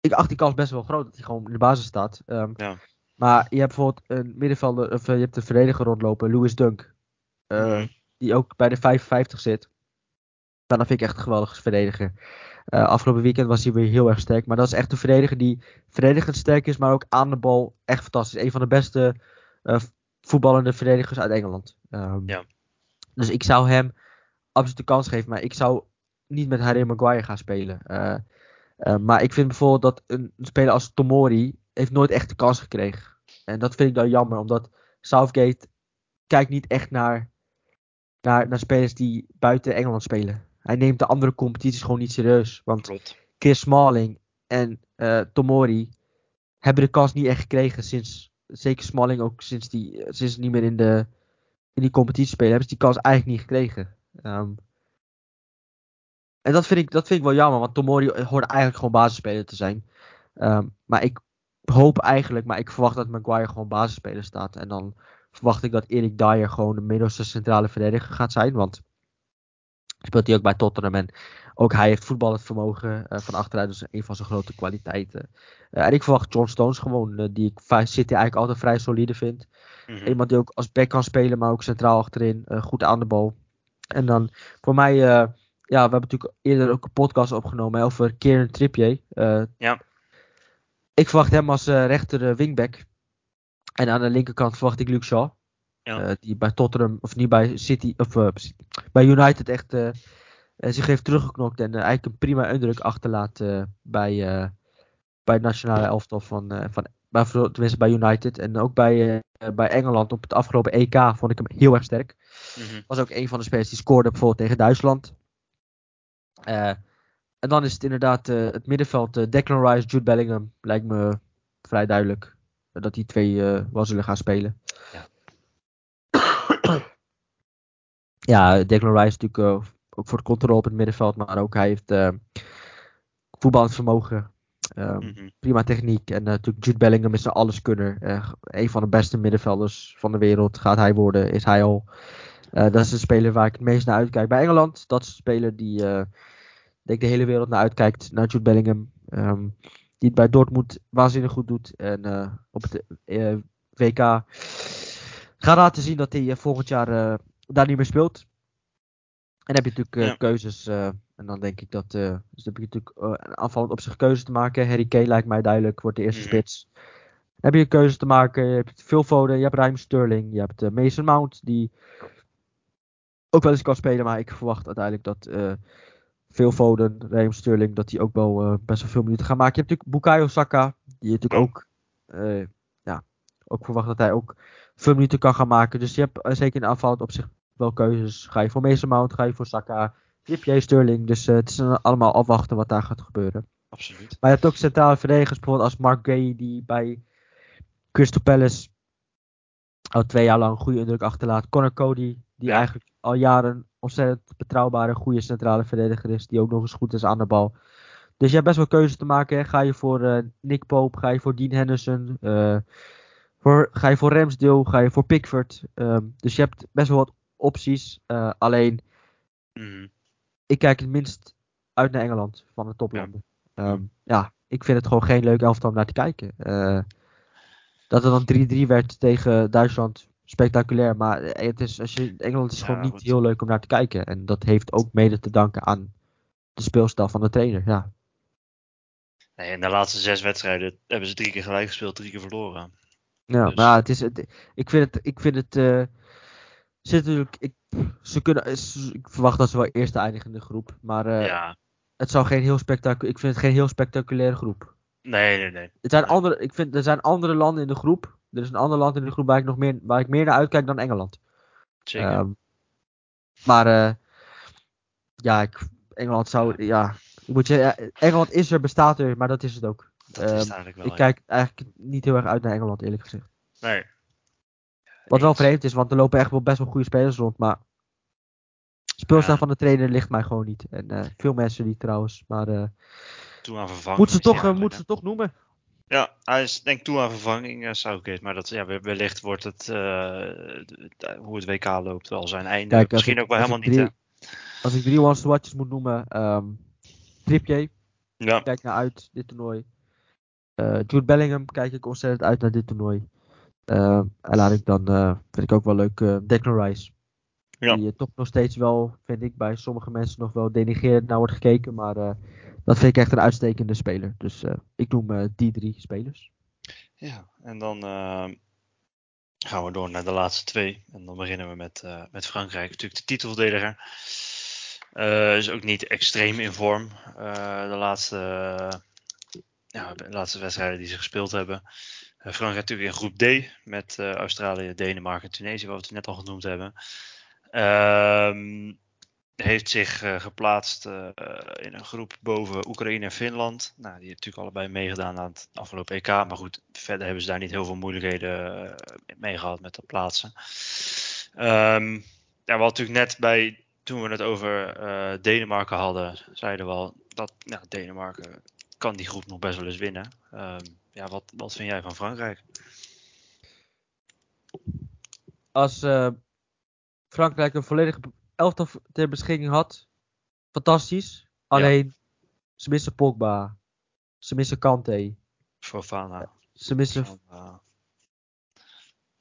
Ik acht die kans best wel groot dat hij gewoon in de basis staat. Ja. Maar je hebt bijvoorbeeld een middenvelder, of eh, je hebt een verdediger rondlopen, Louis Dunk. eh, Mhm. Die ook bij de 55 zit. Dat vind ik echt een geweldige verdediger. Eh, afgelopen weekend was hij weer heel erg sterk. Maar dat is echt een verdediger die verdedigend sterk is, maar ook aan de bal echt fantastisch. Een van de beste eh, voetballende verdedigers uit Engeland. Ehm, Ja. Dus ik zou hem absoluut de kans geven. Maar ik zou niet met Harry Maguire gaan spelen. Eh, maar ik vind bijvoorbeeld dat een, een speler als Tomori heeft nooit echt de kans gekregen. En dat vind ik dan jammer, omdat Southgate kijkt niet echt naar, naar, naar spelers die buiten Engeland spelen. Hij neemt de andere competities gewoon niet serieus. Want klopt. Chris Smalling en eh, Tomori hebben de kans niet echt gekregen sinds, zeker Smalling ook sinds die eh, sinds niet meer in, de, in die competitie spelen, hebben ze die kans eigenlijk niet gekregen. Ehm, en dat vind, ik, dat vind ik wel jammer, want Tomori hoorde eigenlijk gewoon basisspeler te zijn. Ehm, maar ik hoop eigenlijk, maar ik verwacht dat Maguire gewoon basisspeler staat. En dan verwacht ik dat Erik Dyer gewoon de middelste centrale verdediger gaat zijn, want speelt hij ook bij Tottenham en ook hij heeft voetballend vermogen eh, van achteruit, dus een van zijn grote kwaliteiten. Eh, en ik verwacht John Stones gewoon, eh, die ik City eigenlijk altijd vrij solide vind. Mhm. Iemand die ook als back kan spelen, maar ook centraal achterin, goed aan de bal. En dan voor mij, ja, we hebben natuurlijk eerder ook een podcast opgenomen hè, over Kieran Trippier. Ja. Ik verwacht hem als rechter wingback. En aan de linkerkant verwacht ik Luke Shaw. Ja. Die bij Tottenham, of niet bij City, of bij United echt eh, zich heeft teruggeknokt. En eh, eigenlijk een prima indruk achterlaat bij, bij het nationale elftal van, van bij, tenminste bij United. En ook bij, bij Engeland op het afgelopen EK vond ik hem heel erg sterk. Mhm. Was ook een van de spelers die scoorde bijvoorbeeld tegen Duitsland. En dan is het inderdaad het middenveld. Declan Rice, Jude Bellingham. Lijkt me vrij duidelijk dat die twee wel zullen gaan spelen. Ja. Ja, Declan Rice natuurlijk eh, ook voor de controle op het middenveld. Maar ook hij heeft eh voetballend vermogen. eh, Mhm. prima techniek. En eh, natuurlijk Jude Bellingham is een alleskunner. Een van de beste middenvelders van de wereld gaat hij worden, is hij al. Dat is de speler waar ik het meest naar uitkijk bij Engeland. Dat is de speler die denk de hele wereld naar uitkijkt, naar Jude Bellingham. Ehm, die het bij Dortmund waanzinnig goed doet. En op het WK gaat laten zien dat hij volgend jaar daar niet meer speelt. En dan heb je natuurlijk eh, Ja. keuzes. eh, en dan denk ik dat. eh, dus dan heb je natuurlijk een aanvallend op zich keuze te maken. Harry Kane lijkt mij duidelijk, wordt de eerste Mhm. spits. Dan heb je keuze te maken. Je hebt Phil Foden, je hebt Raheem Sterling, je hebt Mason Mount, die ook wel eens kan spelen. Maar ik verwacht uiteindelijk dat eh Phil Foden, Raheem Sterling, dat die ook wel best wel veel minuten gaan maken. Je hebt natuurlijk Bukayo Saka, die je natuurlijk ook, eh, ja, ook verwacht dat hij ook veel minuten kan gaan maken. Dus je hebt eh, zeker in aanvallend op zich wel keuzes. Ga je voor Mason Mount, ga je voor Saka, Trippier, Sterling. Dus eh, het is allemaal afwachten wat daar gaat gebeuren. Absoluut. Maar je hebt ook centrale verdedigers, bijvoorbeeld als Mark Gay, die bij Crystal Palace al twee jaar lang een goede indruk achterlaat. Connor Cody, die Ja. eigenlijk al jaren ontzettend betrouwbare, goede centrale verdediger is. Die ook nog eens goed is aan de bal. Dus je hebt best wel keuzes te maken. Hè. Ga je voor eh, Nick Pope, ga je voor Dean Henderson, voor, ga je voor Ramsdale, ga je voor Pickford. Ehm, dus je hebt best wel wat opties. Eh, alleen, Mhm. ik kijk het minst uit naar Engeland van de toplanden. Ja. ja, ik vind het gewoon geen leuk elftal om naar te kijken. Eh, dat het dan 3-3 werd tegen Duitsland, spectaculair. Maar het is, als je, Engeland is Ja, gewoon niet goed. heel leuk om naar te kijken. En dat heeft ook mede te danken aan de speelstijl van de trainer. Ja, Nee, in de laatste zes wedstrijden hebben ze drie keer gelijk gespeeld, drie keer verloren. Ja Dus- ja, het is, het, ik vind het, ik vind het, eh, zit natuurlijk, ik, ze kunnen, s- ik verwacht dat ze wel eerste eindigen in de groep. Maar eh, ja, het zou geen heel spectaculair, ik vind het geen heel spectaculaire groep. nee, nee, nee. Het zijn Nee. andere, ik vind, er zijn andere landen in de groep. Er is een ander land in de groep waar ik nog meer, waar ik meer naar uitkijk dan Engeland. Zeker. Ehm, maar eh, ja, ik, Engeland zou, ja, ik moet ja, Engeland is er, bestaat er, maar dat is het ook. Dat is ehm, het eigenlijk wel. Ik ja. kijk eigenlijk niet heel erg uit naar Engeland, eerlijk gezegd. Nee. Wat wel Eens. vreemd is, want er lopen echt wel best wel goede spelers rond, maar speelstijl Ja. van de trainer ligt mij gewoon niet. En eh, veel mensen niet trouwens, maar eh Toe aan vervanging. moet ze die toch, eh, moet ze toch noemen. Ja, hij is denk ik toe aan vervanging, uh, Southgate. Maar dat, ja, we- wellicht wordt het, eh, hoe het WK loopt, wel zijn einde. Kijk, Misschien ik- ook wel helemaal ik niet, Als ik drie ones watches moet noemen, ehm Trippier, hè? Ja, kijk naar uit dit toernooi. Eh Jude Bellingham kijk ik ontzettend uit naar dit toernooi. Eh, en laat ik dan, eh, vind ik ook wel leuk, eh Declan Rice. Ja. Die toch nog steeds wel, vind ik, bij sommige mensen nog wel denigrerend naar wordt gekeken. Maar dat vind ik echt een uitstekende speler. Dus ik noem die drie spelers. ja. En dan eh, gaan we door naar de laatste twee. En dan beginnen we met, met Frankrijk. Natuurlijk de titelverdediger. Eh, is ook niet extreem in vorm. de laatste, ja, de laatste wedstrijden die ze gespeeld hebben. Eh, Frankrijk natuurlijk in groep D met eh, Australië, Denemarken en Tunesië, wat we het net al genoemd hebben. Ehm, heeft zich eh, geplaatst in een groep boven Oekraïne en Finland. Nou, die hebben natuurlijk allebei meegedaan aan het afgelopen EK. Maar goed, verder hebben ze daar niet heel veel moeilijkheden mee gehad met dat plaatsen. Ehm, ja, we hadden natuurlijk net bij, toen we het over Denemarken hadden, zeiden we al dat ja, Denemarken kan die groep nog best wel eens winnen. Ehm, ja, wat, wat vind jij van Frankrijk? Als eh, Frankrijk een volledige elftal ter beschikking had, fantastisch. Alleen, ze missen Pogba. Ze missen Kante. Fofana. Ze missen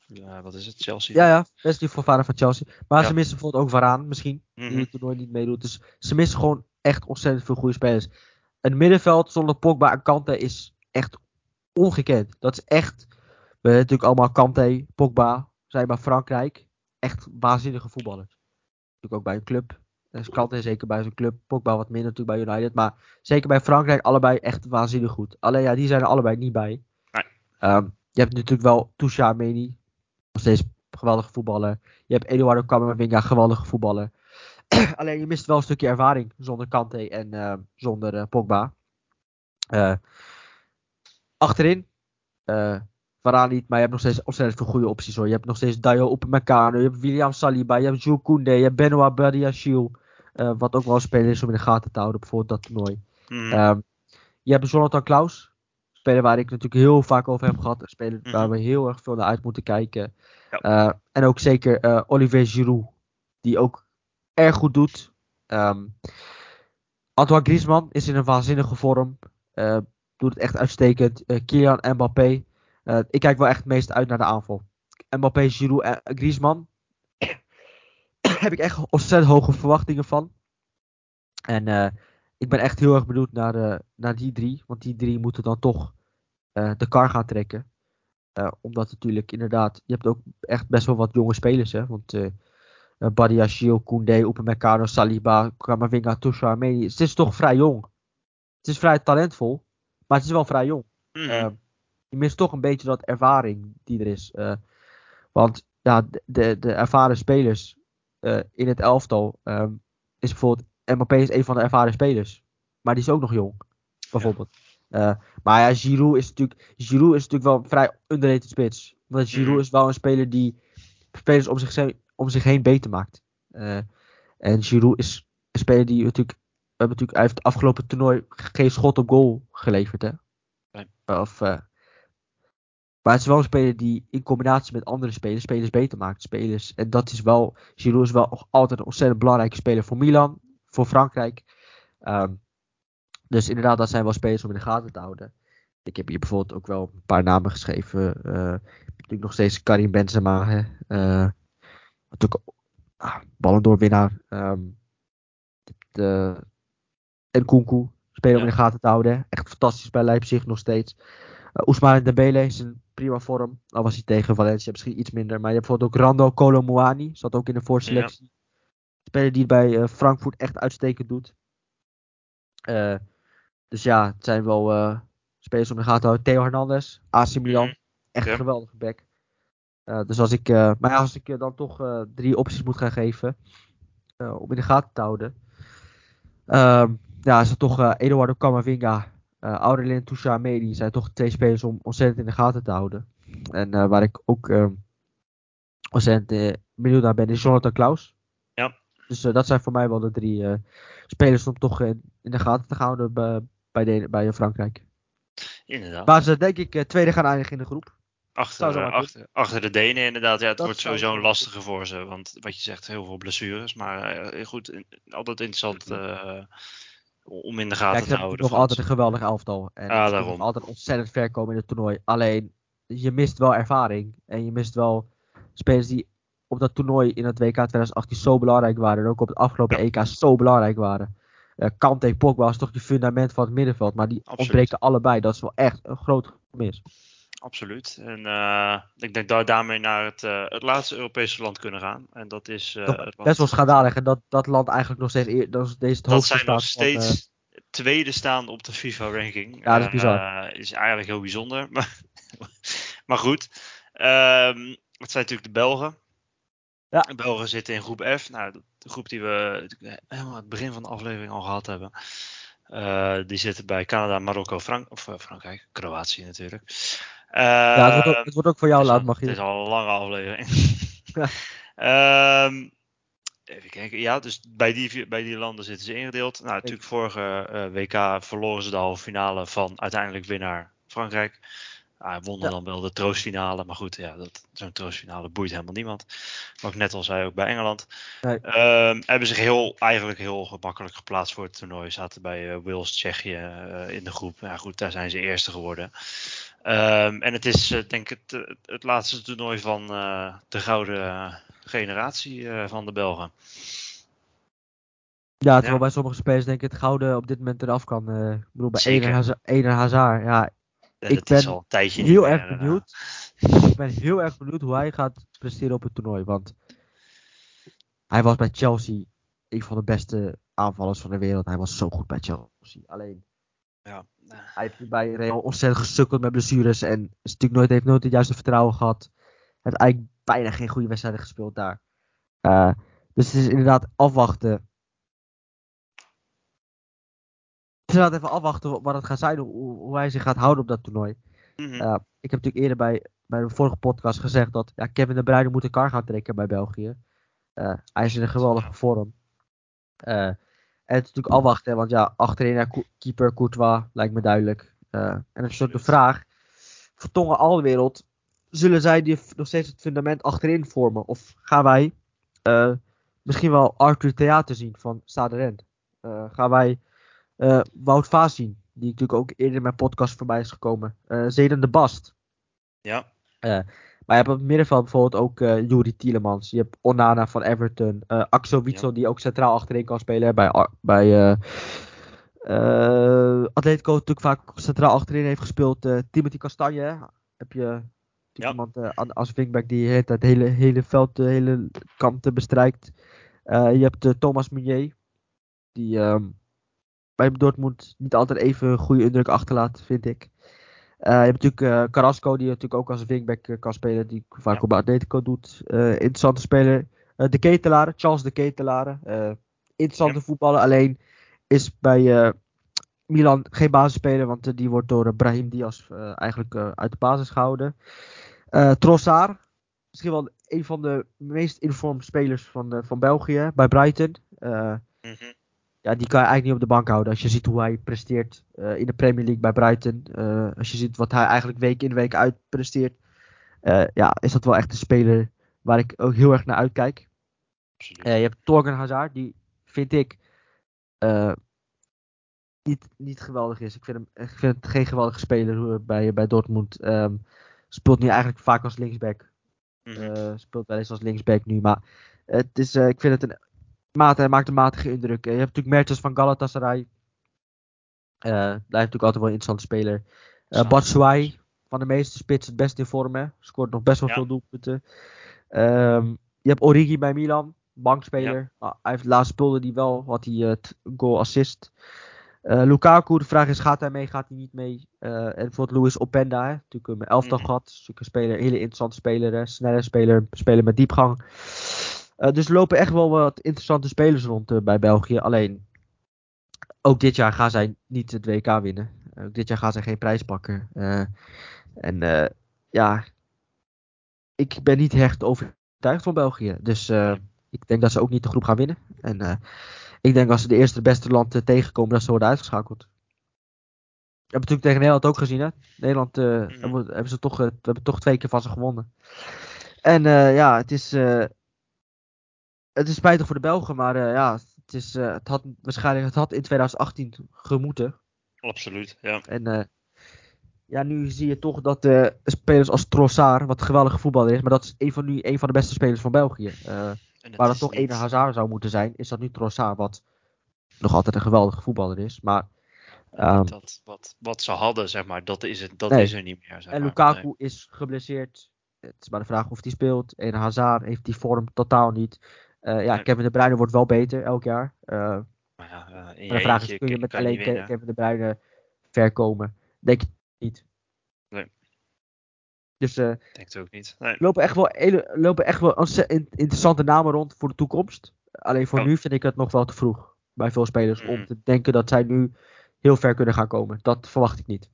ja, wat is het? Chelsea? Ja, ja, best die Fofana van Chelsea. Maar Ja. ze missen bijvoorbeeld ook Varaan misschien, Mhm. die het toernooi niet meedoet. Dus ze missen gewoon echt ontzettend veel goede spelers. Een middenveld zonder Pogba en Kante is echt ongekend. Dat is echt, we hebben natuurlijk allemaal Kante, Pogba, zijn bij Frankrijk. Echt waanzinnige voetballers. Natuurlijk ook bij een club. Dus Kante zeker bij zijn club. Pogba wat minder natuurlijk bij United. Maar zeker bij Frankrijk allebei echt waanzinnig goed. Alleen ja, die zijn er allebei niet bij. Nee. Ehm, je hebt natuurlijk wel Toucha Meni. Nog steeds geweldige voetballer. Je hebt Eduardo Camavinga, geweldige voetballer. *clears throat* Alleen je mist wel een stukje ervaring zonder Kante en eh, zonder eh, Pogba. Eh, achterin. eh Varane niet, maar je hebt nog steeds ontzettend veel goede opties hoor. Je hebt nog steeds Dayo Upamecano, je hebt William Saliba, je hebt Jules Koundé, je hebt Benoit Badiachil. eh wat ook wel een speler is om in de gaten te houden, bijvoorbeeld dat toernooi. Mhm. Ehm, je hebt Jonathan Klaus. Een speler waar ik natuurlijk heel vaak over heb gehad. Een speler Mhm. waar we heel erg veel naar uit moeten kijken. Ja. Eh, en ook zeker eh, Olivier Giroud. Die ook erg goed doet. Ehm, Antoine Griezmann is in een waanzinnige vorm. Eh, doet het echt uitstekend. Eh Kylian Mbappé. Eh, ik kijk wel echt het meest uit naar de aanval. Mbappé, Giroud en Griezmann. *clears throat* heb ik echt ontzettend hoge verwachtingen van. En ik ben echt heel erg benieuwd naar, naar die drie. Want die drie moeten dan toch de kar gaan trekken. Omdat natuurlijk inderdaad, je hebt ook echt best wel wat jonge spelers. Hè? Want uh, Badiachil, Koundé, Upamecano, Saliba, Kamavinga, Toucha, Armeni. Het is toch vrij jong. Het is vrij talentvol. Maar het is wel vrij jong. Mhm. Eh, je mist toch een beetje dat ervaring die er is. Eh, want ja, de, de, ervaren spelers eh, in het elftal ehm, is bijvoorbeeld Mbappé is een van de ervaren spelers. Maar die is ook nog jong. Bijvoorbeeld. Eh, maar ja, Giroud is natuurlijk, Giroud is natuurlijk wel een vrij underrated spits. Want Giroud Mhm. is wel een speler die spelers om zich, om zich heen beter maakt. en Giroud is een speler die natuurlijk, we hebben natuurlijk, hij heeft het afgelopen toernooi geen schot op goal geleverd. Hè? Nee. Of, maar het is wel een speler die in combinatie met andere spelers, spelers beter maakt. Spelers, en dat is wel, Giroud is wel altijd een ontzettend belangrijke speler voor Milan, voor Frankrijk. Ehm, dus inderdaad, dat zijn wel spelers om in de gaten te houden. Ik heb hier bijvoorbeeld ook wel een paar namen geschreven. Uh, natuurlijk nog steeds Karim Benzema. Hè. Uh, natuurlijk ah, ballendoorwinnaar. Um, de, en Kunku. Speler om in de gaten te houden. Echt fantastisch bij Leipzig nog steeds. Uh, Ousmane Dembele is in prima vorm. Al was hij tegen Valencia misschien iets minder. Maar je hebt bijvoorbeeld ook Rando Colomouani. Zat ook in de voorselectie. Ja. Speler die het bij uh, Frankfurt echt uitstekend doet. Uh, dus ja, het zijn wel uh, spelers om de gaten houden. Theo Hernandez, AC Milan. Mm. Echt ja. een geweldige back. Dus als ik, maar ja, als ik dan toch drie opties moet gaan geven. om in de gaten te houden. Ehm, ja, is het toch Eduardo Camavinga uh, Aurelien Touchard-Medi zijn toch twee spelers om ontzettend in de gaten te houden. En waar ik ook uh, ontzettend benieuwd naar ben, is Jonathan Klaus. Ja. Dus dat zijn voor mij wel de drie spelers om toch in, in, de gaten te houden bij, bij, de, bij Frankrijk. Inderdaad. Waar ze denk ik tweede gaan eindigen in de groep. Achter, achter, achter, de Denen inderdaad. Ja, het dat wordt sowieso een lastige voor ze. Want wat je zegt, heel veel blessures. Maar goed, altijd interessant om in de gaten te houden. nog altijd een geweldig elftal. En ja, daarom. altijd ontzettend ver komen in het toernooi. Alleen, je mist wel ervaring. En je mist wel spelers die op dat toernooi in het WK 2018 zo belangrijk waren. En ook op het afgelopen ja. EK zo belangrijk waren. Uh, Kante Pogba was toch je fundament van het middenveld. Maar die Absoluut. ontbreken allebei. Dat is wel echt een groot gemis. Absoluut. En uh, ik denk dat we daarmee naar het, uh, het laatste Europese land kunnen gaan. En dat is. Uh, het best wel schandalig. En dat dat land eigenlijk nog steeds. Eer, dat is deze het dat zijn nog steeds van, tweede staan op de FIFA-ranking. Ja, dat is bizar. is eigenlijk heel bijzonder. *laughs* Maar, maar goed. Um, het zijn natuurlijk de Belgen. Ja. De Belgen zitten in groep F. Nou, de groep die we helemaal aan het begin van de aflevering al gehad hebben. Uh, die zitten bij Canada, Marokko, Frank of, uh, Frankrijk, Kroatië natuurlijk. Ja, het wordt, ook, het wordt, ook, voor jou laat, mag je. Het is al een lange aflevering. *laughs* ja. um, even kijken. Ja, dus bij die, bij die landen zitten ze ingedeeld. Nou, natuurlijk vorige WK verloren ze de halve finale van uiteindelijk winnaar Frankrijk. Hij won ja. dan wel de troostfinale. Maar goed, ja, zo'n troostfinale boeit helemaal niemand. Wat ik net al zei, ook bij Engeland. Nee. Um, hebben zich heel, eigenlijk heel gemakkelijk geplaatst voor het toernooi. Zaten bij uh, Wales, Tsjechië uh, in de groep. Ja, goed, daar zijn ze eerste geworden. Um, en het is, uh, denk ik, het, het, laatste toernooi van de gouden generatie van de Belgen. Ja, terwijl ja. bij sommige spelers denk ik het gouden op dit moment eraf kan. ik bedoel, bij Eden Hazard, ja, ja, ik ben al een tijdje heel erg benieuwd. *laughs* ik ben heel erg benieuwd hoe hij gaat presteren op het toernooi. Want hij was bij Chelsea een van de beste aanvallers van de wereld. Hij was zo goed bij Chelsea. Alleen, ja. Hij heeft bij Real ontzettend gesukkeld met blessures. En is natuurlijk nooit, heeft nooit het juiste vertrouwen gehad. Hij heeft eigenlijk bijna geen goede wedstrijden gespeeld daar. Uh, dus het is inderdaad afwachten inderdaad even afwachten wat het gaat zijn, hoe, hoe hij zich gaat houden op dat toernooi. Mhm. Uh, ik heb natuurlijk eerder bij, bij de vorige podcast gezegd dat ja, Kevin de Bruyne moet een kar gaan trekken bij België. Uh, hij is in een geweldige vorm. Uh, en het is natuurlijk afwachten, want ja, achterin naar keeper Courtois lijkt me duidelijk. en dan is ook de vraag, Vertongen Alwereld, zullen zij die nog steeds het fundament achterin vormen? Of gaan wij misschien wel Arthur Theater zien van Stade Rent? gaan wij uh, Wout Vaasien, die natuurlijk ook eerder in mijn podcast voorbij is gekomen. Uh, Zeden de Bast. Ja. Maar je hebt op het middenveld bijvoorbeeld ook uh, Juri Tielemans. Je hebt Onana van Everton. Uh, Axel Witsel, ja. die ook centraal achterin kan spelen. Bij, bij Atletico natuurlijk vaak centraal achterin heeft gespeeld. Timothy Castagne. Heb je ja. iemand als wingback die het hele, hele veld, de hele kanten bestrijkt. je hebt Thomas Meunier. Die... Um, bij Dortmund niet altijd even een goede indruk achterlaat, vind ik. Uh, je hebt natuurlijk uh, Carrasco, die natuurlijk ook als wingback uh, kan spelen, die vaak op Atletico doet. interessante speler. de Ketelaren, Charles de Ketelaren. interessante ja. voetballer, alleen is bij Milan geen basisspeler, want die wordt door Brahim Diaz eigenlijk uit de basis gehouden. Trossard, misschien wel een van de meest informed spelers van, eh, van België bij Brighton. Eh, Mhm. Ja, die kan je eigenlijk niet op de bank houden. Als je ziet hoe hij presteert eh, in de Premier League bij Brighton. eh, als je ziet wat hij eigenlijk week in week uit presteert. eh, ja, is dat wel echt een speler waar ik ook heel erg naar uitkijk. Je hebt Torgen Hazard, die vind ik niet, niet geweldig is. Ik vind, hem, ik vind het geen geweldige speler bij, bij Dortmund. Ehm, speelt nu eigenlijk vaak als linksback. Mhm. Speelt wel eens als linksback nu. Maar het is, ik vind het een maat, hij maakt een matige indruk. Eh, je hebt natuurlijk Mertens van Galatasaray. Eh daar heeft natuurlijk altijd wel een interessante speler. Uh. Batshuayi, van de meeste spits het best in vorm. Hè. Scoort nog best wel Ja. veel doelpunten. Ehm, je hebt Origi bij Milan, bankspeler. Ah, hij heeft laatst speelde die wel, had hij het goal assist. Eh, Lukaku, de vraag is, gaat hij mee, gaat hij niet mee? Eh, en bijvoorbeeld Luis Openda, hè, natuurlijk een elftal Mhm. gehad. Een speler, hele interessante speler, hè, snelle speler, speler met diepgang. Eh, dus er lopen echt wel wat interessante spelers rond eh, bij België. Alleen, ook dit jaar gaan zij niet het WK winnen. Ook dit jaar gaan zij geen prijs pakken. Eh, en ja, ik ben niet echt overtuigd van België. Dus ik denk dat ze ook niet de groep gaan winnen. En ik denk als ze de eerste beste land tegenkomen, dat ze worden uitgeschakeld. We hebben natuurlijk tegen Nederland ook gezien, hè? Nederland Mhm. hebben, ze toch, we hebben toch twee keer van ze gewonnen. En ja, het is, het is spijtig voor de Belgen, maar eh, ja, het, is, eh, het had waarschijnlijk het had in 2018 gemoeten. Absoluut, ja. En eh, ja, nu zie je toch dat spelers als Trossard, wat geweldige voetballer is, maar dat is een van, nu een van de beste spelers van België. En waar is toch niet- Eden Hazard zou moeten zijn, is dat nu Trossard, wat nog altijd een geweldige voetballer is. Maar, dat, wat, wat ze hadden, zeg maar, dat is, het, dat Nee. is er niet meer. Zeg en maar. Lukaku Nee. is geblesseerd. Het is maar de vraag of hij speelt. Eden Hazard heeft die vorm totaal niet. Eh, ja. Kevin De Bruyne wordt wel beter elk jaar. Eh, Maar ja, eh, je de vraag is, kun je met je alleen Ke-. Kevin De Bruyne ver komen? Denk ik niet. Nee. Dus Ik denk het ook niet. Nee. er lopen echt wel, lopen echt wel interessante namen rond voor de toekomst. Alleen voor Oh. nu vind ik het nog wel te vroeg bij veel spelers om Mhm. te denken dat zij nu heel ver kunnen gaan komen. Dat verwacht ik niet.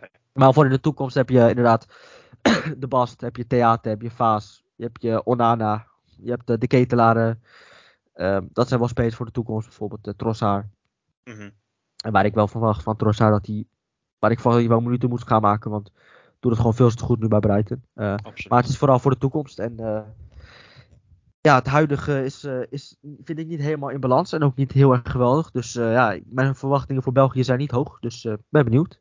Nee. Maar voor in de toekomst heb je inderdaad *clears throat* de Bast, heb je Theater, heb je Vaas, je hebt je Onana, je hebt de, de Ketelaren. Ehm, dat zijn wel spelers voor de toekomst, bijvoorbeeld de Trossard. Mhm. En waar ik wel verwacht van Trossard dat hij, waar ik van hij wel minuten moet gaan maken, want doet het gewoon veel te goed nu bij Brighton. Eh, maar het is vooral voor de toekomst. En eh, ja, het huidige is, eh, is, vind ik niet helemaal in balans. En ook niet heel erg geweldig. Dus eh, ja, mijn verwachtingen voor België zijn niet hoog. Dus ik ben benieuwd.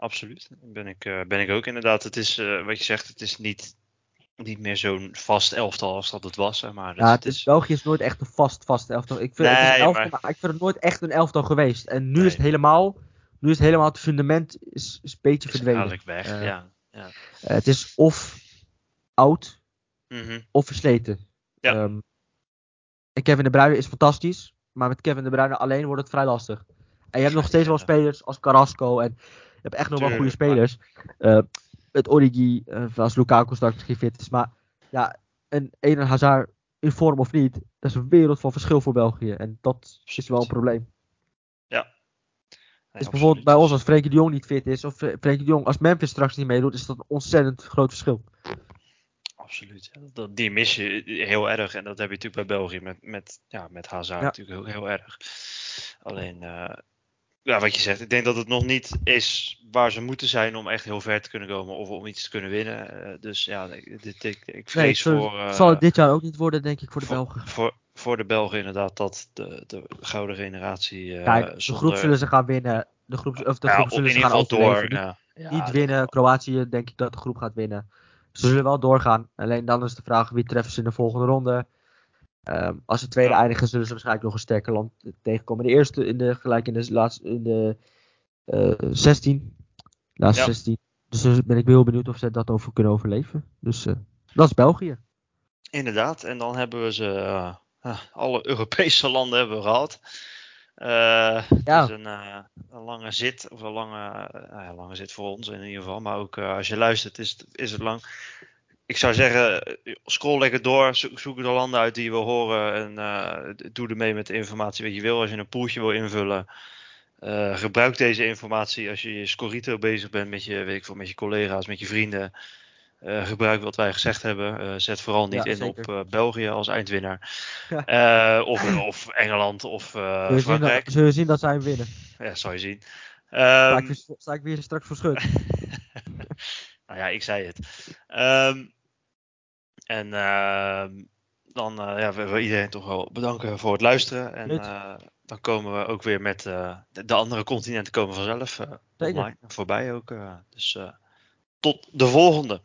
Absoluut. Ben ik, eh, ben ik ook inderdaad. Het is, eh, wat je zegt, het is niet, niet meer zo'n vast elftal als dat het was. Zeg maar. Ja, het is, België is nooit echt een vast, vast elftal. Ik vind, het elftal, maar- maar... ik vind het nooit echt een elftal geweest. En nu Nee. is het helemaal, nu is het helemaal het fundament is, is een beetje is verdwenen. eigenlijk weg. Eh, ja. Ja. Eh, het is of oud Mhm. of versleten. Ja. Ehm, en Kevin De Bruyne is fantastisch, maar met Kevin De Bruyne alleen wordt het vrij lastig. En je hebt nog steeds wel spelers als Carrasco en je hebt echt nog wel goede spelers. Eh met Origi, eh, als Lukaku straks misschien fit is. Maar ja, een Eden Hazard in vorm of niet, dat is een wereld van verschil voor België. En dat is wel een probleem. Nee, Dus bijvoorbeeld bij ons, als Frenkie de Jong niet fit is, of Frenkie de Jong als Memphis straks niet meedoet, is dat een ontzettend groot verschil. Absoluut. Ja, dat- die mis je heel erg. En dat heb je natuurlijk bij België met, met, ja, met Hazard Ja. natuurlijk heel, heel erg. Alleen, eh, ja, wat je zegt, ik denk dat het nog niet is waar ze moeten zijn om echt heel ver te kunnen komen of om iets te kunnen winnen. Eh, dus ja, ik, dit, ik, vrees voor, eh, zal het dit jaar ook niet worden, denk ik, voor de voor, Belgen. voor, voor de Belgen inderdaad dat de, de gouden generatie eh Kijk, de zonder, groep zullen ze gaan winnen. De groep, of de ja, groep in zullen ze gaan geval door. overleven. ja. Ja, niet dat- winnen. Kroatië denk ik dat de groep gaat winnen. Ze zullen wel doorgaan. Alleen dan is de vraag wie treffen ze in de volgende ronde. Ehm, als ze tweede eindigen, zullen ze waarschijnlijk nog een sterker land tegenkomen. De eerste in de, gelijk in de laatste in de eh 16. Laatste Ja. 16. Dus ben ik heel benieuwd of ze dat over kunnen overleven. Dus eh, dat is België. Inderdaad, en dan hebben we ze, eh, alle *laughs* Europese landen hebben we gehad. Eh, Ja. Het is een, eh, een lange zit, of een lange, eh, lange zit voor ons in ieder geval. Maar ook eh, als je luistert, is, het- is het lang. Ik zou zeggen, eh, scroll lekker door, zo- zoek de landen uit die je wil horen. En eh, doe ermee met de informatie wat je wil. Als je een poeltje wil invullen, eh, gebruik deze informatie als je je Scorito bezig bent met je, weet ik veel, met je collega's, met je vrienden. Gebruik wat wij gezegd hebben. Zet vooral niet Ja, in zeker. op België als eindwinnaar. Ja. Of, of Engeland of eh, Zullen we zien Frankrijk. dat- zullen we zien dat zij winnen? Ja, zal je zien. Sta Ehm, ik, weer, sta ik weer straks voor schut? *laughs* nou ja, ik zei het. Ehm, en ehm, dan uh, ja, we willen iedereen toch wel bedanken voor het luisteren. En uh, dan komen we ook weer met uh, de, de, andere continenten komen vanzelf online. Voorbij ook. dus tot de volgende.